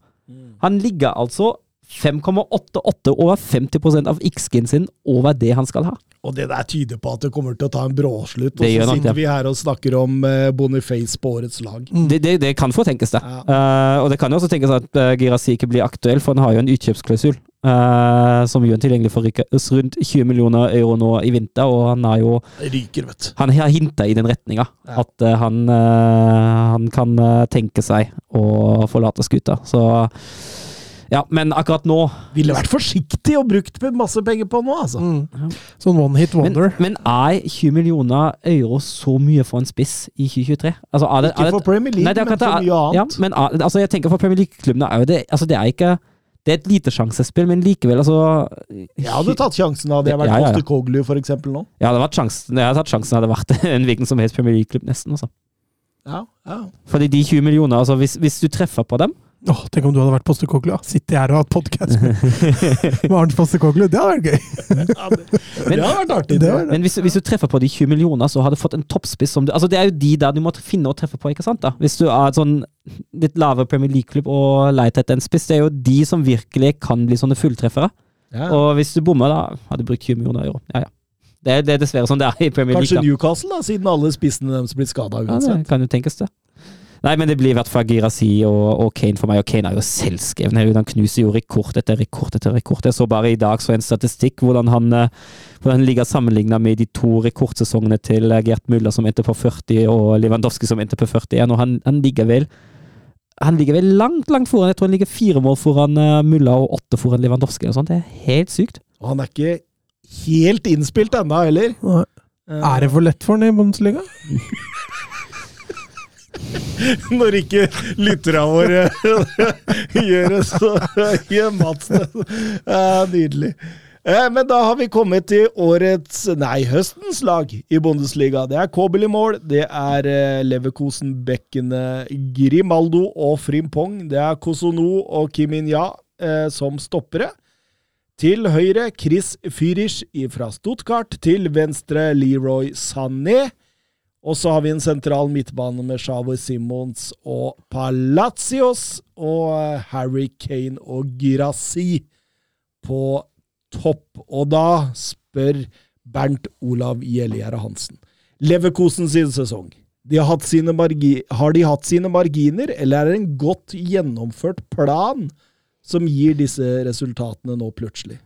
Han ligger altså 5,88 over 50% av X-skin sin over det han skal ha. Og det der tyder på at det kommer til å ta en bråslutt. Og Det så sitter vi her og snakker om eh, Boniface på årets lag. Det, det, det kan få tenkes, det. Ja. Uh, og det kan jo også tenkes at uh, Girasi ikke blir aktuell, for han har jo en utkjøpsklausul Uh, som gjør han tilgjengelig for rundt 20 millioner euro nå i vinter, og han har jo Ryker, vet du. Han har hinta i den retninga. Ja. At uh, han, uh, han kan eh, tenke seg å forlate skuta. Så ja, men akkurat nå Ville vært forsiktig og brukt masse penger på nå, altså. Mm. Sånn one hit wonder. men er 20 millioner euro så mye for en spiss i 2023? Altså, er det, Ikke er det, for Premier League, Nei, det er men for mye annet. Ja, men er- altså, jeg tenker for Premier League-klubbene er jo det altså, Det er ikke Det er et lite-sjansespill, men likevel, altså Jeg hadde tatt sjansen hadde jeg vært Ja, ja, ja. Koglu, for eksempel, nå. Jeg hadde, vært sjansen, jeg hadde tatt sjansen hadde vært en hvilken som helst Premier League-klubb, nesten. Altså. Ja, ja. Fordi de 20 millioner, altså hvis, hvis du treffer på dem Åh, tenk om du hadde vært Postekoglu. Sitter Sitte her og hatt podkast med, med Arnt Postekoglu. Det hadde vært gøy. ja det, det hadde vært artig. Det. Men hvis, hvis du treffer på de 20 millioner, så har du fått en toppspiss som du Altså, det er jo de der du må finne og treffe på, ikke sant? da? Hvis du er sånn litt lavere Premier League-klubb og leter etter en spiss, det er jo de som virkelig kan bli sånne fulltreffere. Ja. Og hvis du bommer, da har du brukt 20 millioner euro. Ja, ja. Det, det er dessverre sånn det er i Premier League. Kanskje Newcastle, da, siden alle spissene deres blir skada uansett. Ja, det kan jo tenkes, det. Nei, men det blir i hvert fall Girasi og, og Kane for meg, og Kane er jo selvskreven. Han knuser jo rekord etter rekord etter rekord. Jeg så bare i dag så en statistikk hvordan han, eh, hvordan han ligger sammenligna med de to rekordsesongene til eh, Gert Müller som endte på 40, og Lewandowski som endte på 41, og han, han ligger vel han ligger vel langt, langt foran. Jeg tror han ligger fire mål foran uh, Mulla og åtte foran Lewandowski. og sånt. Det er helt sykt. Og han er ikke helt innspilt ennå, heller. Nei. Er det for lett for han i Bundesliga? Når ikke lytterne våre gjør det, så gjør Mats det. Nydelig. Eh, Men da har vi kommet til årets, nei, høstens lag i Bundesliga. Det er Kobel i mål, det er eh, Leverkosen-bekkene Grimaldo og Frimpong. Det er Kosono og Kim In-ja eh, som stoppere. Til høyre Chris Fyrish fra Stuttgart. Til venstre Leroy Sané. Og så har vi en sentral midtbane med Sjavo Simons og Palacios. Og eh, Harry Kane og Girassi på topp. Og da spør Bernt Olav Gjellegjerde Hansen. Leverkosen sin sesong. De har, har de hatt sine marginer, eller er det en godt gjennomført plan som gir disse resultatene nå plutselig?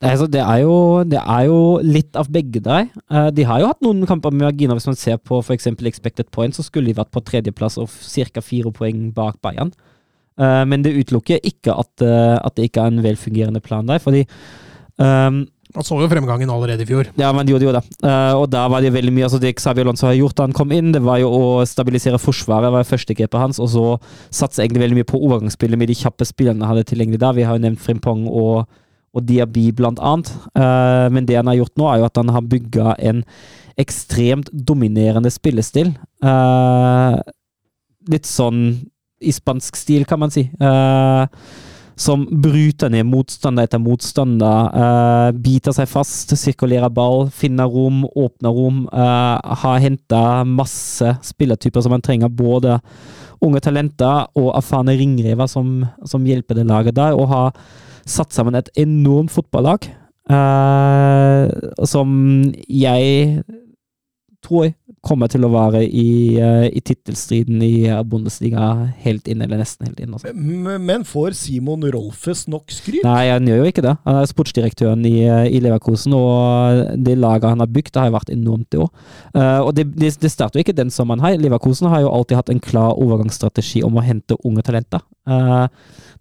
Altså, det, er jo, det er jo litt av begge der. Eh, de har jo hatt noen kamper med marginer. Hvis man ser på f.eks. expected points, så skulle de vært på tredjeplass og ca. fire poeng bak Bayern. Eh, men det utelukker ikke at, eh, at det ikke er en velfungerende plan der. fordi um, man så jo fremgangen allerede i fjor. ja, men de gjorde jo det. Og da var det veldig mye altså Det Xabi Alonso har gjort da han kom inn, det var jo å stabilisere forsvaret, var førstegrepet hans. Og så satse egentlig veldig mye på overgangsspillet med de kjappe spillerne han hadde tilgjengelig da. Vi har jo nevnt Frimpong og, og Diaby, blant annet. Eh, men det han har gjort nå, er jo at han har bygga en ekstremt dominerende spillestil. Eh, litt sånn i spansk stil, kan man si. Eh, som bryter ned motstander etter motstander. biter seg fast, sirkulerer ball, finner rom, åpner rom. har henta masse spillertyper som man trenger, både unge talenter og erfarne ringrever som, som hjelper det laget der, og har satt sammen et enormt fotballag. eh, som jeg tror kommer til å være i, uh, i tittelstriden i eh, Bundesliga helt inn, eller nesten helt inn. Altså. Men men får Simon Rolfes nok skryt? Nei, han gjør jo ikke det. Han er sportsdirektøren i, eh, i Leverkosen, og det laget han har bygd, det har jo vært enormt i år. Uh, og det, det, det starter jo ikke den sommeren her. Leverkosen har jo alltid hatt en klar overgangsstrategi om å hente unge talenter. Eh,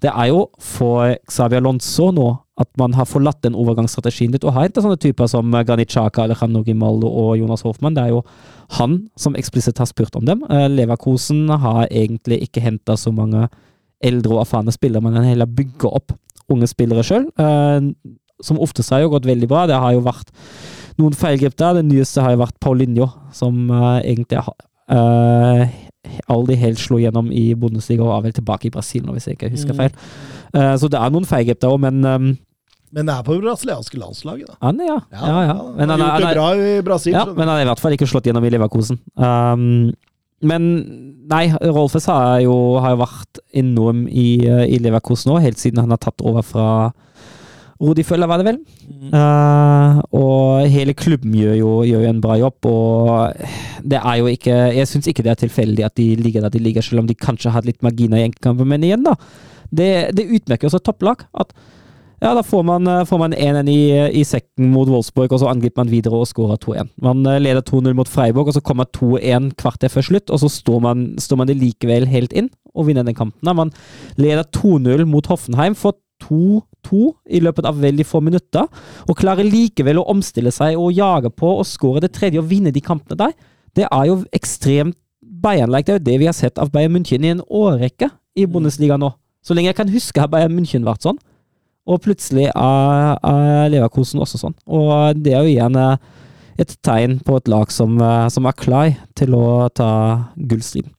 det er jo for Xavier Lonzo nå at man har forlatt den overgangsstrategien litt, og har hentet sånne typer som Granit Xhaka, Alejandro Gimaldo og Jonas Hoffmann. Det er jo han som eksplisitt har spurt om dem. Eh, Leverkosen har egentlig ikke henta så mange eldre og erfarne spillere, men heller bygger opp unge spillere sjøl. som oftest har jo gått veldig bra. Det har jo vært noen feilgrep der. Det nyeste har jo vært Paulinho, som eh, egentlig har aldri helt slo gjennom i Bundesliga og er vel tilbake i Brasil nå, hvis jeg ikke husker Mm. feil. Eh, så det er noen feilgrep der òg, men um, Men det er på det brasilianske landslaget, da. han, ja. ja, ja. Han har gjort det bra i Brasil. Ja, men han har i hvert fall ikke slått gjennom i Leverkosen. Um, men nei, Rolfes har jo, har jo vært enorm i, eh, i Leverkusen nå, helt siden han har tatt over fra Rudi Føller, var det vel. Eh, og hele klubben gjør jo, gjør jo en bra jobb, og det er jo ikke Jeg syns ikke det er tilfeldig at de ligger der de ligger, selv om de kanskje har litt marginer i enkeltkamper, men igjen, da. Det, det utmerker også topplag. At ja, da får man, eh, får man 1-1 i, i sekken mot Wolfsburg, og så angriper man videre og skårer 2-1. Man eh, leder 2-0 mot Freiburg, og så kommer 2-1 kvarter før slutt, og så står man, står man det likevel helt inn og vinner den kampen. Man leder 2-0 mot Hoffenheim, får 2-2 i løpet av veldig få minutter, og klarer likevel å omstille seg og jage på og skåre det tredje og vinne de kampene der. Det er jo ekstremt Bayern-like. Det er jo det vi har sett av Bayern München i en årrekke i Bundesliga nå. Så lenge jeg kan huske, har Bayern München vært sånn. Og plutselig er, er Leverkosen også sånn. Og det er jo igjen eh, et tegn på et lag som, eh, som er klar til å ta gullstriden.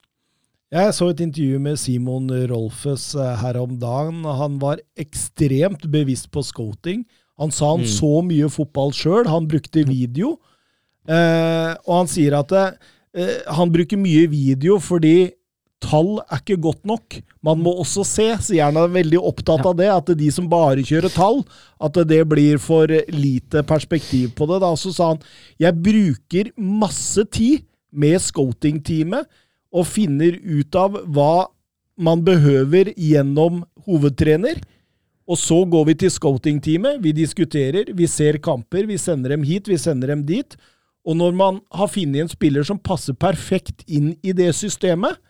Jeg så et intervju med Simon Rolfes eh, her om dagen. Han var ekstremt bevisst på scouting. Han sa han Mm. så mye fotball sjøl. Han brukte video. Eh, og han sier at eh, han bruker mye video fordi tall er ikke godt nok. Man må også se, sier han er veldig opptatt av det. At de som bare kjører tall, at det blir for lite perspektiv på det. Da. Så sa han jeg bruker masse tid med scouting-teamet og finner ut av hva man behøver gjennom hovedtrener. Og så går vi til scouting-teamet, vi diskuterer, vi ser kamper, vi sender dem hit, vi sender dem dit. Og når man har funnet en spiller som passer perfekt inn i det systemet,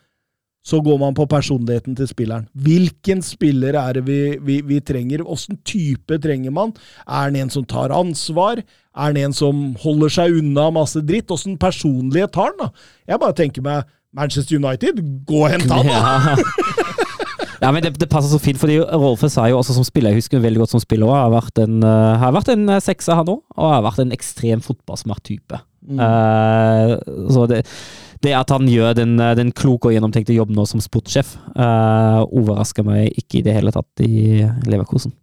så går man på personligheten til spilleren. Hvilken spiller er det vi, vi, vi trenger? Åssen type trenger man? Er han en som tar ansvar? Er han en som holder seg unna masse dritt? Åssen personlighet har han? da? Jeg bare tenker meg Manchester United, gå og hent han! da! Ja. men det, det passer så fint, fordi Rolfe sa jo også som spiller, jeg husker veldig godt som spiller òg, har vært en, eh, har vært en eh, sekser han òg, og har vært en ekstrem fotballsmart type. Eh, så det, det at han gjør den, den kloke og gjennomtenkte jobben nå som sportssjef, uh, overrasker meg ikke i det hele tatt i Leverkosen.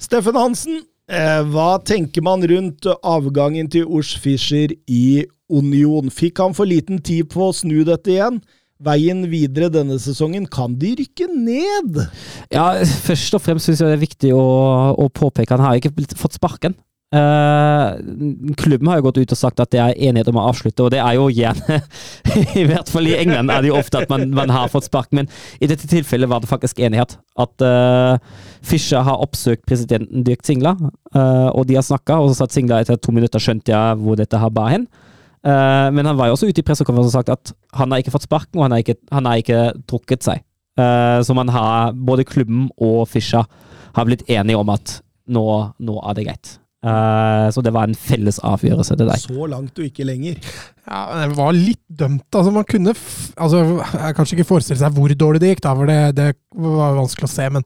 Steffen Hansen, hva tenker man rundt avgangen til Ors Fischer i Union? Fikk han for liten tid på å snu dette igjen? Veien videre denne sesongen, kan de rykke ned? Ja, først og fremst syns jeg det er viktig å, å påpeke han har ikke fått sparken. Eh, klubben har jo gått ut og sagt at det er enighet om å avslutte, og det er jo gjerne I hvert fall i England er det jo ofte at man, man har fått spark, men i dette tilfellet var det faktisk enighet. At uh, Fischer har oppsøkt presidenten Dirk Singla, uh, og de har snakka, og så satt Singla etter to minutter skjønte jeg hvor dette her bar hen. Eh, men han var jo også ute i pressekonferansen og sagt at han har ikke fått sparken, og han har ikke, han har ikke trukket seg. Eh, så man har, både klubben og Fischer har blitt enige om at nå, nå er det greit. Eh, så det var en felles avgjørelse, det der. Så langt og ikke lenger. Ja, det var litt dømt. Altså, man kunne f altså, Jeg kanskje ikke forestille seg hvor dårlig det gikk, da, for det, det var vanskelig å se. Men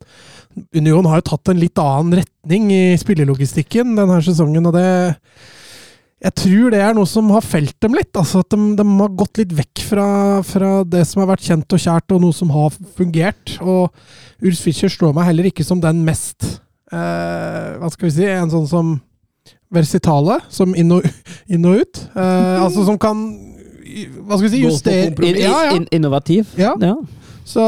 Union har jo tatt en litt annen retning i spillelogistikken denne sesongen, og det Jeg tror det er noe som har felt dem litt. altså At de, de har gått litt vekk fra, fra det som har vært kjent og kjært, og noe som har fungert. Og Urs Fischer slår meg heller ikke som den mest eh, Hva skal vi si? En sånn som Versitale, som inn og, inn og ut. Eh, altså som kan Hva skal vi si? Justere. In, ja, ja. in, innovativ. Ja. ja. Så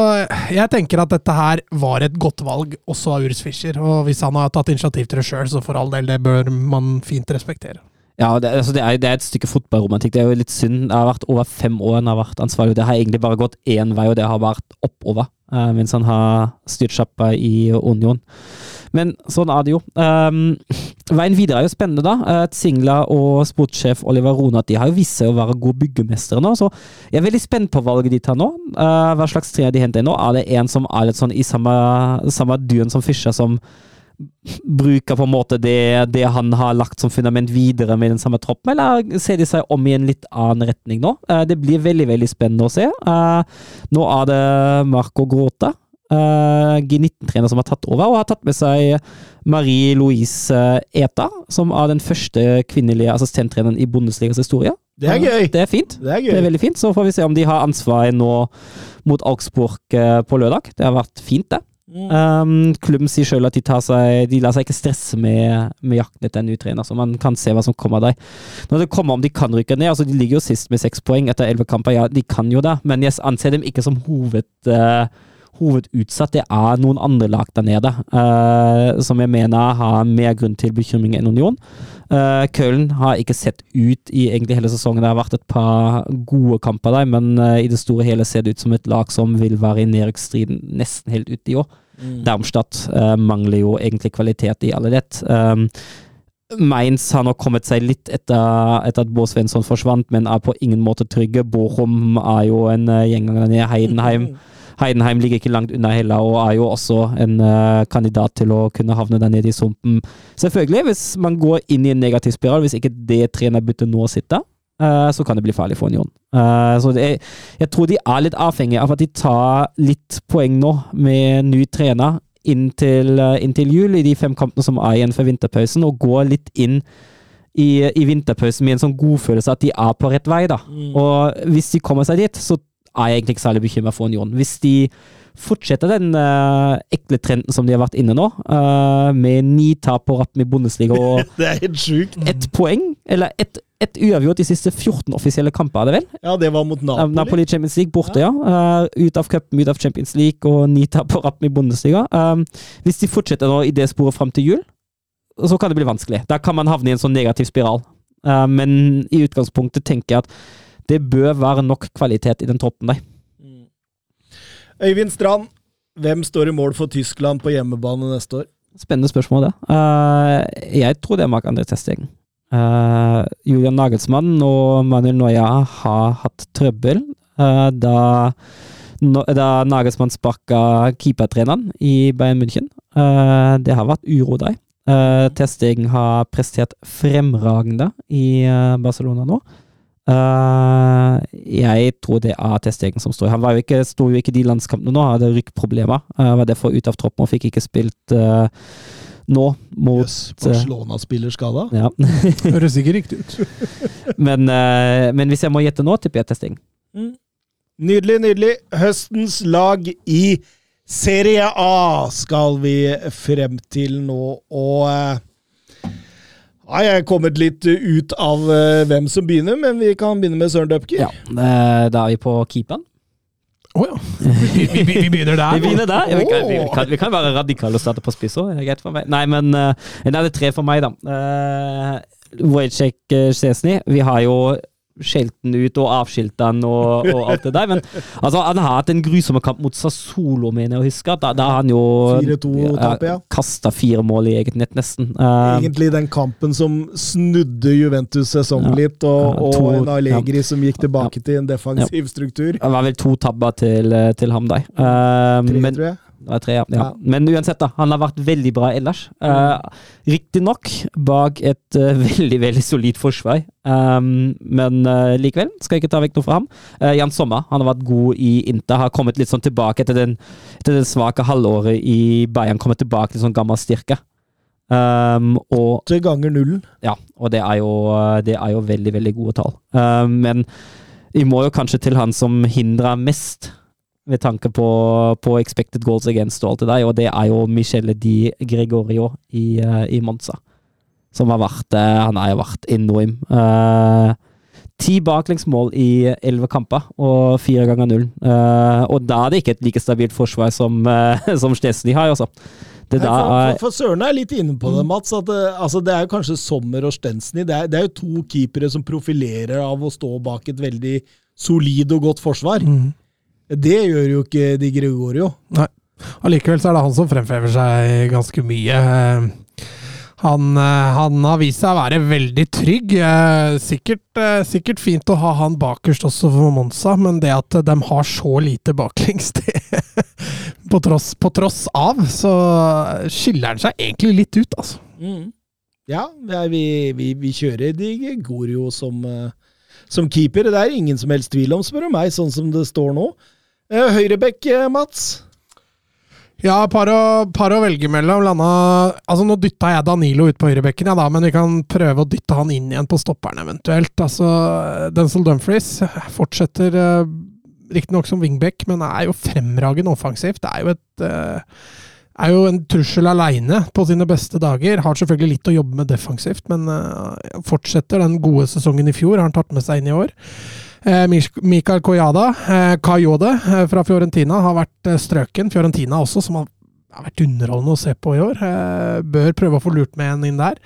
jeg tenker at dette her var et godt valg, også av Urs Fischer. Og hvis han har tatt initiativ til det sjøl, så for all del, det bør man fint respektere. Ja, det, altså det, er, det er et stykke fotballromantikk. Det er jo litt synd. Det har vært over fem år han har vært ansvarlig. Det har egentlig bare gått én vei, og det har vært oppover. eh, mens han har styrt sjappa i Union. Men sånn er det jo. Um, veien videre er jo spennende, da. Uh, Tsingla og sportssjef Oliver Rona de har jo vist seg å være gode byggemestere nå. Så jeg er veldig spent på valget de tar nå. Uh, hva slags trener de henter nå. Er det en som er litt sånn i samme, samme duen som Fischer, som bruker på en måte det, det han har lagt som fundament videre med den samme troppen, eller ser de seg om i en litt annen retning nå? Eh, det blir veldig veldig spennende å se. Eh, nå er det Marco eh, G19-trener, som har tatt over, og har tatt med seg Marie-Louise Eta, som er den første kvinnelige assistenttreneren i Bundesligas historie. Det er gøy! Det er fint. Det er Det er veldig fint. Så får vi se om de har ansvaret nå mot Augsburg eh, på lørdag. Det har vært fint, det. Um, klubben sier sjøl at de, tar seg, de lar seg ikke stresse med, med jakten etter en ny trener, så man kan se hva som kommer der. Når det kommer om de kan rykke ned, altså de ligger jo sist med seks poeng etter elleve kamper, ja, de kan jo det, men jeg anser dem ikke som hoved, uh, hovedutsatt. Det er noen andre lag der nede uh, som jeg mener har mer grunn til bekymring enn Union. Uh, Köln har ikke sett ut i egentlig hele sesongen. Det har vært et par gode kamper der, men uh, i det store hele ser det ut som et lag som vil være i nedrykksstriden nesten helt ute i år. Mm. Darmstadt mangler jo egentlig kvalitet i alle det. Um, Mainz har nok kommet seg litt etter, etter at Bård Svensson forsvant, men er på ingen måte trygge. Bochum er jo en gjenganger nede. Heidenheim Heidenheim ligger ikke langt unna heller, og er jo også en uh, kandidat til å kunne havne der nede i sumpen. Selvfølgelig, hvis man går inn i en negativ spiral, hvis ikke det trenerbyttet nå sitter, uh, så kan det bli farlig for Union. Uh, så det, jeg tror de er litt avhengige av at de tar litt poeng nå med ny trener inntil, inntil jul, i de fem kampene som er igjen før vinterpausen, og går litt inn i, i, vinterpausen med en sånn godfølelse at de er på rett vei. da. Mm. Og hvis de kommer seg dit, så er jeg egentlig ikke særlig bekymra for Union. Hvis de fortsetter den uh, ekle trenden som de har vært inne nå, uh, med ni tap på rappen i Bundesliga og Det er helt sjukt. ett poeng, eller ett et uavgjort de siste 14 offisielle kamper, er det vel? Ja, det var mot Napoli. Napoli Champions League borte, ja. ja. Uh, ut av cupen, ut av Champions League og ni tap på rappen i Bundesliga. Hvis de fortsetter nå i det sporet fram til jul, så kan det bli vanskelig. Da kan man havne i en sånn negativ spiral. Men i utgangspunktet tenker jeg at det bør være nok kvalitet i den troppen der. Mm. Øyvind Strand, hvem står i mål for Tyskland på hjemmebane neste år? Spennende spørsmål, det. Uh, jeg tror det er Mark-André Testegen. Uh, Julian Nagelsmann og Manuel Noya har hatt trøbbel uh, da, no, da Nagelsmann sparka keepertreneren i Bayern München. det har vært uro der. Testegen har prestert fremragende i Barcelona nå. Uh, jeg tror det er Testegen som står. Han var jo ikke, sto jo ikke de landskampene nå, hadde rykkproblemer. Uh, var derfor ute av troppen og fikk ikke spilt uh, nå mot yes, Barcelona-spiller skada? Ja. Høres ikke riktig ut. men, men, hvis jeg må gjette nå, tipper jeg Testegen. Mm. Nydelig, nydelig. Høstens lag i Serie A skal vi frem til nå, og ja, jeg er kommet litt ut av uh, hvem som begynner, men vi kan begynne med Søren Dupker. Ja, Da er vi på keeperen. Å oh, ja. Vi, vi, vi, begynner der. vi begynner der. Vi kan, vi, kan, vi kan være radikale og starte på spiss òg. Nei, men uh, det er tre for meg, da. Uh, Wojciech Szczesny. Vi har jo skjelt den ut og avskilt den og, og, alt det der. Men altså, han har hatt en grusom kamp mot Sassolo, mener jeg å huske. Da, da har han jo ja, ja. kasta fire mål i eget nett, nesten. Uh, Egentlig den kampen som snudde Juventus sesongen ja, litt, og, og to, en Allegri som gikk tilbake til en defensiv struktur. Det var vel to tabber til, til ham da. Uh, Tre, men, tror jeg. Det var tre, ja. ja. Men uansett, da. Han har vært veldig bra ellers. Uh, Riktignok bak et uh, veldig, veldig solid forsvar. Um, men uh, likevel, skal jeg ikke ta vekk noe fra ham. Uh, Jan Sommer han har vært god i Inter. Har kommet litt sånn tilbake etter den, etter den svake halvåret i Bayern. Kommet tilbake til sånn gammel styrke. Um, og, Åtte ganger nullen. Ja, og det er jo, det er jo veldig, veldig gode tall. Um, men vi må jo kanskje til han som hindrer mest med tanke på, på, expected goals against og alt det der, og det er jo Michele Di Gregorio i, uh, i Monza. Som har vært uh, Han har jo vært enorm. Uh, ti baklengsmål i elleve kamper, og fire ganger null. og da er det ikke et like stabilt forsvar som, som Stesny har, altså. Det Nei, for, for, for Søren er litt inne på det, Mats. at det, altså, det er jo kanskje Sommer og Stensny. Det er, det er, jo to keepere som profilerer av å stå bak et veldig solid og godt forsvar. Mm. Det gjør jo ikke Di Gregorio. Nei. Allikevel så er det han som fremhever seg ganske mye. Han, han, har vist seg å være veldig trygg. Sikkert, sikkert, fint å ha han bakerst også for Monza, men det at de har så lite baklengs, det på, tross, på tross av, så skiller han seg egentlig litt ut, altså. Mm. Ja, vi, vi, vi, kjører Di Gregorio som, som keeper. Det er ingen som helst tvil om, spør du meg, sånn som det står nå. Eh, høyrebekk, eh, Mats? Ja, par å, par å velge mellom. Landa Altså, nå dytta jeg Danilo ut på høyrebekken, ja da, men vi kan prøve å dytte han inn igjen på stopperen eventuelt. Altså, Denzil Dumfries fortsetter uh, riktignok som wingback, men er jo fremragende offensivt. Det er jo et eh, er jo en trussel aleine på sine beste dager. Har selvfølgelig litt å jobbe med defensivt, men eh, fortsetter den gode sesongen i fjor. Har han tatt med seg inn i år. Eh, Mikael Koyada, eh, Kayode eh, fra Fiorentina, har vært strøken. Fiorentina også, som har, vært underholdende å se på i år. Bør prøve å få lurt med en inn der.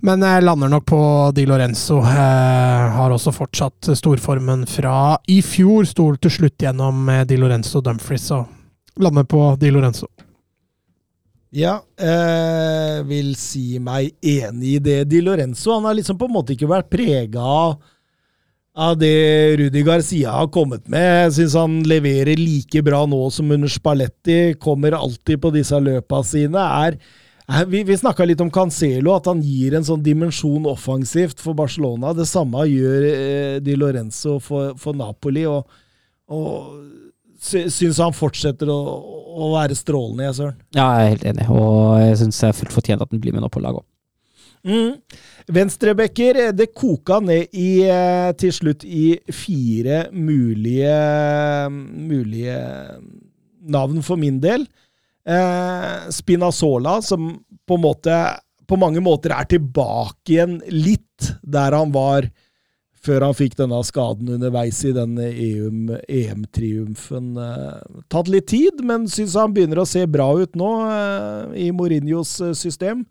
Men jeg lander nok på Di Lorenzo. Eh, har også fortsatt storformen fra i fjor. Stol til slutt gjennom Di Lorenzo Dumfries, og lander på Di Lorenzo. Ja, eh, vil si meg enig i det. Di Lorenzo han har liksom på en måte ikke vært prega av, av det Rudi Garcia har kommet med. Jeg syns han leverer like bra nå som under Spalletti. Kommer alltid på disse løpa sine. Er, vi vi snakka litt om Cancelo, at han gir en sånn dimensjon offensivt for Barcelona. Det samme gjør eh, Di Lorenzo for, for Napoli. og, og Syns han fortsetter å, å være strålende, jeg, Søren. Ja, jeg er helt enig, og jeg syns det er fullt fortjent at han blir med nå på laget òg. Mm. Venstrebacker, det koka ned i, eh, til slutt i fire mulige, mulige navn for min del. Eh, Spinazzola, som på, måte, på mange måter er tilbake igjen litt der han var før han fikk denne skaden underveis i denne EM-triumfen. Eh, tatt litt tid, men syns han begynner å se bra ut nå eh, i Mourinhos eh, system.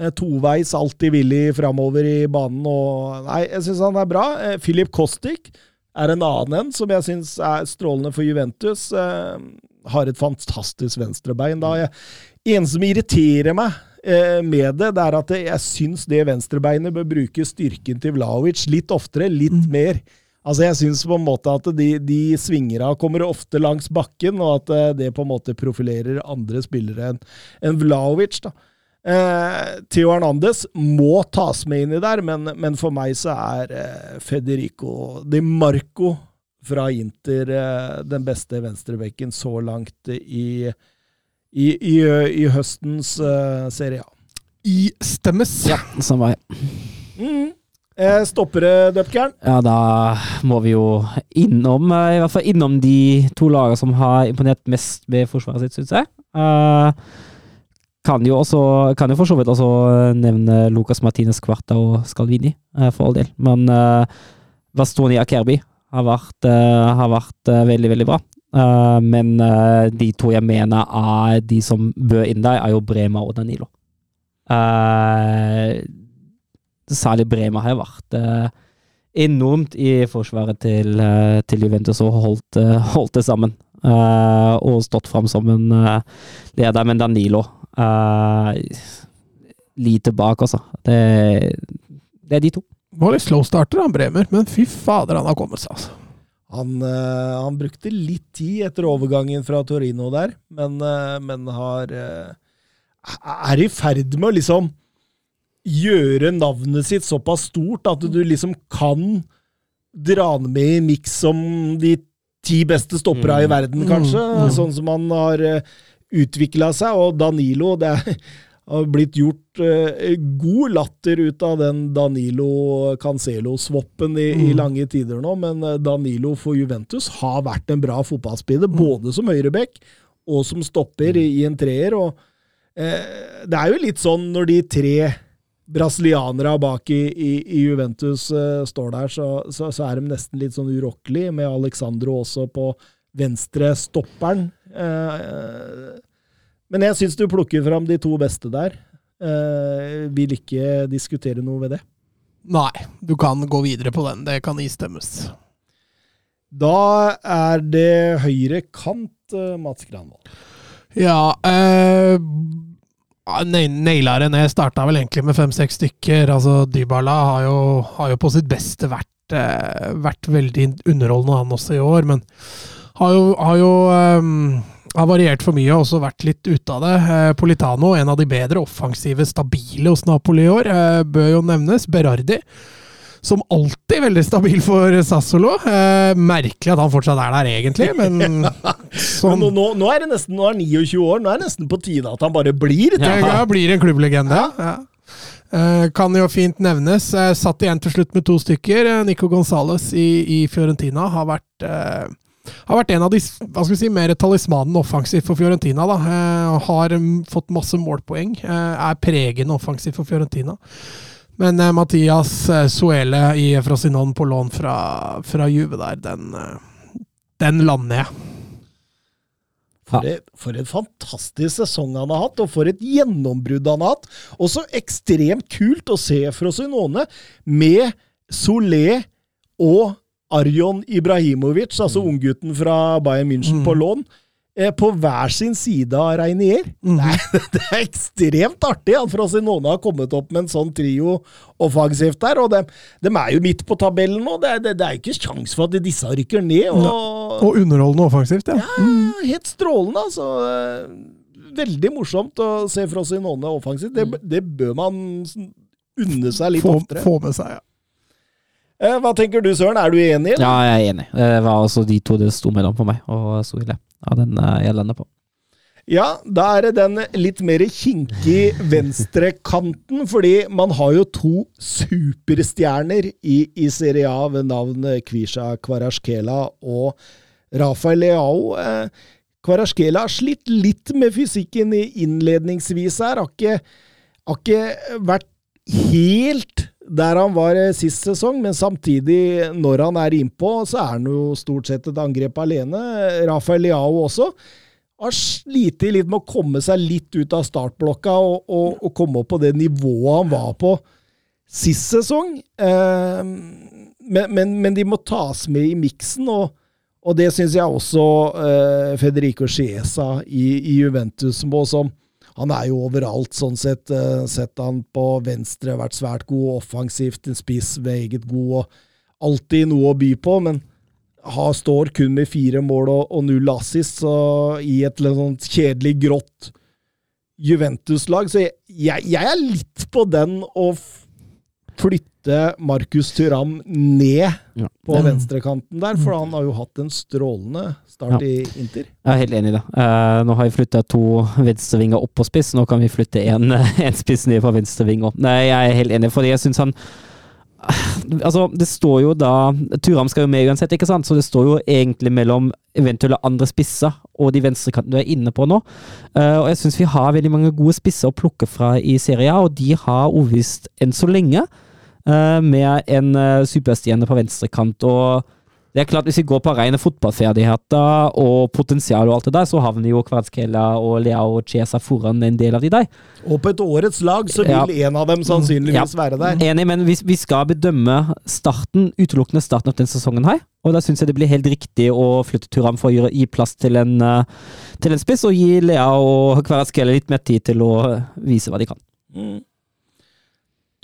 Eh, Toveis, alltid villig framover i banen. Og, nei, jeg syns han er bra. Eh, Filip Kostik er en annen en som jeg syns er strålende for Juventus. Eh, har et fantastisk venstrebein. Da. Eneste som irriterer meg eh, med det, det er at jeg syns det venstrebeinet bør bruke styrken til Vlaovic litt oftere, litt mer. Altså Jeg syns på en måte at de, de svingra kommer ofte langs bakken, og at eh, det på en måte profilerer andre spillere enn enn Vlaovic. da. Eh, Theo Hernandez må tas med inn i der, men, men for meg så er eh, Federico Di Marco fra Inter eh, den beste venstrebekken så langt i, i, i, i høstens eh, Serie A. I stemmes. Ja, samme vei. Mm. Eh, Stoppere, Døpkern? Ja, da må vi jo innom eh, I hvert fall innom de to lagene som har imponert mest med forsvaret sitt, syns jeg. Eh, kan jo også Kan jo for så vidt også nevne Lucas Martinez Quarta og Scalvini, eh, for all del. Men uh, Bastoni Akerbi har vært, uh, har vært uh, veldig, veldig bra. Uh, men eh, de to jeg mener er de som bør inn der, er jo Brema og Danilo. Eh, særlig Brema har vært eh, enormt i forsvaret til, eh, til Juventus og holdt, eh, holdt det sammen. Eh, og stått fram som en eh, leder, men Danilo uh, Lite bak, altså. Det, det er de to. Var litt slow starter, han Bremer, men fy fader, han har kommet seg, altså. Han, uh, han brukte litt tid etter overgangen fra Torino der, men, uh, men har eh, Er i ferd med å liksom gjøre navnet sitt såpass stort at du liksom kan dra han med i miks som de ti beste stoppera i Mm. verden, kanskje. Mm, mm. Sånn som han har utvikla seg. Og Danilo Det er- har blitt gjort eh, god latter ut av den Danilo Cancelo-swappen i, i Mm. lange tider nå, men eh, Danilo for Juventus har vært en bra fotballspiller, både som høyreback og som stopper i, i en treer. og eh, Det er jo litt sånn når de tre brasilianere bak i, i, i Juventus eh, står der, så, så, så er de nesten litt sånn urokkelig, med Alexandro også på venstre stopperen. Eh, men jeg syns du plukker fram de to beste der. Eh, vil ikke diskutere noe ved det. Nei, du kan gå videre på den. Det kan istemmes. Da er det høyre kant, eh, Mats Granvold. Ja eh, nei- Naila det ned. Starta vel egentlig med fem-seks stykker. Altså, Dybala har jo, har jo på sitt beste vært, eh, vært veldig underholdende, han også i år. Men har jo, har jo um har variert for mye og også vært litt ute av det. Eh, Politano, en av de bedre offensive, stabile hos Napoli i år, eh, bør jo nevnes. Berardi. Som alltid veldig stabil for Sassolo. Eh, merkelig at han fortsatt er der, egentlig, men Men sånn nå, nå, nå er det nesten nå er han 29 år, nå er det nesten på tide at han bare blir. Ja, ja, blir en klubblegende. Ja. Kan jo fint nevnes. Satt igjen til slutt med to stykker. Nico Gonzales i, i Fiorentina har vært har vært en av de hva skal vi si, mer talismanene offensivt for Fiorentina. da. Eh, har mm, fått masse målpoeng. Eh, er pregende offensivt for Fiorentina. Men eh, Mathias Suele i Frosinon på lån fra, fra Juve der, den, den lander jeg. For, et, for en fantastisk sesong han har hatt, og for et gjennombrudd han har hatt. Og så ekstremt kult å se Frosinone med Solé og Arjon Ibrahimovic, altså Mm. unggutten fra Bayern München på lån, eh, på hver sin side av Reinier. Mm. Nei, det er ekstremt artig at Frosinone har kommet opp med en sånn trio offensivt der. Og de, de er jo midt på tabellen nå. Det, det, det er ikke kjangs for at disse rykker ned. og... Og underholdende offensivt, ja. Ja, helt strålende, altså. Eh, Veldig morsomt å se Frosinone offensivt. Det, det bør man unne seg litt Få, oftere. få med seg, ja. Eh, Hva tenker du, Søren? Er du enig? eller? Ja, jeg er enig. Det var altså de to det sto mellom for meg, og Soile. Ja, den eh, jeg lander på. Ja, da er det den litt mer kinkig venstrekanten, fordi man har jo to superstjerner i, i Serie A ved navn Kvisha Kvarasjkela og Rafael Leao. Eh, Kvarasjkela har slitt litt med fysikken i innledningsvis her. Har ikke, har ikke vært helt der han var eh, sist sesong, men samtidig, når han er innpå, så er han jo stort sett et angrep alene. Rafael Leao også har slitt litt med å komme seg litt ut av startblokka og, og, og komme opp på det nivået han var på sist sesong. Eh, men, men, men de må tas med i miksen, og, og det syns jeg også eh, Federico Chiesa i, i Juventus må, som han er jo overalt, sånn sett. Eh, sett han på venstre, vært svært god offensivt, en spiss, veget god, og alltid noe å by på, men har, står kun med fire mål og, og null assist, så i et sånt kjedelig, grått Juventus-lag. Så jeg, jeg, jeg er litt på den f- flytte Markus Thuram ned Ja. på venstrekanten der, for han har jo hatt en strålende start Ja. i Inter. Jeg er helt enig i det. Uh, nå har vi flytta to venstrevinger opp på spiss, nå kan vi flytte en, en spiss ned på venstreving opp. Nei, jeg er helt enig, fordi jeg syns han Altså, det står jo da Turam skal jo med uansett, ikke sant? Så det står jo egentlig mellom eventuelle andre spisser og de venstrekantene du er inne på nå. Uh, og jeg syns vi har veldig mange gode spisser å plukke fra i serien, og de har uvisst enn så lenge med en uh, superstjerne på venstrekant. og det er klart, Hvis vi går på rene fotballferdigheter og potensial, og alt det der, så havner jo Kvaratskhelia og Leao og Chiesa foran en del av de der. Og på et årets lag så vil Ja. en av dem sannsynligvis være der. Enig, men vi, vi skal bedømme starten, utelukkende starten av den sesongen her. Og da syns jeg det blir helt riktig å flytte Turam for å gi plass til en, eh, til en spiss, og gi Leao og Kvaratskhelia litt mer tid til å vise hva de kan. Mm.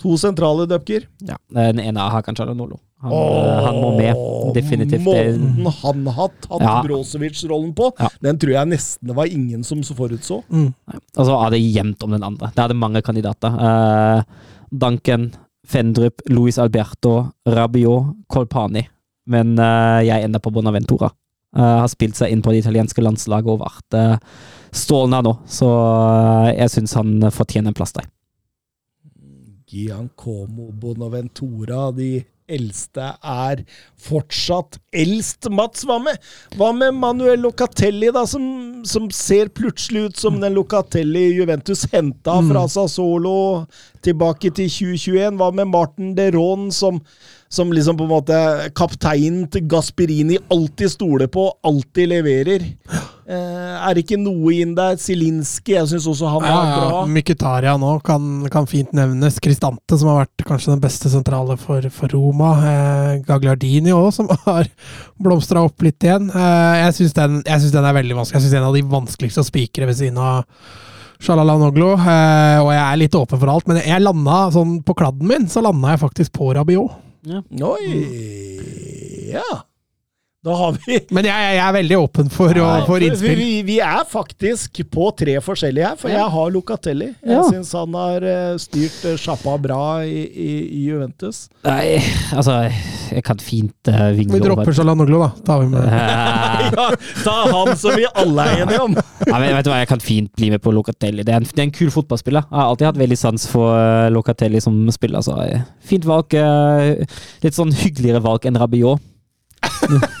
To sentrale døpker. Ja, Den ene har kanskje Nolo. Han, oh, han må med, definitivt. Måten han har tatt Ja. Brosevic-rollen på, Ja. den tror jeg nesten det var ingen som så forutså. Mm. Og så er det jevnt om den andre. Det er det mange kandidater. Uh, Duncan, Fendrup, Luis Alberto, Rabiot, Colpani. Men uh, jeg ender på Bonaventura. Uh, har spilt seg inn på det italienske landslaget og vært uh, strålende nå. Så jeg syns han fortjener en plass der. Giancomo Bonaventura, de eldste, er fortsatt eldst. Mats, hva med, hva med Manuel Locatelli, da, som, som ser plutselig ut som den Locatelli Juventus henta fra Sassolo tilbake til 2021? Hva med Martin Deron, som, som liksom på en måte kapteinen til Gasperini alltid stoler på, alltid leverer? Eh, er det ikke noe inn der? Zielinski, jeg syns også han Ja, var ja. bra. Mkhitaryan nå kan, kan fint nevnes. Cristante, som har vært kanskje den beste sentrale for, for Roma. Eh, Gagliardini òg, som har blomstra opp litt igjen. Eh, jeg syns den, synes den er veldig vanskelig. Jeg er en av de vanskeligste å spikre ved siden av Shalalanoglo. Eh, og jeg er litt åpen for alt, men jeg landa sånn på kladden min, så landa jeg faktisk på Rabiot. Oi Ja. Da har vi Men jeg, jeg er veldig åpen for, å, Nei, for innspill. vi, vi er faktisk på tre forskjellige her, for jeg har Locatelli. Jeg Ja. syns han har eh, styrt uh, sjappa bra i, i, i Juventus. Nei, altså Jeg kan fint uh, vingle Vi dropper Shalanoglu, da. Tar vi med. Eh, Ja, ta han som vi alle er enige om! Ja, men vet du hva, Jeg kan fint bli med på Locatelli. Det er en, det er en kul fotballspiller. Jeg har alltid hatt veldig sans for eh, Locatelli som spiller. Så eh, fint valg. eh, litt sånn hyggeligere valg enn Rabiot.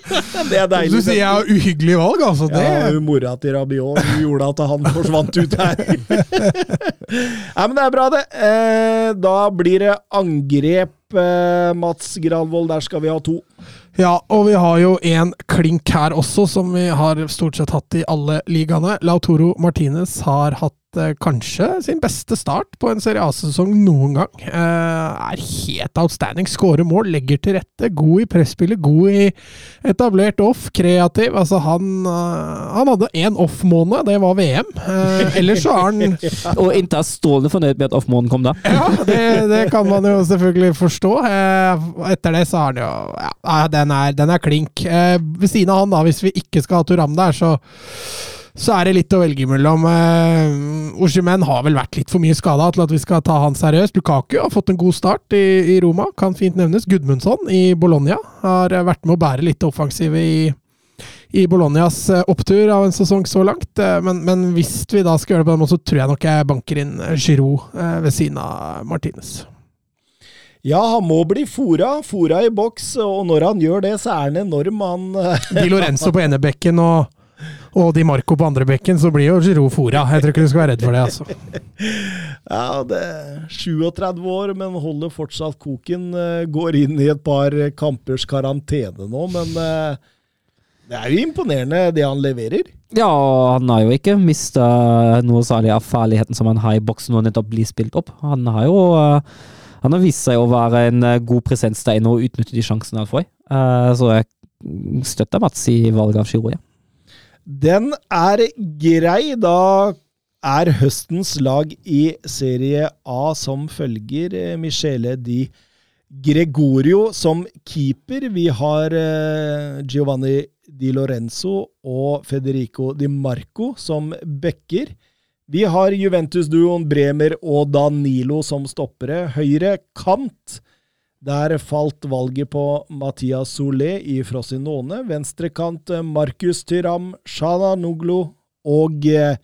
Det er deilig. Du sier jeg har uhyggelig valg, altså. Det, Ja, mora til Rabiot gjorde at han forsvant ut her. Nei, men det er bra, det. Eh, da blir det angrep, eh, Mats Granvold. Der skal vi ha to. Ja, og vi har jo en klink her også, som vi har stort sett hatt i alle ligaene. Lautoro Martinez har hatt eh, kanskje sin beste start på en Serie A-sesong noen gang. Eh, er helt outstanding. Skårer mål, legger til rette. God i presspillet, god i etablert off, kreativ. Altså, han, eh, han hadde én off-måned, det var VM. Eh, ellers så er han Og Inte er strålende fornøyd med at off-månen kom da. ja, det, det kan man jo selvfølgelig forstå. Eh, etter det så har han jo Ja, den er, den er klink. Eh, ved siden av han, da, hvis vi ikke skal ha Turam der, så så er det litt å velge mellom. Uh, Oshimen har vel vært litt for mye skada til at vi skal ta han seriøst. Lukaku har fått en god start i, i Roma, kan fint nevnes. Gudmundsson i Bologna har eh, vært med å bære litt offensiv i, i Bolognas eh, opptur av en sesong så langt. Eh, Men, men hvis vi da skal gjøre det på den måten, så tror jeg nok jeg banker inn eh, Giroud eh, ved siden av Martinez. Ja, han må bli fora. Fora i boks, og når han gjør det, så er han enorm. Han eh, Di Lorenzo på enebekken og, og Di Marco på andre bekken, så blir jo Giroud fora. Jeg tror ikke du skal være redd for det, altså. Ja, det er 37 år, men holder fortsatt koken. eh, Går inn i et par kampers karantene nå, men eh, det er jo imponerende det han leverer. Ja, han har jo ikke mista noe særlig av farligheten som han har i boksen og nettopp blir spilt opp. Han har jo eh, han har vist seg å være en god presens der inne og utnytte de sjansene han får. Eh, Så jeg støtter Mats i valget av Giroud, ja. Den er grei. Da er høstens lag i Serie A som følger eh, Michele Di Gregorio som keeper. Vi har eh, Giovanni Di Lorenzo og Federico Di Marco som backer. Vi har Juventus-duoen Bremer og Danilo som stoppere. Høyre kant. Der falt valget på Mathias Solé i Frosinone. Venstrekant eh, Markus Tyram, Shana Nuglo og Lucatelli,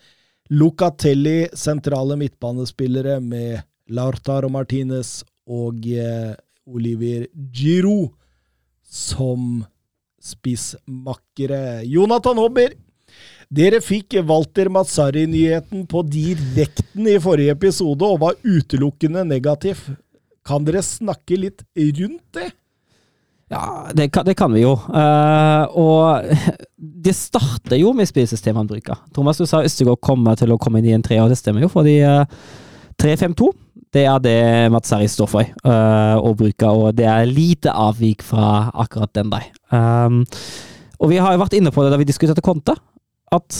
Locatelli, sentrale midtbanespillere med Lautaro Martinez og eh, Olivier Giroud som spissmakkere. Jonathan Hobber, dere fikk Walter Mazzari-nyheten på direkten i forrige episode og var utelukkende negativ. Kan dere snakke litt rundt det? Ja, det kan, det kan vi jo. Uh, og det starter jo med spillsystemet han bruker. Thomas, du sa Østegård kommer til å komme inn i en tre, og det stemmer jo, fordi uh, 3-5-2 det er det Matsari står for uh, å bruke, og det er lite avvik fra akkurat den der. Um, og vi har jo vært inne på det da vi diskuterte Konte, at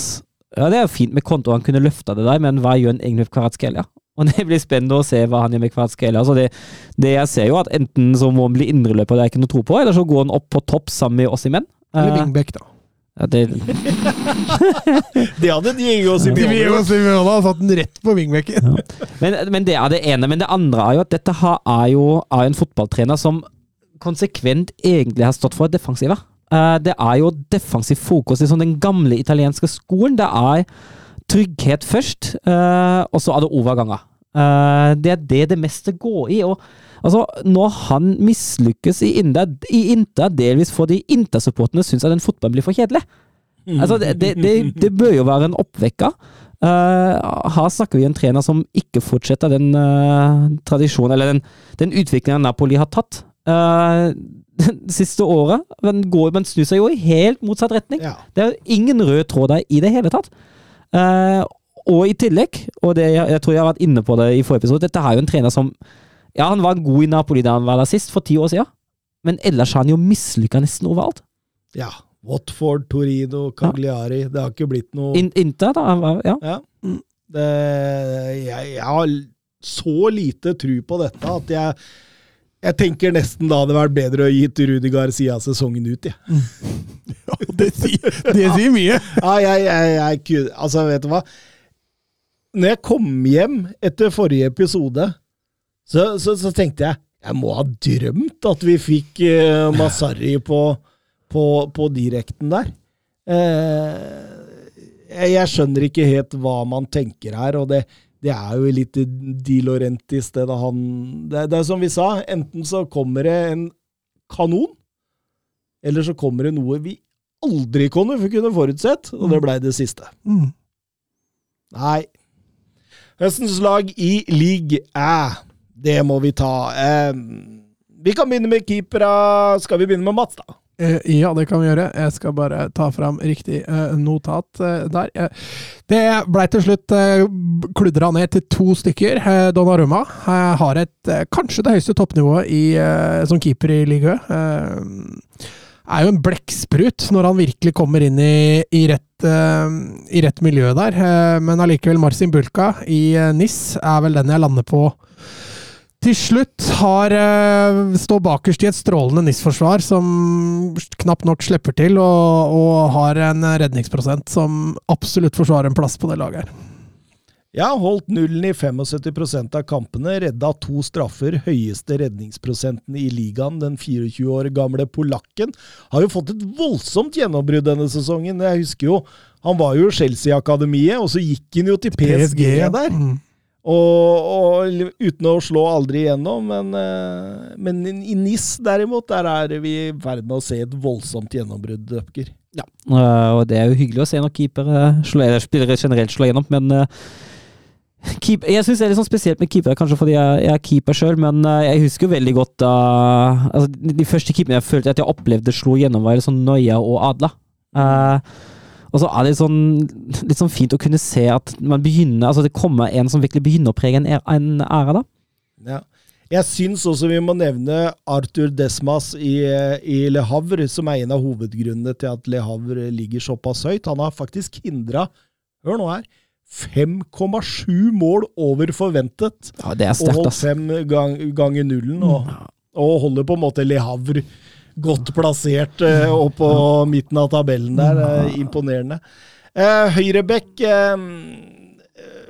ja, det er jo fint med Konto, han kunne løfta det der, men hva gjør en med Kvaratskhelia? Og det blir spennende å se hva han gjør med Kvaratskhelia. Altså det, det jeg ser jo at enten så må han bli indreløper, det er ikke noe tro på, eller så går han opp på topp sammen med oss i menn. Eller Eh, Wingbekk, da. ja, det, Det hadde Diego Diego Simeone. hadde satt den rett på wingbekken. men, men det er det ene. Men det andre er jo at dette er jo er en fotballtrener som konsekvent egentlig har stått for defensiv. Eh, det er jo defensiv fokus i sånn den gamle italienske skolen. Det er trygghet først, eh, og så er det overganger. Eh, det er det det meste går i. og altså, Når han mislykkes i Inter, delvis fordi Inter-supporterne syns at den fotballen blir for kjedelig. Altså, det, det, det, det bør jo være en oppvekker. Eh, her snakker vi om en trener som ikke fortsetter den tradisjonen, eller den, den utviklingen Napoli har tatt. Uh, det siste året. Men, går, men snur seg jo i helt motsatt retning. Ja. Det er ingen rød tråd der i det hele tatt. Eh, og i tillegg, og det, jeg, tror jeg har vært inne på det i forrige episode, dette er jo en trener som Ja, han var god i Napoli da han var der sist, for ti år siden, men ellers har han jo mislykka nesten overalt. ja. Watford, Torino, Cagliari. Det har ikke blitt noe In, Inter, da. var- Ja. Ja. Det, jeg, jeg har så lite tru på dette at jeg jeg tenker nesten da hadde vært bedre å gitt Rudi Garcia sesongen ut, jeg. Ja, det, sier, det sier mye. Ja, jeg, jeg, jeg Altså, vet du hva? Når jeg kom hjem etter forrige episode, så, så, så tenkte jeg jeg må ha drømt at vi fikk uh, Masari på, på, på direkten der. Uh, jeg skjønner ikke helt hva man tenker her, og det, det er jo litt Di Laurentis, det da han det, det er som vi sa, enten så kommer det en kanon, eller så kommer det noe vi aldri kunne, kunne forutsett, og det blei det siste. Mm. Nei. Høstens lag i league æ. Det må vi ta. Eh, vi kan begynne med keepera. Skal vi begynne med Mats, da? Eh, Ja, det kan vi gjøre. Jeg skal bare ta fram riktig eh, notat eh, der. Det blei til slutt kludra ned til to stykker. Donnarumma har et kanskje det høyeste toppnivået i, som keeper i ligaen. Eh, er jo en blekksprut når han virkelig kommer inn i, i, rett, i rett miljø der. Men allikevel, Marcin Bulka i NIS er vel den jeg lander på til slutt har uh, står bakerst i et strålende NIS-forsvar som knapt nok slipper til, og, og har en redningsprosent som absolutt forsvarer en plass på det laget her. Ja, holdt nullen i 75% av kampene, redda to straffer, høyeste redningsprosenten i ligaen. Den 24 år gamle polakken har jo fått et voldsomt gjennombrudd denne sesongen. Jeg husker jo, han var jo i Chelsea-akademiet, og så gikk han jo til PSG, der. Mm. Og, og uten å slå aldri igjennom, men, eh, men i NIS derimot, der er vi i ferd med å se et voldsomt gjennombrudd, Øpker. Ja, øh, og det er jo hyggelig å se når keepere spillere generelt slår gjennom, men øh, keep, Jeg syns det er litt sånn spesielt med keepere, kanskje fordi jeg, jeg er keeper sjøl, men jeg husker veldig godt da altså, De første keeperne jeg følte at jeg opplevde slo gjennom, var sånn Noia og Adla. Uh, og så er det sånn, litt sånn fint å kunne se at man begynner, altså det kommer en som virkelig begynner å prege en, en ære, da. Ja. Jeg syns også vi må nevne Arthur Desmas i, i Le Havre, som er en av hovedgrunnene til at Le Havre ligger såpass høyt. Han har faktisk hindra, hør nå her, 5,7 mål over forventet. Ja, det er Og holdt ass. fem gang, ganger nullen, og, og holder på en måte Le Havre godt plassert og opp på midten av tabellen der. Eh, imponerende. Uh, Høyrebekk eh,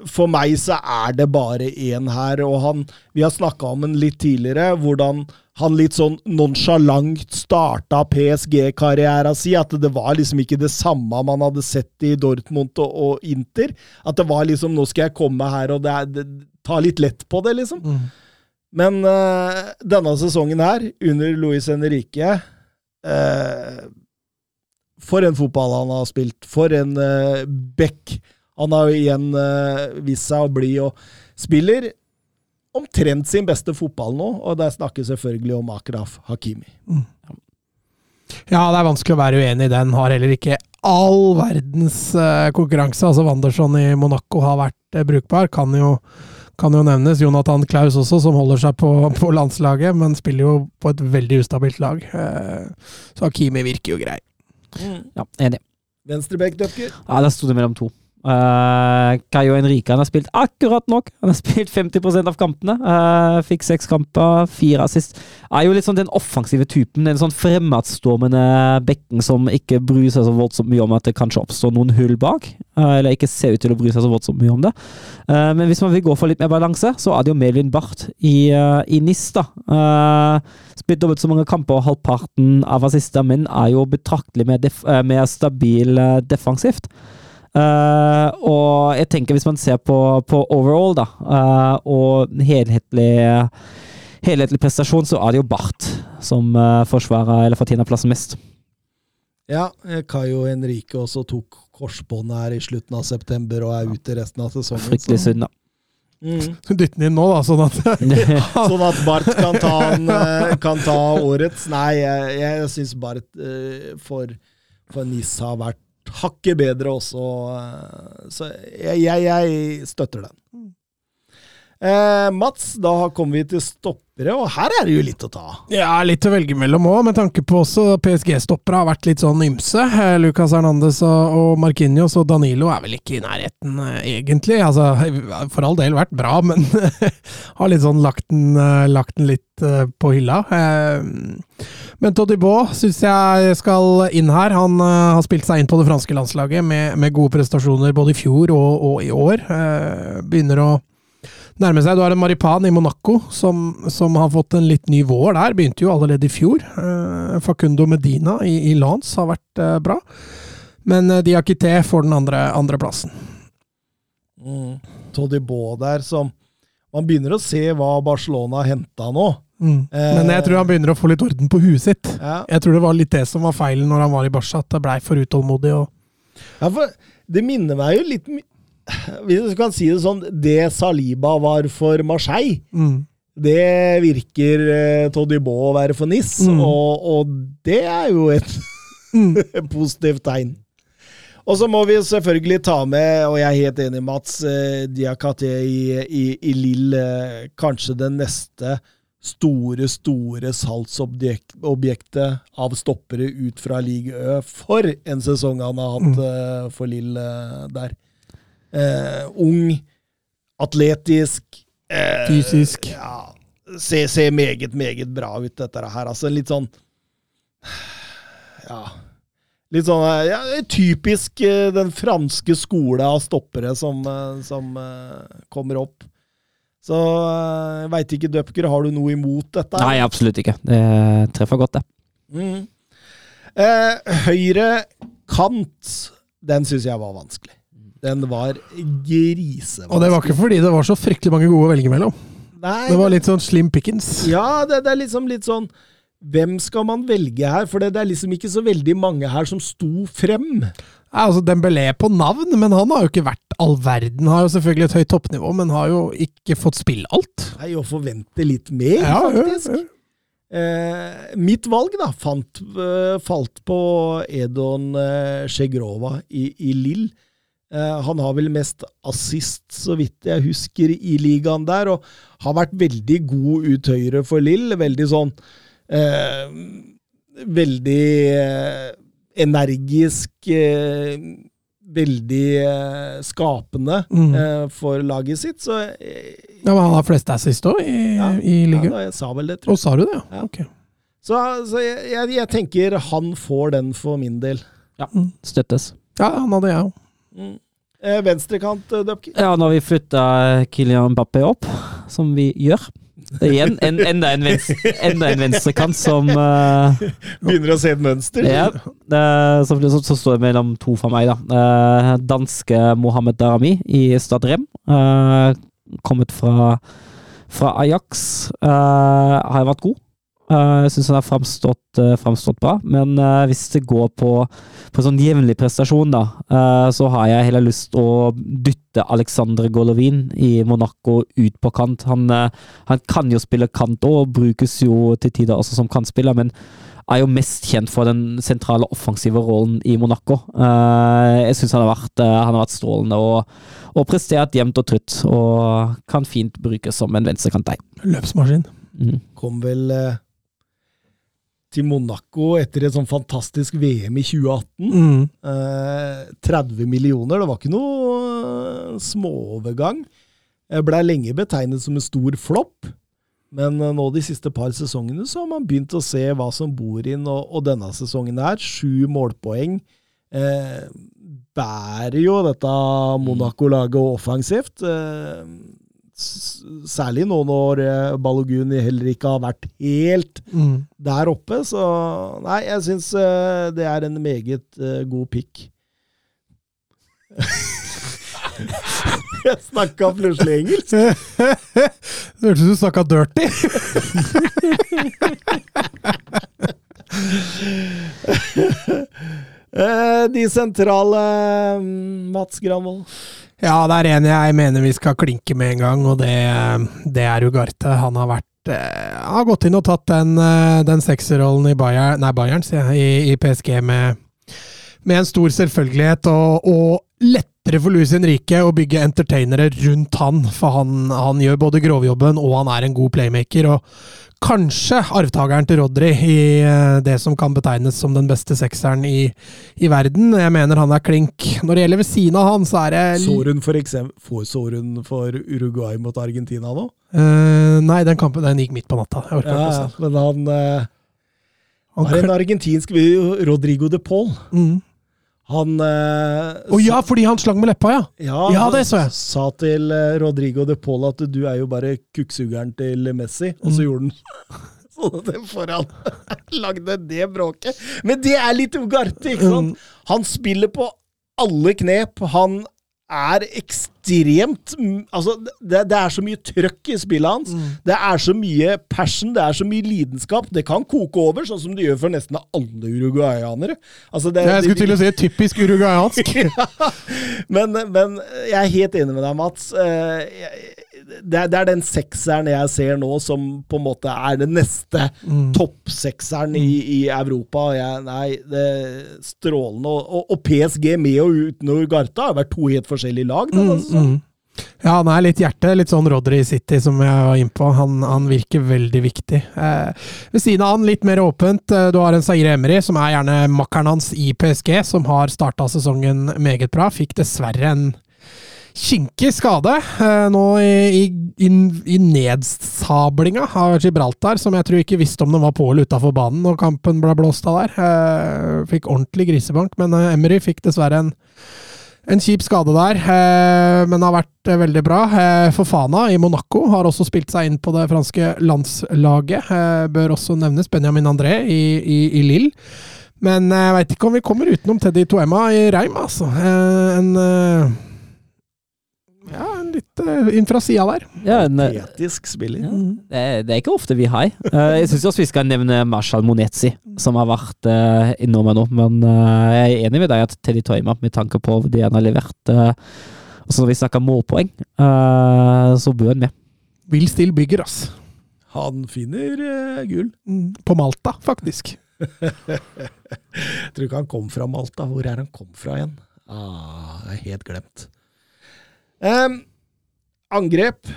For meg så er det bare én her, og han Vi har snakka om den litt tidligere, hvordan han litt sånn nonsjalant starta PSG-karriera si. At det var liksom ikke det samme man hadde sett i Dortmund og, og Inter. At det var liksom Nå skal jeg komme her og det er, det, ta litt lett på det, liksom. Mm. Men uh, denne sesongen her, under Luis Henrique uh, For en fotball han har spilt. For en uh, back. Han har jo igjen uh, vist seg å bli og spiller omtrent sin beste fotball nå, og der snakker selvfølgelig om Akraf Hakimi. Ja, det er vanskelig å være uenig i den. Har heller ikke all verdens eh, konkurranse. Altså Wanderson i Monaco har vært eh, brukbar. Kan jo, kan jo nevnes. Jonathan Klaus også, som holder seg på, på landslaget, men spiller jo på et veldig ustabilt lag. Eh, så Hakimi virker jo grei. Ja, enig. Venstrebekk, Døpker. Ja, der sto det mellom to. Uh, Caio Henrique han har spilt akkurat nok. Han har spilt 50% av kampene. Uh, fikk seks kamper, fire assist. Er jo litt sånn den offensive typen. Den sånn fremadstormende bekken som ikke bryr seg så voldsomt mye om at det kanskje oppstår noen hull bak. Uh, eller ikke ser ut til å bry seg så voldsomt mye om det. Uh, men hvis man vil gå for litt mer balanse, så er det jo Melvin Barth i, i NIS, da. Spilt dobbelt så mange kamper, og halvparten av assister, men er jo betraktelig mer, def mer stabil defensivt. Uh, og jeg tenker hvis man ser på, på overall, da, uh, og helhetlig, helhetlig prestasjon, så er det jo Barth som uh, forsvarer eller fortjener plassen mest. Ja, eh, Caio Henrique også tok korsbåndet her i slutten av september og er ute resten av sesongen. Fryktelig så- synd, da. Mm. Dytt den inn nå, da, sånn at Sånn at Barth kan ta, en, eh, kan ta årets. Nei, jeg, jeg syns Bart eh, for, for NIS har vært hakket bedre også. eh, Så jeg, jeg, jeg støtter den. Eh, Mats, da kommer vi til stoppere, og her er det jo litt å ta. Ja, litt å velge mellom òg, med tanke på også PSG-stoppere har vært litt sånn ymse. Eh, Lucas Hernandez og, Markinios og Danilo er vel ikke i nærheten, eh, egentlig. Altså, for all del vært bra, men har litt sånn lagt den, eh, lagt den litt eh, på hylla. Men Men Todibo syns jeg skal inn her. Han eh, har spilt seg inn på det franske landslaget med, med gode prestasjoner både i fjor og, og i år. Eh, Begynner å nærme seg. Du har en Maripan i Monaco som, som har fått en litt ny vår der. Begynte jo allerede i fjor. Eh, Facundo Medina i, i Lance har vært eh, bra. Men eh, Diakité får den andre, andreplassen. Mm. Todibo der som Man begynner å se hva Barcelona har henta nå. Mm. Men jeg tror han begynner å få litt orden på huet sitt. Ja. Jeg tror det var litt det som var feilen når han var i Barca, at det blei for utålmodig. og Ja, for det minner meg jo litt Hvis du kan si det sånn Det Saliba var for Marseille, mm. det virker eh, Todibo å være for NIS, Mm. og, og det er jo et positivt tegn. Og så må vi selvfølgelig ta med, og jeg er helt enig, Mats, eh, Diakate i, i, i Lill, eh, kanskje det neste store, store salgsobjektet av stoppere ut fra Ligue Ø. For en sesong han har hatt eh, for Lill der. Eh, ung, atletisk eh, Fysisk. Ja, ser, ser meget, meget bra ut, dette her. Altså litt sånn Ja. Litt sånn eh, ja, typisk eh, den franske skole av stoppere som, eh, som kommer opp. Så jeg veit ikke, Dupker, har du noe imot dette? Nei, absolutt ikke. Det treffer godt, det. Mm. Eh, høyre kant, den syns jeg var vanskelig. Den var grisevanskelig. Og det var ikke fordi det var så fryktelig mange gode å velge mellom. Nei, Det var litt sånn slim pickings. Ja, det, det er liksom litt sånn Hvem skal man velge her? For det, det er liksom ikke så veldig mange her som sto frem. Ja, altså Dembélé på navn, men han har jo ikke vært all verden. Har jo selvfølgelig et høyt toppnivå, men har jo ikke fått spille alt. Nei, å forvente litt mer, Ja, ja, faktisk. ja. Eh, mitt valg da, fant, eh, falt på Edon eh, Sjegrova i, i Lill. Eh, han har vel mest assist, så vidt jeg husker, i ligaen der, og har vært veldig god ut høyre for Lill. Veldig sånn eh, Veldig eh, energisk, eh, veldig eh, skapende Mm. eh, for laget sitt, så eh, Ja, men Han har flest assist òg, i, Ja, i ja, da, jeg sa vel det, tror jeg. Og sa du det, ja? Ja. Ok. Så, så jeg, jeg, jeg tenker han får den for min del. Støttes. Ja, han hadde jeg òg. Mm. Eh, venstrekant, eh, Dupker. Ja, når vi flytta Kylian Mbappé opp, som vi gjør Igjen, en, enda en, venstre, enda en venstrekant som uh, Begynner å se et mønster. Ja, Uh, så, så, så står mellom to for meg, da. Uh, danske Mohammed Darami i Stad Rem. eh, kommet fra, fra Ajax. har vært god. Eh, Jeg syns han har framstått, eh, framstått bra, men eh, hvis det går på, på sånn jevnlig prestasjon, da, så har jeg heller lyst å dytte Alexandre Golovin i Monaco ut på kant. Han, han kan jo spille kant òg, og brukes jo til tider også som kantspiller, men er jo mest kjent for den sentrale offensive rollen i Monaco. Eh, jeg syns han, han har vært strålende og, og prestert jevnt og trutt, og kan fint brukes som en venstrekant der. Løpsmaskin. Mm. Kom vel til Monaco etter et sånn fantastisk VM i 2018. Mm. Eh, 30 millioner, det var ikke noe eh, småovergang. Blei lenge betegnet som en stor flopp. Men eh, nå de siste par sesongene så har man begynt å se hva som bor inn, og, og denne sesongen her, sju målpoeng. Eh, bærer jo dette Monaco-laget offensivt. Eh, særlig nå når Baloguni heller ikke har vært helt Mm. der oppe. Så nei, jeg syns eh, det er en meget eh, god pick. jeg snakka plutselig engelsk. Det hørtes ut som du snakka dirty. Eh, de sentrale mm, Mats Granvold. Ja, det er en jeg mener vi skal klinke med en gang, og det, det er Ugarte. Han har vært eh, har gått inn og tatt den, eh, den sekserrollen i Bayern, nei, Bayern sier jeg, i, i PSG med, med en stor selvfølgelighet, og, og lettere for Luis Henrique å bygge entertainere rundt han, for han, han gjør både grovjobben og han er en god playmaker. og Kanskje arvtakeren til Rodri i eh, det som kan betegnes som den beste sekseren i, i verden. Jeg mener han er klink. Når det gjelder ved siden av han, så er det Så hun for eksempel Får så for Uruguay mot Argentina nå? Uh, nei, den kampen den gikk midt på natta. Jeg Ja, men han uh, Han har en argentinsk Rodrigo de Paul. Mm. Han eh, Å ja, fordi han slang med leppa, ja! Ja, Ja, det så jeg. Sa til eh, Rodrigo de Paul at du er jo bare kukksugeren til Messi, og så Mm. gjorde han sånn at den foran lagde det bråket. Men det er litt Ugarte, ikke sant? Mm. Han spiller på alle knep. Han er ekstremt mm, Altså, det, det er så mye trøkk i spillet hans. Det er så mye passion, det er så mye lidenskap. Det kan koke over, sånn som det gjør for nesten alle uruguayanere. Altså, det, Jeg skulle til å si typisk uruguayansk. men, men jeg er helt enig med deg, Mats. Eh, jeg- Det er, det er den sekseren jeg ser nå som på en måte er den neste toppsekseren i, i Europa. Jeg, nei, det er strålende. Og, og, og PSG med og uten Urgarta har vært to helt forskjellige lag. Da, altså. Ja, han er litt hjerte. Litt sånn Rodry City, som jeg var inne på. Han, han virker veldig viktig. Eh, ved siden av han, litt mer åpent, eh, du har en Zaire Emery, som er gjerne makkeren hans i PSG, som har starta sesongen meget bra. Fikk dessverre en kinkig skade eh, nå i, i, i, nedsablinga av Gibraltar, som jeg tror ikke visste om den var på eller utafor banen når kampen ble blåst av der. Eh, fikk ordentlig grisebank, men eh, Emery fikk dessverre en en kjip skade der, eh, men har vært eh, veldig bra. Eh, Fofana i Monaco har også spilt seg inn på det franske landslaget. Bør også nevnes Benjamin André i, i, i Lille. Men jeg veit ikke om vi kommer utenom Teddy Toema i Reim, altså. En Ja, en litt uh, inn fra sida der. Ja, en, eh, spiller. ja, det, er, det er ikke ofte vi har. Uh, jeg syns også vi skal nevne Marshall Monetzi, som har vært uh, innom nå. Men uh, jeg er enig med deg at Teddy Toima, med tanke på det han har levert uh, Også når vi snakker målpoeng, eh, så bør han med. Will Still bygger, ass. Han finner gull. Mm, På Malta, faktisk. Jeg tror ikke han kom fra Malta. Hvor er han kom fra igjen? Ah, jeg er helt glemt. Em, angrep.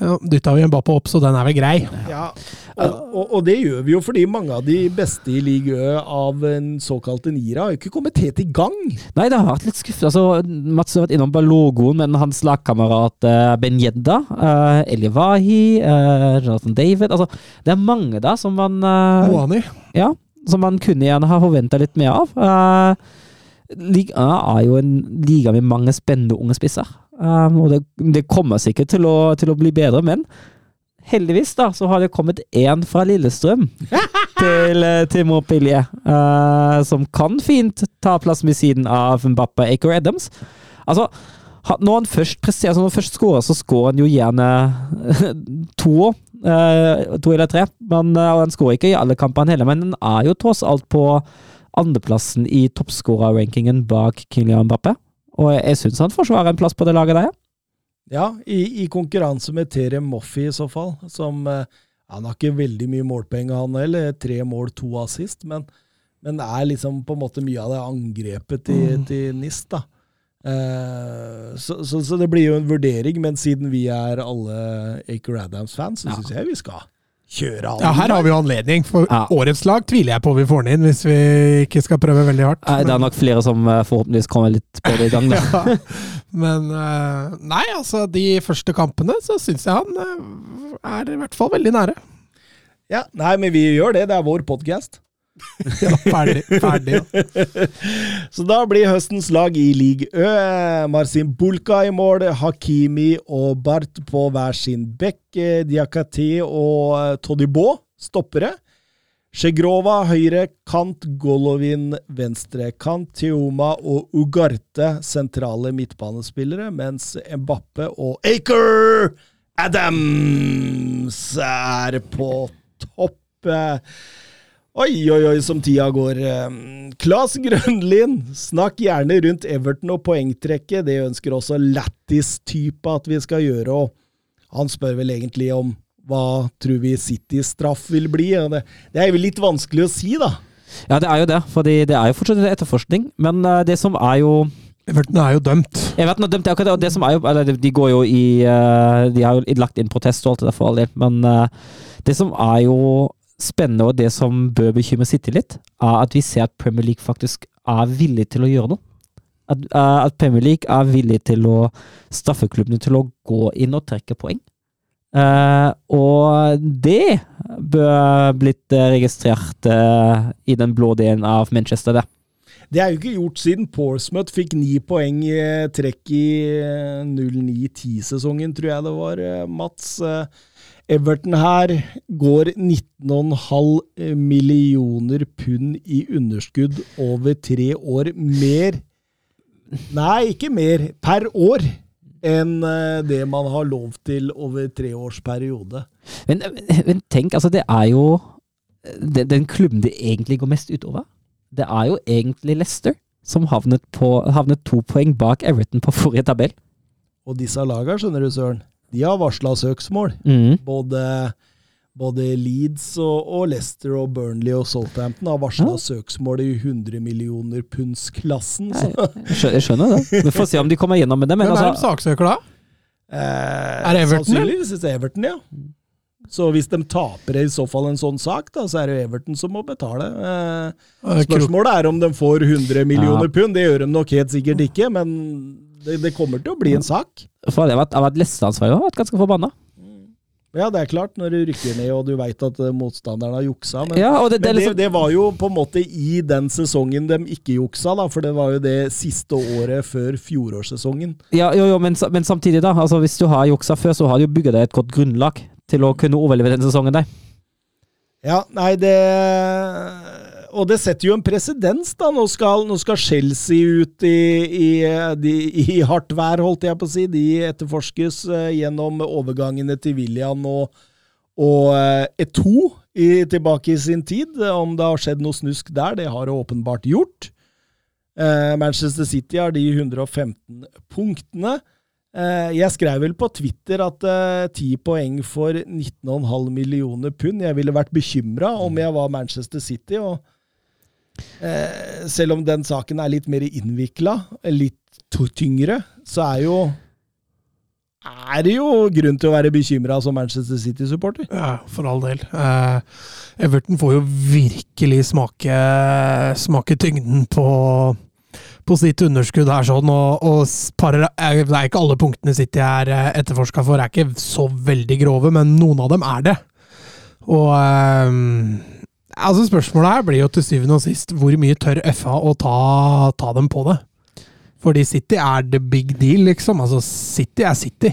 Ja, Dytta vi Mbappé opp, så den er vel grei. Ja, og, og, og det gjør vi jo fordi mange av de beste i ligaen av en såkalte Nira har jo ikke kommet helt i gang. Nei, det har vært litt skuffende. Altså, Mats har vært innom logoen men hans lagkamerat uh, Ben Yedda, uh, Elivahi, uh, Jonathan David altså, Det er mange da som man uh, Moani. Ja, som man kunne gjerne ha forventa litt mer av. Uh, Liga er jo en liga med mange spennende unge spisser. Um, og det, det kommer sikkert til å, til å bli bedre, men heldigvis da, så har det kommet én fra Lillestrøm til, eh, til Montpellier, uh, som kan fint ta plass ved siden av Mbappa Aker Adams. Altså, når han først presterer, altså når han først scorer, så scorer han jo gjerne to år. eh, to eller tre. Men, uh, og han skårer ikke i alle kampene heller, men han er jo tross alt på andreplassen i toppskårerrankingen bak Kylian Mbappé. Og jeg, syns han forsvarer en plass på det laget der. ja. Ja, i, i konkurranse med Terem Moffi i så fall, som eh, Han har ikke veldig mye målpenger, han heller. Tre mål, to assist. Men, men er liksom på en måte mye av det angrepet til, til NIS, da. Eh, så, så, så det blir jo en vurdering, men siden vi er alle Aker Adams-fans, så Ja. syns jeg vi skal kjøre han. Ja, her har vi jo anledning, for Ja. årets lag tviler jeg på vi får den inn, hvis vi ikke skal prøve veldig hardt. Nei, Det er nok flere som eh, forhåpentligvis kommer litt på det i gang. Da. Ja. Men eh, nei, altså, de første kampene så syns jeg han eh, er i hvert fall veldig nære. Ja, nei, men vi gjør det. Det er vår podkast. Ja, ferdig. ferdig. Så da blir høstens lag i league Ø. Marcin Bulka i mål, Hakimi og Bart på hver sin bekk. Diakati og eh, Todibo stoppere. Shegrova høyre kant, Golovin venstre kant, Tioma og Ugarte sentrale midtbanespillere, mens Mbappe og Aker Adams er på topp. Oi, oi, oi, som tida går. Eh, Klas Grønlin, snakk gjerne rundt Everton og poengtrekket. Det ønsker også Lattis-type at vi skal gjøre. og Han spør vel egentlig om hva tror vi Citys straff vil bli. Det, det er jo litt vanskelig å si, da. Ja, det er jo det, for det er jo fortsatt etterforskning. Men eh, det som er jo Everton er jo dømt. Everton er dømt, det er akkurat det, og det som er jo Eller de går jo i eh, De har jo lagt inn protest og alt det der for all del, men det som er jo spennende, og det som bør bekymre City litt, er at vi ser at Premier League faktisk er villig til å gjøre noe. At, eh, at Premier League er villig til å straffe klubbene til å gå inn og trekke poeng. Uh, og det bør blitt eh, registrert uh, i den blå delen av Manchester, det. Det er jo ikke gjort siden Porsmouth fikk ni poeng i trekk i eh, 09-10-sesongen, tror jeg det var, Mats. Eh, Everton her går 19,5 millioner pund i underskudd over tre år. Mer Nei, ikke mer per år enn eh, det man har lov til over treårsperiode. Men, men tenk, altså det er jo den, den klubben det egentlig går mest utover. Det er jo egentlig Leicester, som havnet, på, havnet to poeng bak Everton på forrige tabell. Og disse laga, skjønner du, Søren, de har varsla søksmål. Mm. Både, både Leeds og, og Leicester og Burnley og Southampton har varsla Ja. søksmål i 100 millioner punds-klassen. Jeg jeg skjønner det. Vi får se om de kommer gjennom med det. Men Hvem er de altså, saksøker da? Eh, Er det Everton, Sannsynligvis er Everton, ja. Så hvis de taper i så fall en sånn sak, da, så er det Everton som må betale. Eh, spørsmålet er om de får 100 millioner Ja. pund. Det gjør de nok helt sikkert ikke, men det, det kommer til å bli en sak. for det har vært, har og vært ganske forbanna. Ja, det er klart, når du rykker ned og du veit at eh, motstanderen har juksa. Men, Ja, det, det men er det, liksom, det var jo på en måte i den sesongen de ikke juksa, da, for det var jo det siste året før fjorårssesongen. ja, jo, jo, men, men samtidig, da. Altså, hvis du har juksa før, så har du jo bygga deg et godt grunnlag til å kunne overleve den sesongen der. Ja, nei, det Og det setter jo en presedens, da. Nå skal, nå skal Chelsea ut i, i, de, i hardt vær, holdt jeg på å si. De etterforskes eh, gjennom overgangene til William og, og eh, Eto i, tilbake i sin tid. Om det har skjedd noe snusk der, det har det åpenbart gjort. Eh, Manchester City har de 115 punktene. Eh, jeg skrev vel på Twitter at ti poeng for 19,5 millioner pund Jeg ville vært bekymra om jeg var Manchester City. og eh, Selv om den saken er litt mer innvikla, litt tyngre, så er jo er det jo grunn til å være bekymra som Manchester City-supporter. Ja, for all del. Eh, Everton får jo virkelig smake, smake tyngden på, på sitt underskudd her, sånn, og, og parer, par, eh, det er ikke alle punktene City er eh, etterforska for, er ikke så veldig grove, men noen av dem er det. Og eh, altså Spørsmålet her blir jo til syvende og sist hvor mye tør FA å ta, ta dem på det? Fordi City er the big deal, liksom. Altså, City er City.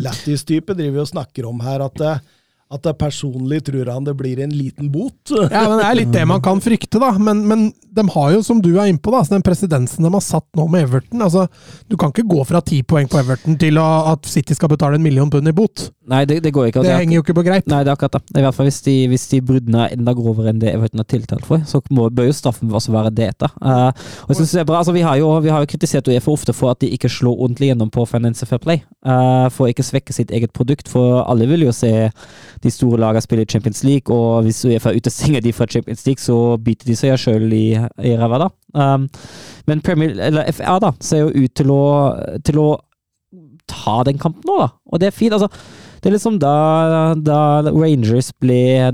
Lættis-type driver og snakker om her at, eh, at det personlig tror han det blir en liten bot. Ja, men Det er litt det man kan frykte, da. Men, men de har jo, som du er inne på, da, altså den presidensen de har satt nå med Everton altså, Du kan ikke gå fra ti poeng på Everton til å, at City skal betale en million pund i bot. Nei, det, det går ikke. Det, Det er- henger jo ikke på greip. Nei, det er akkurat det. I hvert fall hvis de, hvis de bruddene er enda grovere enn det Everton er tiltalt for, så må, bør jo straffen også være det. da. Uh, og jeg synes det er bra, altså Vi har jo, vi har jo kritisert UEFA ofte for at de ikke slår ordentlig gjennom på Finance Fair Play. Uh, for å ikke svekke sitt eget produkt. For alle vil jo se de store lagene spiller i Champions League, og hvis UEFA utestenger de fra Champions League, så biter de seg sjøl i, i ræva, da. Um, men Premier, eller FA da, ser jo ut til å, til å ta den kampen nå, da. Og det er fint. altså det er liksom da, da Rangers ble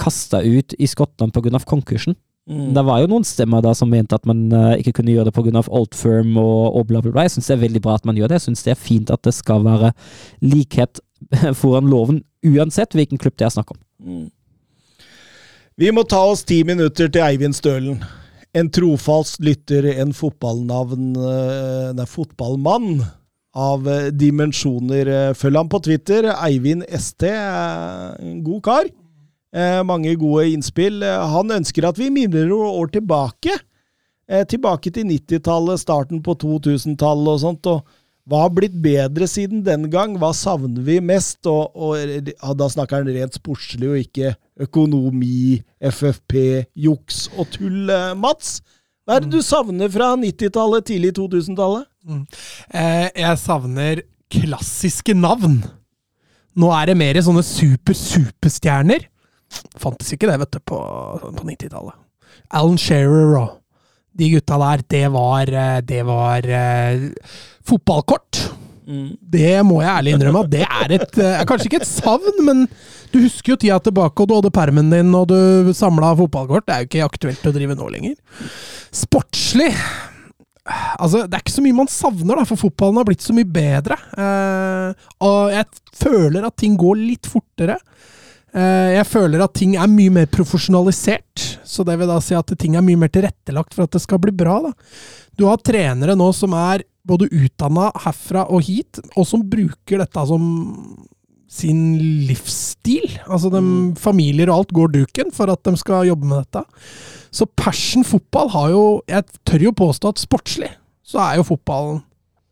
kasta ut i Skottland pga. konkursen. Mm. Det var jo noen stemmer da som mente at man uh, ikke kunne gjøre det pga. Old Firm og, og bla, bla, bla. Jeg syns det er veldig bra at man gjør det. Jeg syns det er fint at det skal være likhet foran loven, uansett hvilken klubb det er snakk om. Mm. Vi må ta oss ti minutter til Eivind Stølen. En trofast lytter, en fotballnavn eh, Nei, fotballmann av eh, dimensjoner. Eh, Følg ham på Twitter. Eivind ST. eh, En god kar. Eh, Mange gode innspill. Eh, Han ønsker at vi minner noen år tilbake. Eh, Tilbake til 90-tallet, starten på 2000-tallet og sånt. og hva har blitt bedre siden den gang? Hva savner vi mest? Og, og ja, da snakker han rent sportslig og ikke økonomi, FFP, juks og tull, eh, Mats. Hva er det du savner fra 90-tallet, tidlig 2000-tallet? Eh, jeg savner klassiske navn. Nå er det mer sånne super-superstjerner. Fantes ikke det, vet du, på, på 90-tallet. Alan Shearer og de gutta der, det var, eh, det var uh, fotballkort. Det må jeg ærlig innrømme. at Det er et, uh, kanskje ikke et savn, men du husker jo tida tilbake, og du hadde permen din, og du samla fotballkort. Det er jo ikke aktuelt å drive nå lenger. Sportslig Altså, Det er ikke så mye man savner, da, for fotballen har blitt så mye bedre. Uh, og jeg føler at ting går litt fortere. Eh, jeg føler at ting er mye mer profesjonalisert. Så det vil da si at ting er mye mer tilrettelagt for at det skal bli bra. da. Du har trenere nå som er både utdanna herfra og hit, og som bruker dette som sin livsstil. Altså de, Familier og alt går duken for at de skal jobbe med dette. Så Passion fotball har jo Jeg tør jo påstå at sportslig så er jo fotballen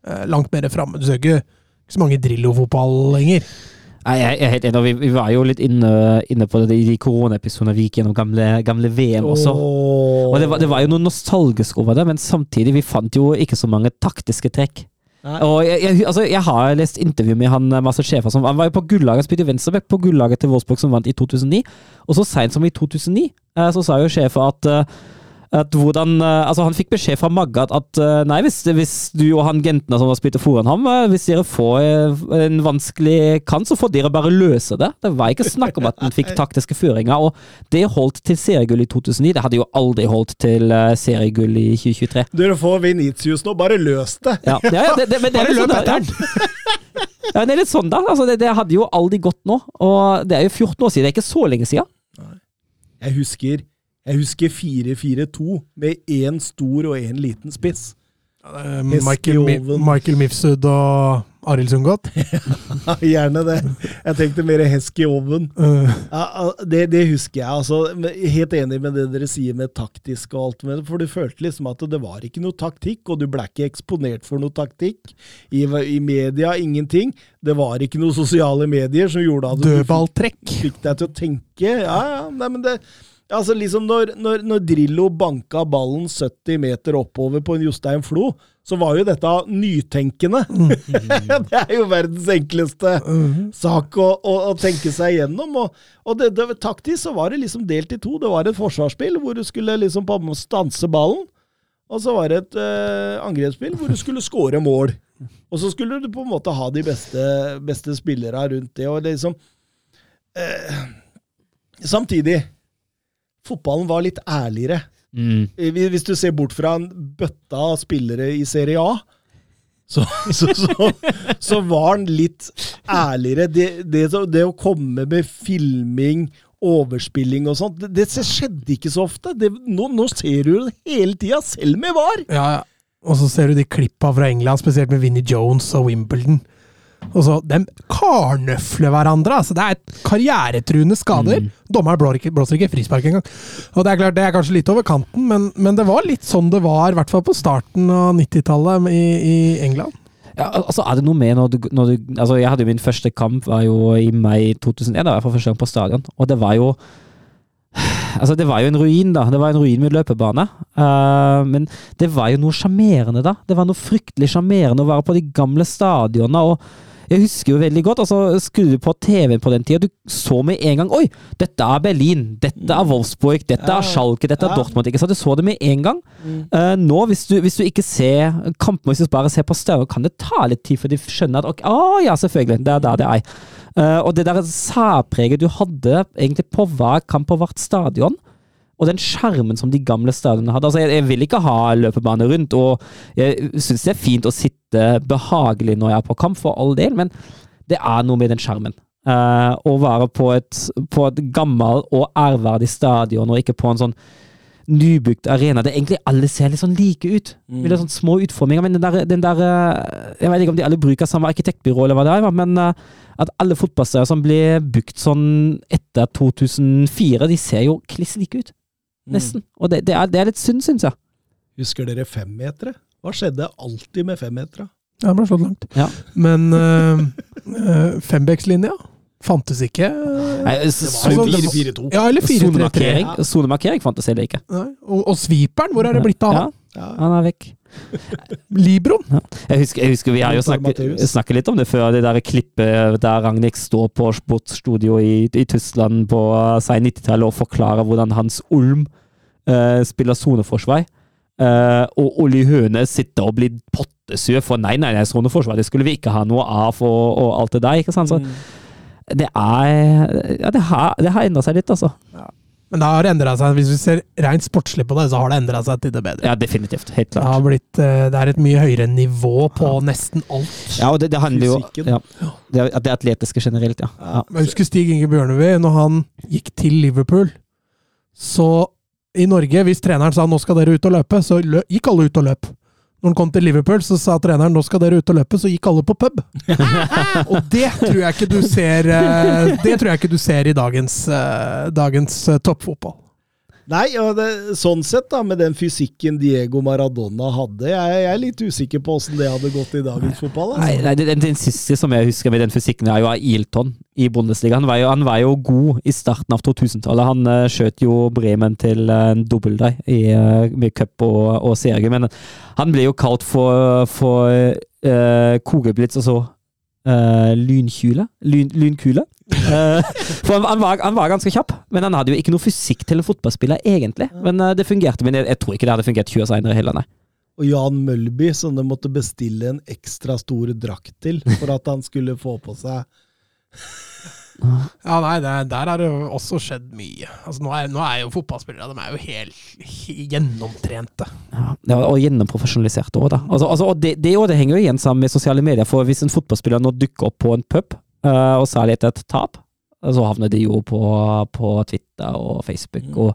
eh, langt mer framme. Du ser ikke, ikke så mange Drillo-fotball lenger. Nei, jeg er helt enig. Vi, vi var jo litt inne, inne på det i de koronaepisodene vi gikk gjennom gamle, gamle VM også. Oh. Og det var, det var jo noe nostalgisk over det, men samtidig, vi fant jo ikke så mange taktiske trekk. Nei. Og jeg, jeg, altså, jeg har lest intervju med han masse sjefer Som, han var jo på gullaget, spilte venstreback på gullaget til Wolfsburg, som vant i 2009. Og så seint som i 2009 eh, så sa jo sjefer at eh, at hvordan, eh, altså Han fikk beskjed fra Magga at, at eh, nei, hvis, hvis du og han jentene som har spilt foran ham, eh, hvis dere får en vanskelig kant, så får dere bare løse det. Det var ikke snakk om at han fikk taktiske føringer. og Det holdt til seriegull i 2009. Det hadde jo aldri holdt til seriegull i 2023. Dere får Venitius nå, bare løs det! Ja, ja, ja det, det, men det Bare løp sånn, etter ja, det er litt sånn da. Altså, det, det hadde jo aldri gått nå. Og det er jo 14 år siden. Det er ikke så lenge siden. Jeg husker, jeg husker 4-4-2 med én stor og én liten spiss. Eh, Michael, Mi- Michael Mifsud og Arild Sundgodt. Ja, Gjerne det. Jeg tenkte mer Hesky Oven. Eh, Ja, det, det husker jeg. altså. Helt enig med det dere sier med taktisk og alt. Men For du følte liksom at det var ikke noe taktikk, og du ble ikke eksponert for noe taktikk. I, i media ingenting. Det var ikke noe sosiale medier som gjorde at du fikk, fikk deg til å tenke. Ja, ja, nei, men det... Altså liksom når, når, når Drillo banka ballen 70 meter oppover på en Jostein Flo, så var jo dette nytenkende. det er jo verdens enkleste sak å, å, å tenke seg gjennom. Og, og det, det, taktisk så var det liksom delt i to. Det var et forsvarsspill hvor du skulle liksom stanse ballen. Og så var det et eh, angrepsspill hvor du skulle skåre mål. Og så skulle du på en måte ha de beste, beste spillerne rundt det. Og liksom eh, Samtidig Fotballen var litt ærligere. Mm. Eh, Hvis du ser bort fra en bøtta av spillere i Serie A, så, så, så, så var den litt ærligere. Det, det, det å komme med filming, overspilling og sånt, det, det skjedde ikke så ofte. Det, nå, nå ser du det hele tida, selv med VAR. Ja, ja. Og så ser du de klippa fra England, spesielt med Vinnie Jones og Wimbledon. Og så, De karnøfler hverandre. altså Det er karrieretruende skader. Dommeren blåser ikke, blåser ikke frispark engang. Og Det er klart, det er kanskje litt over kanten, men, men det var litt sånn det var, i hvert fall på starten av 90-tallet i, i England. Ja, altså er det noe med når du, når du altså Jeg hadde jo min første kamp var jo i mai 2001, da for første gang på stadion. Og det var jo Altså, det var jo en ruin, da. Det var en ruin med løpebane. Uh, men det var jo noe sjarmerende, da. Det var noe fryktelig sjarmerende å være på de gamle stadionene. og jeg husker jo veldig godt, altså Skrudde du på TV-en på den tida, du så med en gang Oi, dette er Berlin, dette er Wolfsburg, dette er Schalke, dette er. Dortmund. ikke sant? Du så det med en gang. Uh, nå, hvis du, hvis du ikke ser kampen, hvis du bare ser på større, kan det ta litt tid før de skjønner at ok, Å ja, selvfølgelig, det er der det er. Uh, og det der særpreget du hadde egentlig på hver kamp på hvert stadion, og den skjermen som de gamle stadionene hadde altså jeg, jeg vil ikke ha løpebane rundt, og jeg syns det er fint å sitte behagelig når jeg er på kamp, for all del, men det er noe med den skjermen. Uh, å være på et, på et gammelt og ærverdig stadion, og ikke på en sånn nybygd arena. Det er egentlig alle ser litt sånn like ut. Mm. Med litt sånn små utforminger. Men den der, den der eh, Jeg vet ikke om de alle bruker samme arkitektbyrå, eller hva det er, men eh, at alle fotballsteder som ble bygd sånn etter 2004, de ser jo kliss like ut. Nesten. Og det, det, er, det er litt synd, syns jeg. Husker dere femmetere? Hva skjedde alltid med femmetere? Ja, den ble slått langt. Ja. Men øh, fembekslinja fantes ikke. Nei, Det var jo Altså, 4-4-2. Ja, eller 4-3-3. Sonemarkering ja. fantes heller ikke. Nei, Og, og sviperen, hvor er det blitt av Ja, han? Ja. han er vekk. Libroen? Jeg husker, jeg husker Vi har jo snakket, snakket litt om det før, det der klippet der Ragnhild står på sportsstudio i, i Tyskland på seg 90-tallet og forklarer hvordan Hans Ulm eh, spiller soneforsvar. Eh, og Olli Høne sitter og blir pottesur for nei, nei, nei, soneforsvar det skulle vi ikke ha noe av, og, og alt det der. ikke sant? Så Mm. det er Ja, det har, det har endra seg litt, altså. Men det har endra seg. Hvis vi ser rent sportslig på det, så har det endra seg til det bedre. Ja, definitivt. Helt Det, klart. har blitt, eh, det er et mye høyere nivå på nesten alt. Ja, og det, det handler jo om ja, det, det atletiske generelt, ja. ja. Jeg husker Stig Inge Bjørnevik, når han gikk til Liverpool, så i Norge, hvis treneren sa 'nå skal dere ut og løpe', så lø gikk alle ut og løp. Når han kom til Liverpool, så sa treneren 'nå skal dere ut og løpe', så gikk alle på pub. og det tror jeg ikke du ser eh, Det tror jeg ikke du ser i dagens, eh, dagens eh, toppfotball. Nei, og det, sånn sett, da, med den fysikken Diego Maradona hadde, jeg, jeg er litt usikker på åssen det hadde gått i dagens fotball. Nei, Altså. nei den, den siste som jeg husker med den fysikken, er jo Ailton i Bundesliga. Han var jo, han var jo god i starten av 2000-tallet. Han uh, skjøt jo Bremen til uh, en dobbeltdrei i, uh, med cup og, og serie, men han ble jo kalt for, for uh, kogeblitz og så uh, lynkule. Lyn, lynkule. Uh, for han, han, var, han var ganske kjapp, men han hadde jo ikke noe fysikk til en fotballspiller, egentlig. Men uh, det fungerte. Men jeg, jeg, tror ikke det hadde fungert 20 år senere heller, nei. Og Jan Mølby, som de måtte bestille en ekstra stor drakt til for at han skulle få på seg Ja, nei, det, der har det jo også skjedd mye. Altså, nå, er, nå er jo fotballspillere de er jo helt, helt gjennomtrente. Ja, ja, og gjennomprofesjonaliserte òg, da. Altså, altså, og det, det, det henger jo igjen sammen med sosiale medier. For hvis en fotballspiller nå dukker opp på en pub, og særlig etter et tap, så havner de jo på, på Twitter og Facebook, Mm. og,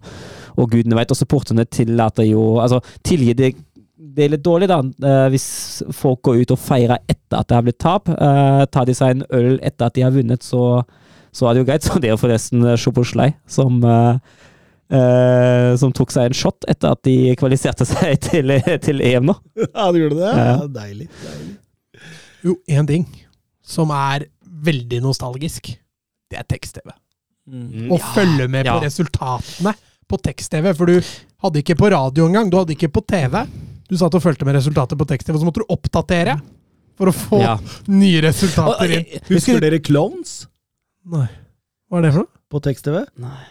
og gudene vet. Og supporterne tillater jo Altså, tilgir det det er litt dårlig, da, uh, hvis folk går ut og feirer etter at det har blitt tap. Uh, tar de seg en øl etter at de har vunnet, så, så er det jo greit. Så det er jo forresten Sjoboslei som som tok seg en shot etter at de kvalifiserte seg til, til EM nå. Ja, du gjorde det? Ja, deilig. deilig. Jo, én ting som er veldig nostalgisk, det er tekst-TV. Mm. Å følge med ja. på resultatene på tekst-TV. For du hadde ikke på radio engang, du hadde ikke på TV. Du satt og fulgte med resultatet på tekst-TV, så måtte du oppdatere for å få Ja. nye resultater inn. Husker, Husker dere Clones Nei. Hva er det for noe? på tekst-TV?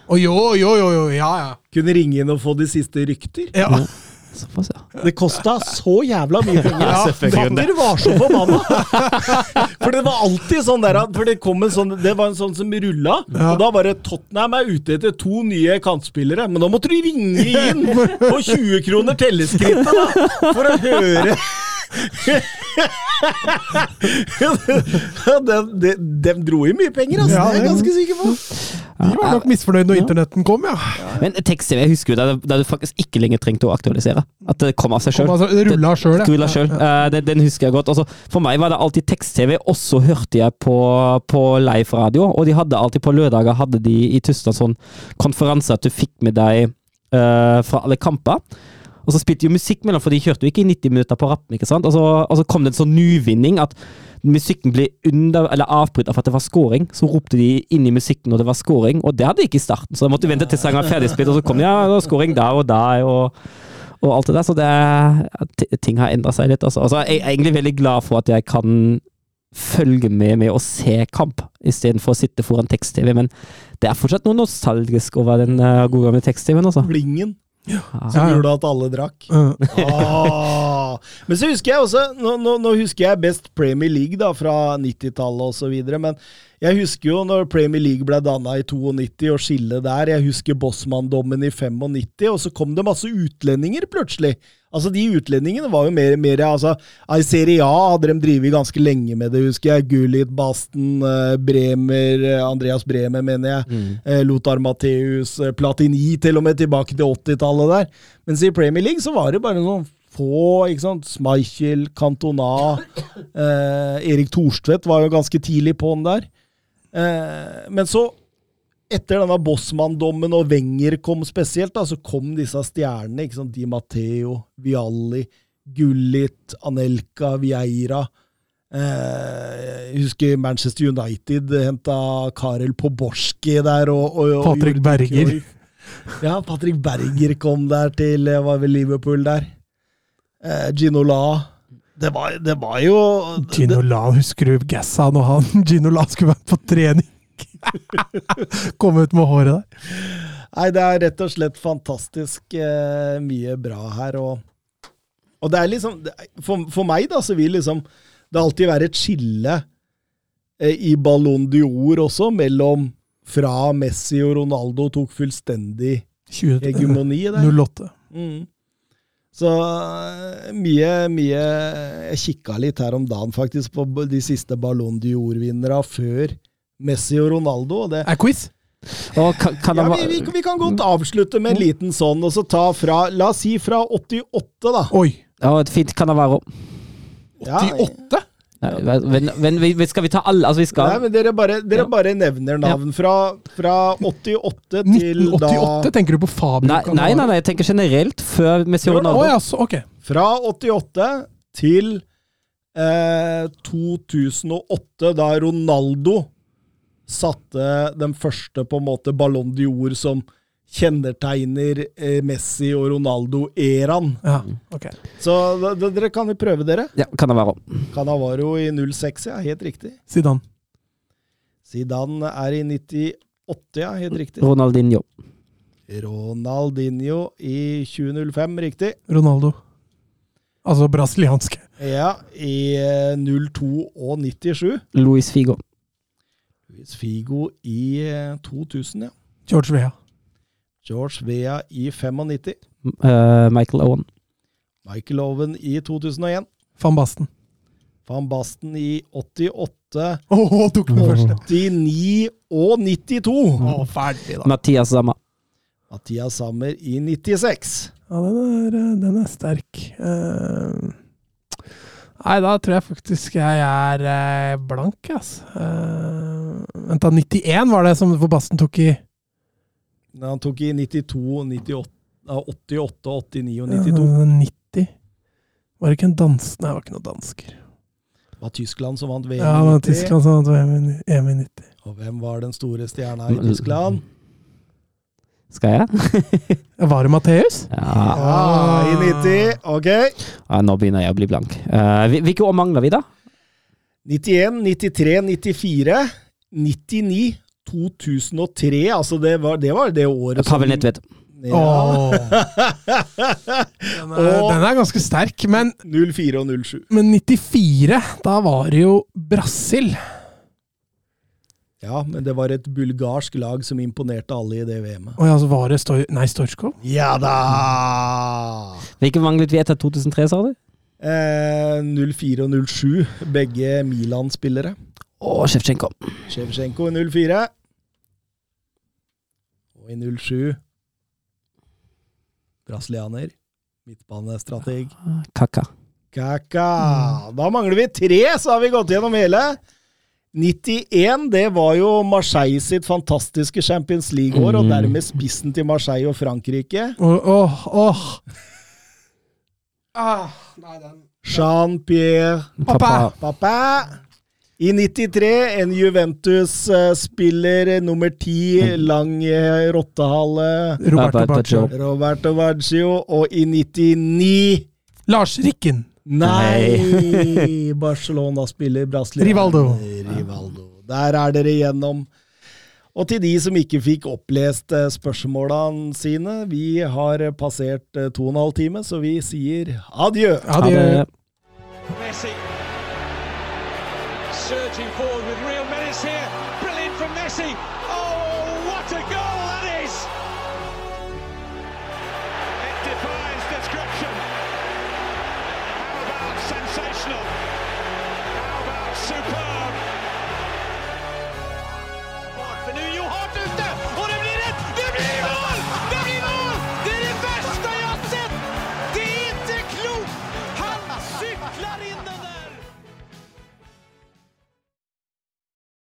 Å jo, jo, jo, jo, ja, ja. Kunne ringe inn og få de siste rykter. ja. Såpass, ja. Det kosta så jævla mye penger. Ja. Fatter var så forbanna! For det var alltid sånn der For det kom en sånn Det var en sånn som rulla, Ja. og da var det Tottenham er ute etter to nye kantspillere. Men da måtte du ringe inn på 20 kroner telleskrittet, da! For å høre de, de, de dro i mye penger, altså. Ja, det er jeg ganske sikker på. De var nok misfornøyd når internetten kom, ja. Men tekst-TV, husker du da, du faktisk ikke lenger trengte å aktualisere. At det kom av seg sjøl. Altså, rulla sjøl, ja. Eh, den, den husker jeg godt. Også, for meg var det alltid tekst-TV, og så hørte jeg på, på live-radio. Og de hadde alltid på lørdager hadde de i Tyskland sånn konferanse at du fikk med deg uh, fra alle kamper. Og så spilte jo musikk mellom, for de kjørte jo ikke i 90 minutter på rappen. ikke sant? Og så, og så kom det en sånn nyvinning at musikken ble under, eller avbrutt av at det var scoring. Så ropte de inn i musikken når det var scoring, og det hadde de ikke i starten. Så de måtte vente til sangen var ferdigspilt, og så kom det ja, scoring der og der. og og alt det der, så det er, ting har endra seg litt. Altså. Altså, jeg er egentlig veldig glad for at jeg kan følge med med å se kamp, istedenfor å sitte foran tekst-TV. Men det er fortsatt noe nostalgisk over den uh, gode gamle tekst-TV-en. Altså. Blingen Ja. som Ja, ja. gjorde at alle drakk. Ja. Ah. Men så husker jeg også Nå, nå, nå husker jeg best Premier League da fra 90-tallet osv. Men jeg husker jo når Premier League ble danna i 92 og skillet der. Jeg husker Bossmann-dommen i 95, og så kom det masse utlendinger plutselig. Altså De utlendingene var jo mer, mer altså, I Serie A hadde de drevet ganske lenge med det, husker jeg. Gullit, Basten, eh, Bremer, eh, Andreas Bremer, mener jeg. Mm. Lothar Matheus, eh, Platini, til og med tilbake til 80-tallet der. Mens i Premier League så var det bare noen få, ikke sant. Schmeichel, Cantona, eh, Erik Thorstvedt var jo ganske tidlig på'n der. Eh, men så, etter denne Bossmann-dommen og Wenger kom spesielt, da, så kom disse stjernene. ikke sant? Di Matteo, Vialli, Gullit, Anelka, Vieira. Eh, jeg husker Manchester United henta Karel Poborski der. og, og, og Patrick Berger. Ja, Patrick Berger kom der til eh, var vel Liverpool der. Eh, Ginola. Det var, det var jo Gino La, husker du gassa når han Gino La skulle være på trening? Kom ut med håret der. Nei, det er rett og slett fantastisk eh, mye bra her. Og, og det er liksom for, for meg, da, så vil liksom det alltid være et skille eh, i Ballon d'Or også, mellom fra Messi og Ronaldo tok fullstendig 20, hegemoni der. 08. Mm. Så eh, mye, mye Jeg kikka litt her om dagen faktisk på de siste Ballon d'Or-vinnerne før Messi og Ronaldo. Og det, Er quiz? Og kan, kan ja, vi, vi, vi kan godt avslutte med en liten sånn, og så ta fra La oss si fra 88, da. Oi. Ja, et fint. Ja, 88? Nei, Men, men skal vi ta alle Altså, vi skal Nei, men Dere bare, dere Ja. bare nevner navn fra, fra 88 til 1988, da tenker du på Fabio nei, nei, nei, nei, jeg tenker generelt før Messi og Ronaldo. ja, så, okay. Fra 88 til eh, 2008, da Ronaldo satte den første på en måte Ballon d'Or som kjennetegner eh, Messi og Ronaldo-æraen. Ja, ok. Så da, da, dere kan jo prøve dere. Ja, Canavaro. det. Canavaro i 06, ja, helt riktig. Zidane. Zidane er i 98, ja, helt riktig. Ronaldinho. Ronaldinho i 2005, riktig. Ronaldo. Altså brasilianske. Ja, i eh, 02 og 97. Luis Figo. Luis Figo i eh, 2000, ja. George Vea. George Vea i 95. Uh, Michael Owen. Michael Owen i 2001. Van Basten. Van Basten i 88, Åh, tok den første. 89 og 92. Oh, ferdig, da. Mathias Sammer. Mathias Sammer i 96. Ja, den er, eh, den er sterk. Uh, nei, da tror jeg faktisk jeg er eh, blank, altså. Uh, vent, da. 91 var det som Van Basten tok i Han tok i 92, 98, 88, 89 og 92. Ja, 90. Var det ikke en dans... Nei, det var ikke noen dansker. Det var Tyskland som vant VM Ja, det i var 90. Tyskland som vant EM i- 90. Og hvem var den store stjerna i Tyskland? Skal jeg? Var det Matheus? Ja. Ja, i 90. Ok. ja, nå begynner jeg å bli blank. Uh, hvilke år mangler vi, da? 91, 93, 94, 99, 2003. Altså, det var det, var det året Pavel Nedved. Ja. Oh. Den, er, Og- den er ganske sterk, men, 04 og 07. men 94, da var det jo Brasil. Ja, men det var et bulgarsk lag som imponerte alle i det VM-et. Oh, ja, så var det Stoj... Nei, Storskov? Ja da! Hvilke manglet vi etter 2003, sa du? Eh, 04 og 07, begge Milan-spillere. Å, Sjevtsjenko. Sjevtsjenko i 04. Og i 07 Brasilianer. Midtbanestrateg. Kaka. Kaka. Da mangler vi tre, så har vi gått gjennom hele. 91, det var jo Marseille sitt fantastiske Champions League-år, og Mm. dermed spissen til Marseille og Frankrike. Åh, oh, åh. oh, oh. ah, Jean-Pierre Pappa. Pappa. I 93, en Juventus-spiller nummer ti, lang eh, rottehale. Roberto Roberto Baggio. Roberto Baggio. Og i 99 Lars Rikken. Nei! Barcelona-spiller Brasilianer. Rivaldo. Rivaldo. Der er dere igjennom. Og til de som ikke fikk opplest eh, spørsmålene sine, vi har passert eh, to og en halv time, så vi sier adjø. adjø. Ha